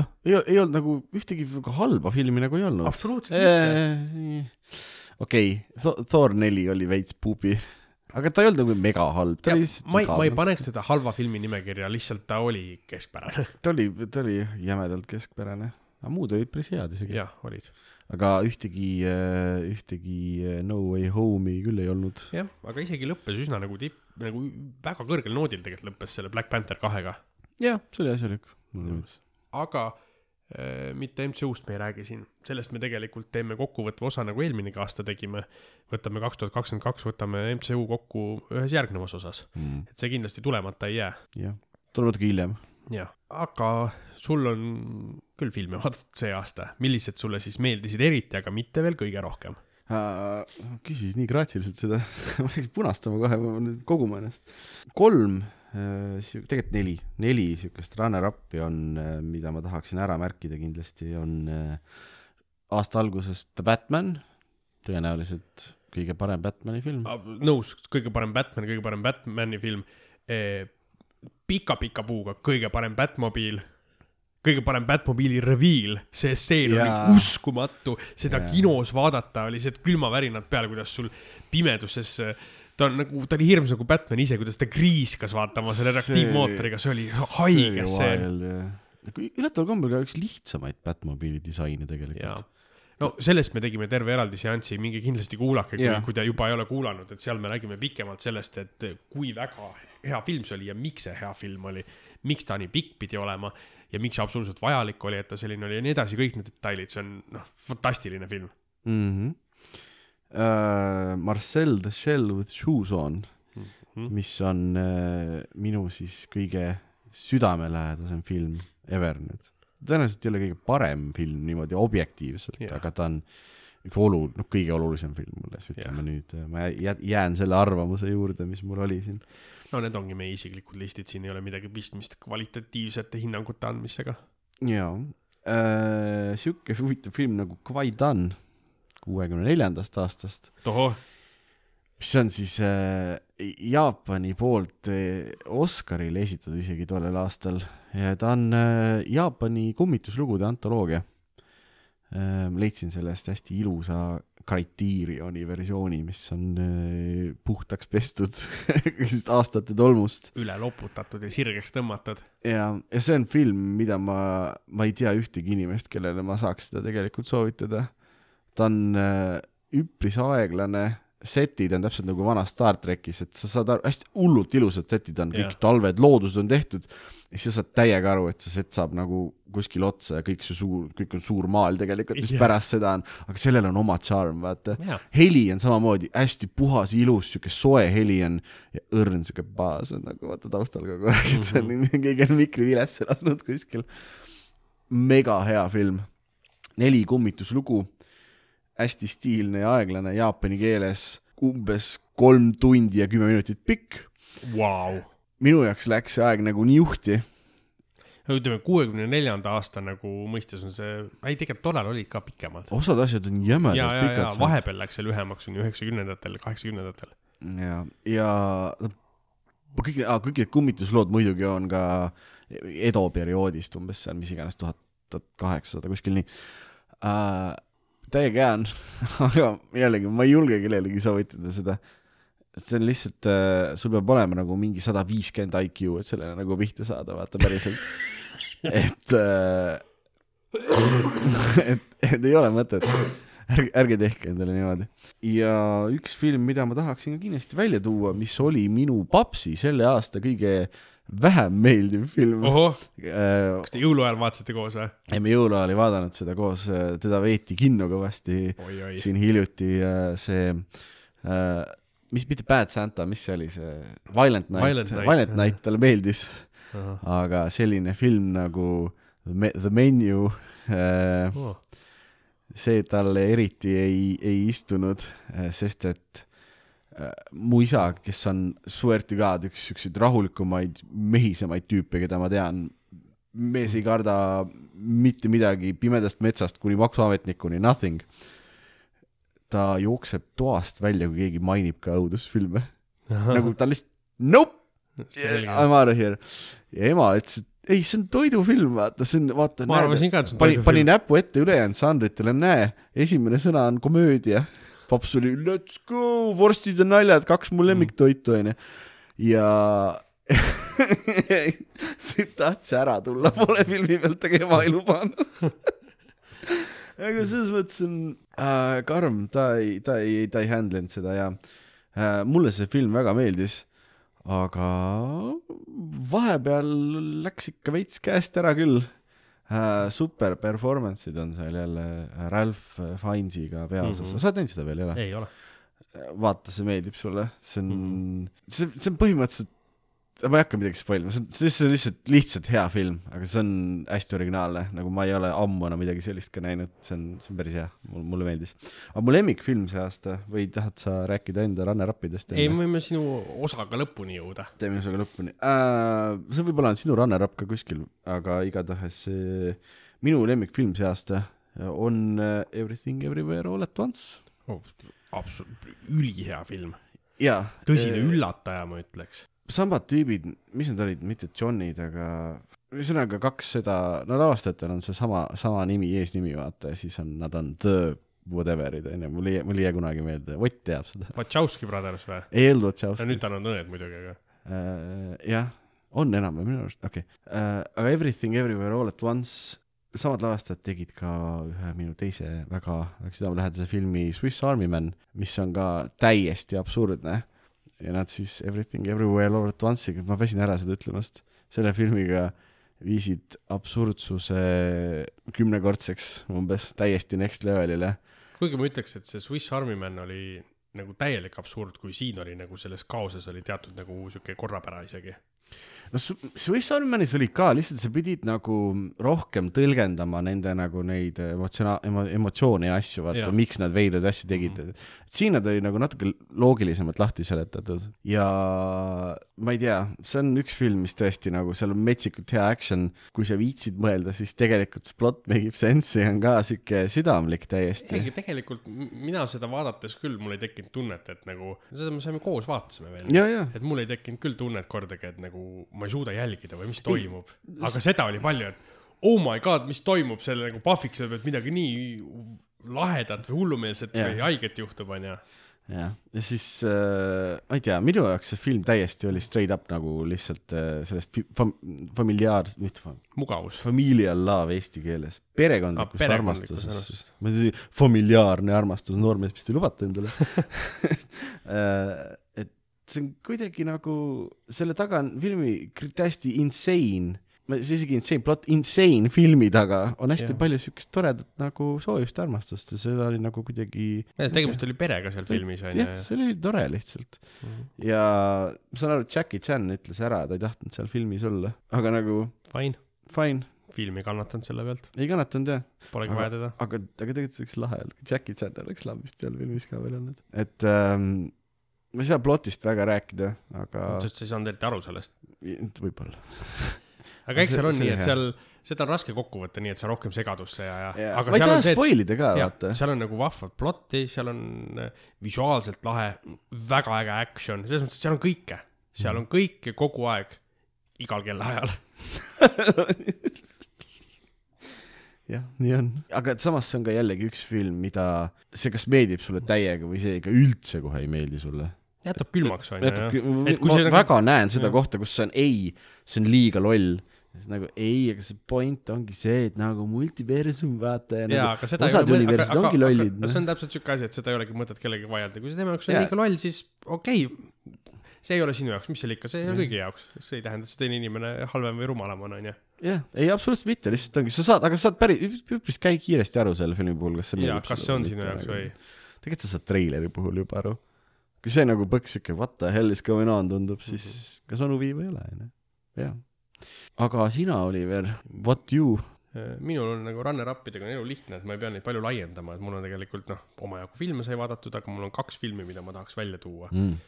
noh, ei, ei olnud nagu ühtegi väga halba filmi nagu ei olnud. absoluutselt okei, Thor neli oli veits puubi, aga ta ei olnud nagu mega halb, ta oli lihtsalt ma ei, ma ei paneks teda halva filmi nimekirja, lihtsalt ta oli keskpärane. ta oli, ta oli jämedalt keskpärane, aga muud olid päris head isegi. jah, olid. aga ühtegi, ühtegi äh, No Way Home'i küll ei olnud. jah, aga isegi lõppes üsna nagu tipp, nagu väga kõrgel noodil tegelikult lõppes selle Black Panther kahega. jah, see oli asjalik, mulle meeldis. aga äh, mitte MCU-st me ei räägi siin, sellest me tegelikult teeme kokkuvõtva osa, nagu eelminegi aasta tegime. võtame kaks tuhat kakskümmend kaks, võtame MCU kokku ühes järgnevas osas, Mm. et see kindlasti tulemata ei jää. jah, tuleb natuke hiljem. jah, aga sul on küll filme vaadatud see aasta, millised sulle siis meeldisid eriti, aga mitte veel kõige rohkem? küsis nii graatsiliselt seda, ma läksin punastama kohe, ma pean nüüd koguma ennast. kolm, tegelikult neli, neli siukest runner-up'i on, mida ma tahaksin ära märkida kindlasti, on äh, aasta algusest The Batman, tõenäoliselt kõige parem Batman'i film. nõus, kõige parem Batman, kõige parem Batman'i film. pika-pika puuga kõige parem Batmobiil. kõige parem Batmobiili reveal, see stseen oli uskumatu, seda Jaa. kinos vaadata oli see külmavärinad peal, kuidas sul pimeduses ta on nagu, ta oli hirmus nagu Batman ise, kuidas ta kriiskas vaatama selle reaktiivmootoriga, see oli haige stseen. üllataval kombel ka üks lihtsamaid Batmobiili disaine tegelikult. no sellest me tegime terve eraldi seansi, minge kindlasti kuulake, kui kui te juba ei ole kuulanud, et seal me räägime pikemalt sellest, et kui väga hea film see oli ja miks see hea film oli, miks ta nii pikk pidi olema ja miks absoluutselt vajalik oli, et ta selline oli ja nii edasi, kõik need detailid, see on noh, fantastiline film. mm. -hmm. Uh, Marcel the Shell with Shoes on mm, Mhm. mis on uh, minu siis kõige südamelähedasem film ever nüüd. tõenäoliselt ei ole kõige parem film niimoodi objektiivselt yeah., aga ta on üks olu-, noh, kõige olulisem film mulle, siis ütleme yeah. nüüd, ma jää- jään selle arvamuse juurde, mis mul oli siin. no need ongi meie isiklikud listid, siin ei ole midagi pistmist kvalitatiivsete hinnangute andmisega. jaa uh,, sihuke huvitav film nagu Kwai-Dan kuuekümne neljandast aastast mis on siis äh, Jaapani poolt äh, Oscarile esitatud isegi tollel aastal ja ta on äh, Jaapani kummituslugude antoloogia äh,. leidsin sellest hästi ilusa Criterioni versiooni, mis on äh, puhtaks pestud aastate tolmust üle loputatud ja sirgeks tõmmatud. ja, ja see on film, mida ma, ma ei tea ühtegi inimest, kellele ma saaks seda tegelikult soovitada. Ta on äh, üpris aeglane, setid on täpselt nagu vanas Star trackis, et sa saad aru, hästi hullult ilusad setid on, kõik Jah. talved, loodused on tehtud. ja siis sa saad täiega aru, et see set saab nagu kuskil otsa ja kõik see suur, kõik on suur maal tegelikult, mis Jah. pärast seda on, aga sellel on oma charm, vaata Jaa. heli on samamoodi hästi puhas, ilus, sihuke soe heli on ja õrn sihuke baas on nagu vaata taustal kogu aeg, et see on keegi on mikri vilesse lasknud kuskil. mega hea film, neli kummituslugu, hästi stiilne ja aeglane Jaapani keeles, umbes kolm tundi ja kümme minutit pikk. Vau. minu jaoks läks see aeg nagu niuhti, ütleme kuuekümne neljanda aasta nagu mõistes on see, ei tegelikult tollal olid ka pikemad. osad asjad on jämedalt pikad. vahepeal läks see lühemaks, on ju üheksakümnendatel, kaheksakümnendatel. ja, ja kõik, kõik need kummituslood muidugi on ka Edo perioodist umbes seal, mis iganes tuhat kaheksasada kuskil nii uh,. Täiega hea on, aga jällegi ma ei julge kellelegi soovitada seda. see on lihtsalt uh,, sul peab olema nagu mingi sada viiskümmend IQ, et sellele nagu pihta saada, vaata päriselt. et uh,, et, et ei ole mõtet, ärge, ärge tehke endale niimoodi. ja üks film, mida ma tahaksin kindlasti välja tuua, mis oli minu papsi selle aasta kõige vähem meeldiv film. Äh, kas te jõuluajal vaatasite koos või? ei, me jõuluajal ei vaadanud seda koos, teda veeti kinno kõvasti siin hiljuti äh, see äh,, mis, mitte Bad Santa, mis see oli, see Violent Night, Violent Night, Violent. Night talle meeldis, aga selline film nagu The Me- The Menu äh,, see talle eriti ei, ei istunud, sest et äh, mu isa, kes on swear to god üks siukseid rahulikumaid, mehisemaid tüüpe, keda ma tean, mees ei karda mitte midagi pimedast metsast kuni maksuametnikuni, nothing. ta jookseb toast välja, kui keegi mainib ka õudusfilme, nagu ta lihtsalt nope, I m out of here. ja ema ütles, et ei, see on toidufilm, vaata, see on, vaata. ma arvasin ka, et see on pani, pani toidufilm. näpu ette ülejäänud žanritele, näe, esimene sõna on komöödia. Paps oli let's go, vorstid ja naljad, kaks mu lemmiktoitu onju. ja Sipp tahtis ära tulla poole filmi pealt, aga ema ei lubanud. aga selles mõttes on äh, karm, ta ei, ta ei, ta ei handle inud seda ja äh, mulle see film väga meeldis, aga vahepeal läks ikka veits käest ära küll. Super performance'id on seal jälle Ralph Fiennes'iga peaosas mm. -hmm. sa oled näinud seda veel, ei ole? ei ole. vaata, see meeldib sulle, see on mm. -hmm. see, see on põhimõtteliselt, ma ei hakka midagi spoil ima, see on, see on lihtsalt, lihtsalt hea film, aga see on hästi originaalne, nagu ma ei ole ammu enam midagi sellist ka näinud, see on, see on päris hea, mulle, mulle meeldis. aga mu lemmikfilm see aasta või tahad sa rääkida enda runner-up idest? ei, me võime sinu osaga lõpuni jõuda. teeme sinuga lõpuni äh,. see võib-olla on sinu runner-up ka kuskil, aga igatahes äh, minu lemmikfilm see aasta on äh, Everything Everywhere All At Once. absoluutselt, ülihea film. jaa. tõsine üllataja, ma ütleks. Samad tüübid, mis nad olid, mitte Johnid, aga ühesõnaga kaks seda, no lavastajatel on seesama, sama nimi, eesnimi vaata ja siis on, nad on The whatever'id onju, mul ei, mul ei jää kunagi meelde, Ott teab seda. Wachowski Brothers või? ei olnud Wachowski nüüd tal on õed muidugi, aga. uh,. jah, on enam-vähem minu arust, okei okay. uh,. aga Everything Everywhere All at Once, samad lavastajad tegid ka ühe minu teise väga, väga südamelähedase filmi Swiss Army Man, mis on ka täiesti absurdne. Ja nad siis Everything Everywhere All at Once'iga, ma väsin ära seda ütlemast, selle filmiga viisid absurdsuse kümnekordseks umbes, täiesti next level'ile. kuigi ma ütleks, et see Swiss Army Man oli nagu täielik absurd, kui siin oli nagu selles kaoses oli teatud nagu sihuke korrapära isegi. no Swiss Army Manis oli ka, lihtsalt sa pidid nagu rohkem tõlgendama nende nagu neid emotsioona- emo,, emotsioone ja asju, vaata miks nad veidraid asju tegid mm. -hmm. Siin nad oli nagu natuke loogilisemalt lahti seletatud ja ma ei tea, see on üks film, mis tõesti nagu seal on metsikult hea action, kui sa viitsid mõelda, siis tegelikult see plott make ib sense'i ja on ka sihuke südamlik täiesti tegelikult mina seda vaadates küll, mul ei tekkinud tunnet, et nagu, seda me saime koos vaatasime veel. ja, ja et mul ei tekkinud küll tunnet kordagi, et nagu ma ei suuda jälgida või mis toimub. aga seda oli palju, et oh my god, mis toimub selle nagu Pahvikese pealt midagi nii lahedat või hullumeelset Jah. või haiget juhtub, onju. jah, ja siis äh, ma ei tea, minu jaoks see film täiesti oli straight up nagu lihtsalt äh, sellest fam-, familiaar, mitte fam-, mugavus. familial love eesti keeles, perekondlikust Ah, armastusest. ma ütlesin familiaarne armastus, noormees, mis te lubate endale Äh, et see on kuidagi nagu, selle taga on filmi täiesti insane, see isegi insane plot, insane filmi taga on hästi ja. palju siukest toredat nagu soojust ja armastust ja seda oli nagu kuidagi tegemist oli perega seal filmis, onju jah,. see oli tore lihtsalt. ja ma saan aru, et Jackie Chan ütles ära, ta ei tahtnud seal filmis olla, aga nagu Fine, fine, film ei kannatanud selle pealt, ei kannatanud jah, polegi vaja teda. aga, aga tegelikult see oleks lahe olnud, kui Jackie Chan oleks lambist seal filmis ka veel olnud, et ähm, ma ei saa plotist väga rääkida, aga sest sa ei saanud eriti aru sellest. võib-olla. aga eks seal on see nii, et seal, seda on raske kokku võtta nii, et sa rohkem segadusse ja, ja, aga ma ei seal taha spoil ida ka, vaata. seal on nagu vahvat plotti, seal on äh, visuaalselt lahe, väga äge action, selles mõttes, et seal on kõike, seal on kõike kogu aeg, igal kellaajal. jah, nii on, aga samas see on ka jällegi üks film, mida see kas meeldib sulle täiega või see ikka üldse kohe ei meeldi sulle. Jätab külmaks, et kui ma nagu- väga näen seda jah. kohta, kus see on ei, see on liiga loll. siis nagu ei, aga see point ongi see, et nagu multiversum vaata ja jaa, nagu aga seda osad universid ongi lollid. noh. see on täpselt siuke asi, et seda ei olegi mõtet kellegi vaielda, kui see tema jaoks on Jaa. liiga loll, siis okei okay.. see ei ole sinu jaoks, mis seal ikka, see ei ole kõigi jaoks, see ei tähenda, et see teine inimene halvem või rumalam on, onju. jah, ei absoluutselt mitte, lihtsalt ongi, sa saad, aga sa saad päris, üpris käi kiiresti aru selle filmi puhul, kas see meeldib kas see on sinu jaoks või? tegelikult sa saad treileri puhul juba aru. Kui see nagu põks siuke what the hell is going on tundub, siis Mhm. kas onu viib või ei ole, onju. jah. aga sina, Oliver, what you? Äh, minul on nagu runner-up'idega on elu lihtne, et ma ei pea neid palju laiendama, et mul on tegelikult noh, omajagu filme sai vaadatud, aga mul on kaks filmi, mida ma tahaks välja tuua. Mm.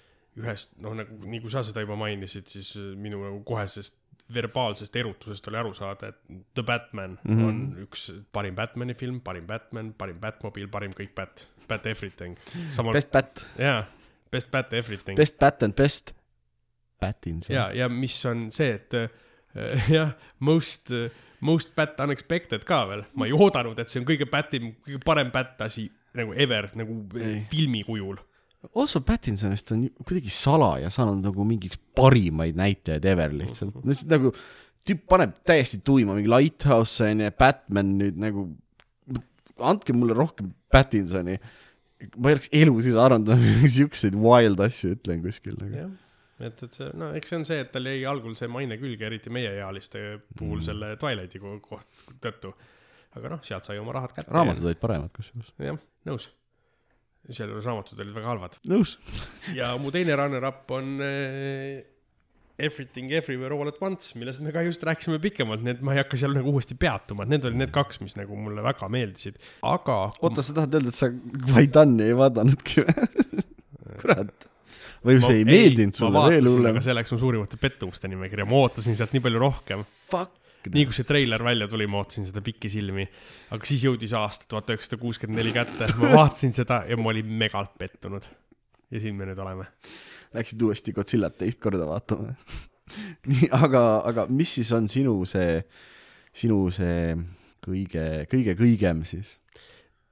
ühest, noh nagu, nii kui sa seda juba mainisid, siis äh, minu nagu kohesest verbaalsest erutusest oli aru saada, et The Batman mm. -hmm. on üks parim Batman'i film, parim Batman, parim Batmobile, parim kõik Bat, Bat everything. samal, Best Bat, jaa, best Bat everything. best Bat and best Batinson. ja, ja mis on see, et äh, jah, most, most Bat unexpected ka veel, ma ei oodanud, et see on kõige Batim, kõige parem Bat asi nagu ever nagu Ei. filmi kujul. also Patinsonist on ju kuidagi salaja saanud nagu mingiks parimaid näitajaid ever lihtsalt, lihtsalt nagu tüüp paneb täiesti tuima mingi Lighthouse onju, Batman nüüd nagu, andke mulle rohkem Patinsoni. Ma ei oleks elu siis arvanud, et ma siukseid wild asju ütlen kuskil nagu. jah, et, et see, no eks see on see, et tal jäi algul see maine külge, eriti meieealiste puhul mm. selle Twilighti ko- koht tõttu. aga noh, sealt sai oma rahad kätte. raamatud olid paremad kusjuures. jah, nõus. sealjuures raamatud olid väga halvad. nõus. ja mu teine runner-up on äh, Everything Everywhere All at Once, millest me ka just rääkisime pikemalt, nii et ma ei hakka seal nagu uuesti peatuma, et need olid need kaks, mis nagu mulle väga meeldisid, aga. oota, sa tahad öelda, et sa Vaidani ei vaadanudki või? kurat. või see ei meeldinud sulle veel hullem aga? see läks mu suurimate pettumuste nimekirja, ma ootasin sealt nii palju rohkem. Fuck. nii kui see treiler välja tuli, ma ootasin seda pikisilmi, aga siis jõudis aasta tuhat üheksasada kuuskümmend neli kätte, ma vaatasin seda ja ma olin megalt pettunud. ja siin me nüüd oleme. Läksid uuesti Godzillat teist korda vaatama. nii, aga, aga mis siis on sinu see, sinu see kõige, kõige kõigem siis?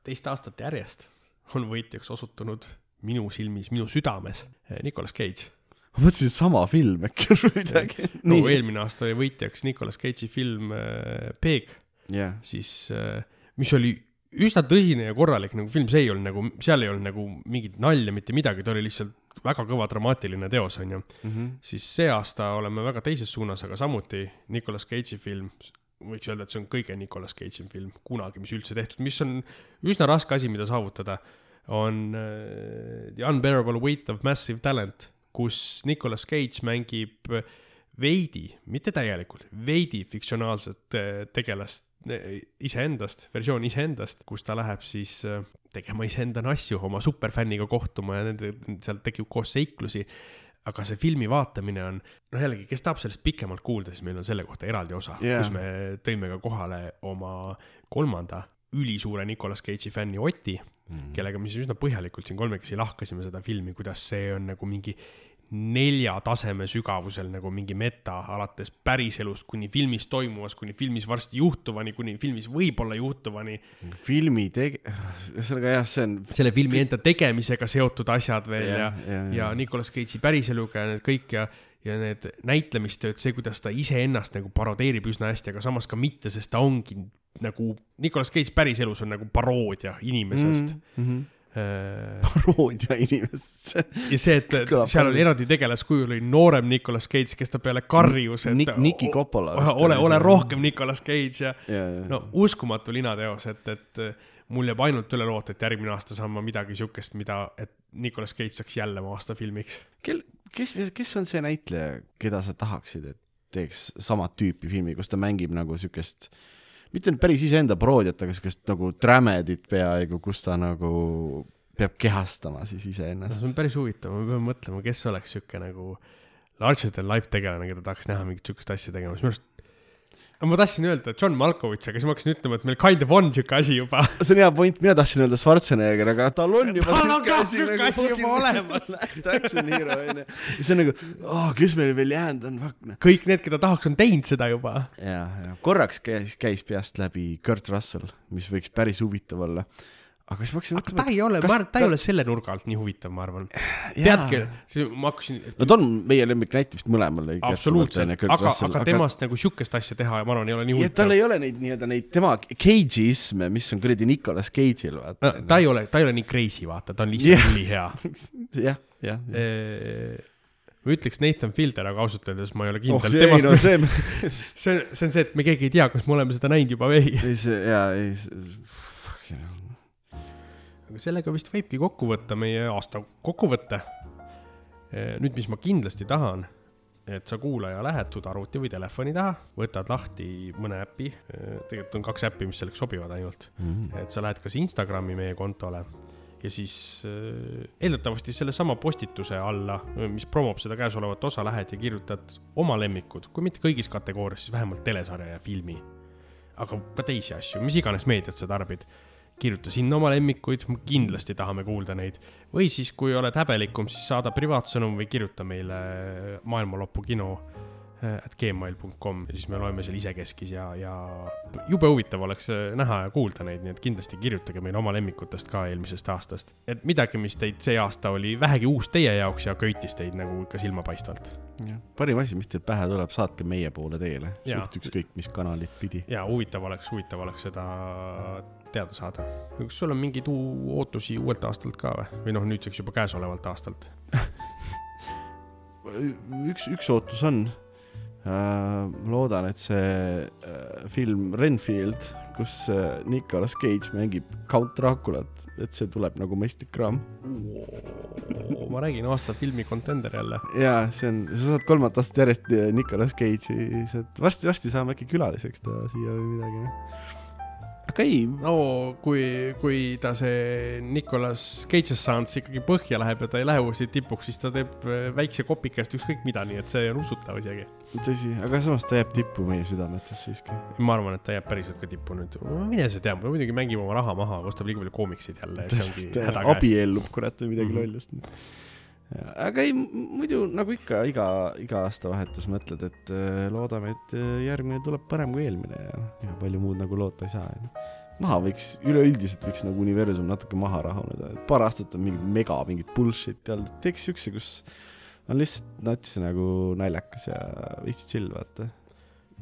teist aastat järjest on võitjaks osutunud minu silmis, minu südames eh, Nicolas Cage. ma mõtlesin, et sama film äkki on midagi. no eelmine aasta oli võitjaks Nicolas Cage'i film äh, Peeg, jah, siis äh, mis oli üsna tõsine ja korralik nagu film, see ei olnud nagu, seal ei olnud nagu mingit nalja, mitte midagi, ta oli lihtsalt väga kõva dramaatiline teos, onju. siis see aasta oleme väga teises suunas, aga samuti Nicolas Cage'i film, võiks öelda, et see on kõige Nicolas Cage'i film kunagi, mis üldse tehtud, mis on üsna raske asi, mida saavutada, on äh, The Unbearable Weight of Massive Talent, kus Nicolas Cage mängib veidi, mitte täielikult, veidi fiktsionaalset äh, tegelast iseendast, versioon iseendast, kus ta läheb siis äh, tegema iseendana asju, oma superfänniga kohtuma ja nende, seal tekib koos seiklusi aga see filmi vaatamine on, noh jällegi, kes tahab sellest pikemalt kuulda, siis meil on selle kohta eraldi osa yeah., kus me tõime ka kohale oma kolmanda ülisuure Nicolas Cage'i fänni Oti mm., kellega me siis üsna põhjalikult siin kolmekesi lahkasime seda filmi, kuidas see on nagu mingi nelja taseme sügavusel nagu mingi meta, alates päriselust kuni filmis toimuvast, kuni filmis varsti juhtuvani, kuni filmis võib-olla juhtuvani. filmi teg-, ühesõnaga jah, see on selle filmi enda tegemisega seotud asjad veel ja, ja, jah, ja jah. Nicolas Cage'i päriseluga ja need kõik ja, ja need näitlemistööd, see, kuidas ta iseennast nagu parodeerib üsna hästi, aga samas ka mitte, sest ta ongi nagu, Nicolas Cage päriselus on nagu paroodia inimesest mm. -hmm. Paroodia inimest. ja see, et seal palju. eraldi tegelaskujul oli noorem Nicolas Cage, kes ta peale karjus, et Nik- Niki Coppola ole, ole rohkem Nicolas Cage ja ja, ja, no uskumatu linateos, et, et mul jääb ainult üle loota, et järgmine aasta saan ma midagi siukest, mida, et Nicolas Cage saaks jälle mu aasta filmiks. kel, kes, kes on see näitleja, keda sa tahaksid, et teeks samat tüüpi filmi, kus ta mängib nagu siukest, mitte nüüd päris iseenda paroodiat, aga siukest nagu drämedit peaaegu, kus ta nagu peab kehastama siis see iseennast. on päris huvitav, ma pean mõtlema, kes oleks siuke nagu larger than life tegelane, keda tahaks näha mingit siukest asja tegemas, minu arust. Ma tahtsin öelda John Malkovich, aga siis ma hakkasin ütlema, et meil kind of on siuke asi juba. see on hea point, mina tahtsin öelda Schwarzenegger, aga tal on juba Tal on ka asi siuke nagu asi juba olemas. Last action hero onju. ja see on nagu, kes meil veel jäänud on, fuck noh. kõik need, keda tahaks, on teinud seda juba. ja, ja korraks käis, käis peast läbi Kurt Russell, mis võiks päris huvitav olla. Aga siis ma hakkasin aga ta ei ole, ma arvan, ta ei ole selle nurga alt nii huvitav, ma arvan. teadki, ma hakkasin. no ta on meie lemmiknäit vist mõlemal. absoluutselt, aga, aga temast nagu siukest asja teha, ma arvan, ei ole nii ja tal huvitav. ei ole neid nii-öelda neid tema cage'isme, mis on kuradi Nicolas Cage'il vaata. ta ei ole, ta ei ole nii crazy, vaata, ta on lihtsalt Jah. ülihea. jah, jah. ma ütleks Nathan Fielder, aga ausalt öeldes ma ei ole oh kindel ei temast no see, see, see on see, et me keegi ei tea, kas me oleme seda näinud juba või ei. ei see, jaa, ei see, aga sellega vist võibki kokku võtta meie aasta kokkuvõtte. nüüd, mis ma kindlasti tahan, et sa kuulaja lähed arvuti või telefoni taha, võtad lahti mõne äpi, tegelikult on kaks äppi, mis selleks sobivad ainult, et sa lähed kas Instagrami meie kontole ja siis äh, eeldatavasti sellesama postituse alla, mis promob seda käesolevat osa, lähed ja kirjutad oma lemmikud, kui mitte kõigis kategoorias, siis vähemalt telesarja ja filmi. aga ka teisi asju, mis iganes meediat sa tarbid kirjuta sinna oma lemmikuid, kindlasti tahame kuulda neid. või siis, kui oled häbelikum, siis saada privaatsõnum või kirjuta meile maailmalõpu kino äh, at gmail.com ja siis me loeme seal isekeskis ja, ja jube huvitav oleks äh, näha ja kuulda neid, nii et kindlasti kirjutage meile oma lemmikutest ka eelmisest aastast. et midagi, mis teid see aasta oli vähegi uus teie jaoks ja köitis teid nagu ikka silmapaistvalt. parim asi, mis teil pähe tuleb, saatke meie poole teele, suht ükskõik mis kanalit pidi. ja huvitav oleks, huvitav oleks seda teada saada. kas sul on mingeid ootusi uuelt aastalt ka või, või noh, nüüdseks juba käesolevalt aastalt? üks, üks ootus on äh,. loodan, et see äh, film Renfield, kus äh, Nicolas Cage mängib Count Draculat, et see tuleb nagu mõistlik kraam. ma räägin, aasta filmi contender jälle. ja see on, sa saad kolmandat aastat järjest äh, Nicolas Cage'i, varsti-varsti saame äkki külaliseks ta siia või midagi. Aga ei, no kui, kui ta see Nicolas Cage'ist saanud ikkagi põhja läheb ja ta ei lähe uuesti tipuks, siis ta teeb äh, väikse kopikast ükskõik mida, nii et see on usutav isegi. tõsi, aga samas ta jääb tippu meie südametes siiski. ma arvan, et ta jääb päriselt ka tippu nüüd. mine sa tea, muidugi mängib oma raha maha, ostab liiga palju koomikseid jälle, see ongi häda käes. abiellub kurat või midagi Mhm. lollust. Aga ei, muidu nagu ikka iga, iga aastavahetus mõtled, et äh, loodame, et äh, järgmine tuleb parem kui eelmine ja, ja palju muud nagu loota ei saa. maha võiks, üleüldiselt võiks nagu universum natuke maha rahuneda, et paar aastat on mingit mega mingit bullshit'i olnud, teeks siukse, kus on lihtsalt nats nagu naljakas ja veits chill, vaata.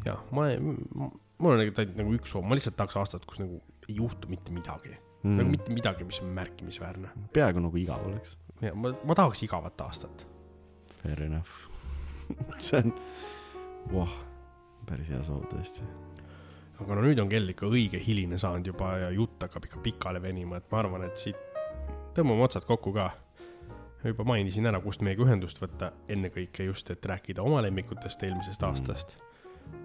jah, ma, mul on tegelikult nagu üks soov, ma lihtsalt tahaks aastat, kus nagu ei juhtu mitte midagi mm., nagu mitte midagi, mis on märkimisväärne. peaaegu nagu igav oleks. Ja ma, ma tahaks igavat aastat. Fair enough. see on, voh, päris hea soov tõesti. aga no nüüd on kell ikka õige hiline saanud juba ja jutt hakkab ikka pikale venima, et ma arvan, et siit tõmbame otsad kokku ka. juba mainisin ära, kust meiega ühendust võtta, ennekõike just, et rääkida oma lemmikutest eelmisest aastast.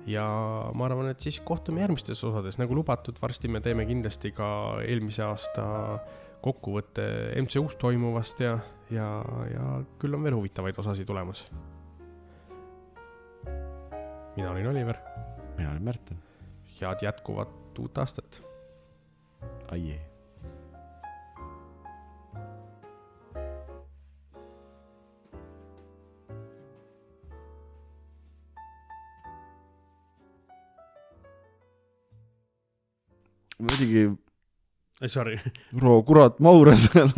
ja ma arvan, et siis kohtume järgmistes osades, nagu lubatud, varsti me teeme kindlasti ka eelmise aasta kokkuvõtte MCU-s toimuvast ja, ja, ja küll on veel huvitavaid osasid tulemas. mina olin Oliver, mina olen Märten. head jätkuvat uut aastat Aie. muidugi, Sorry, kurat, Maure seal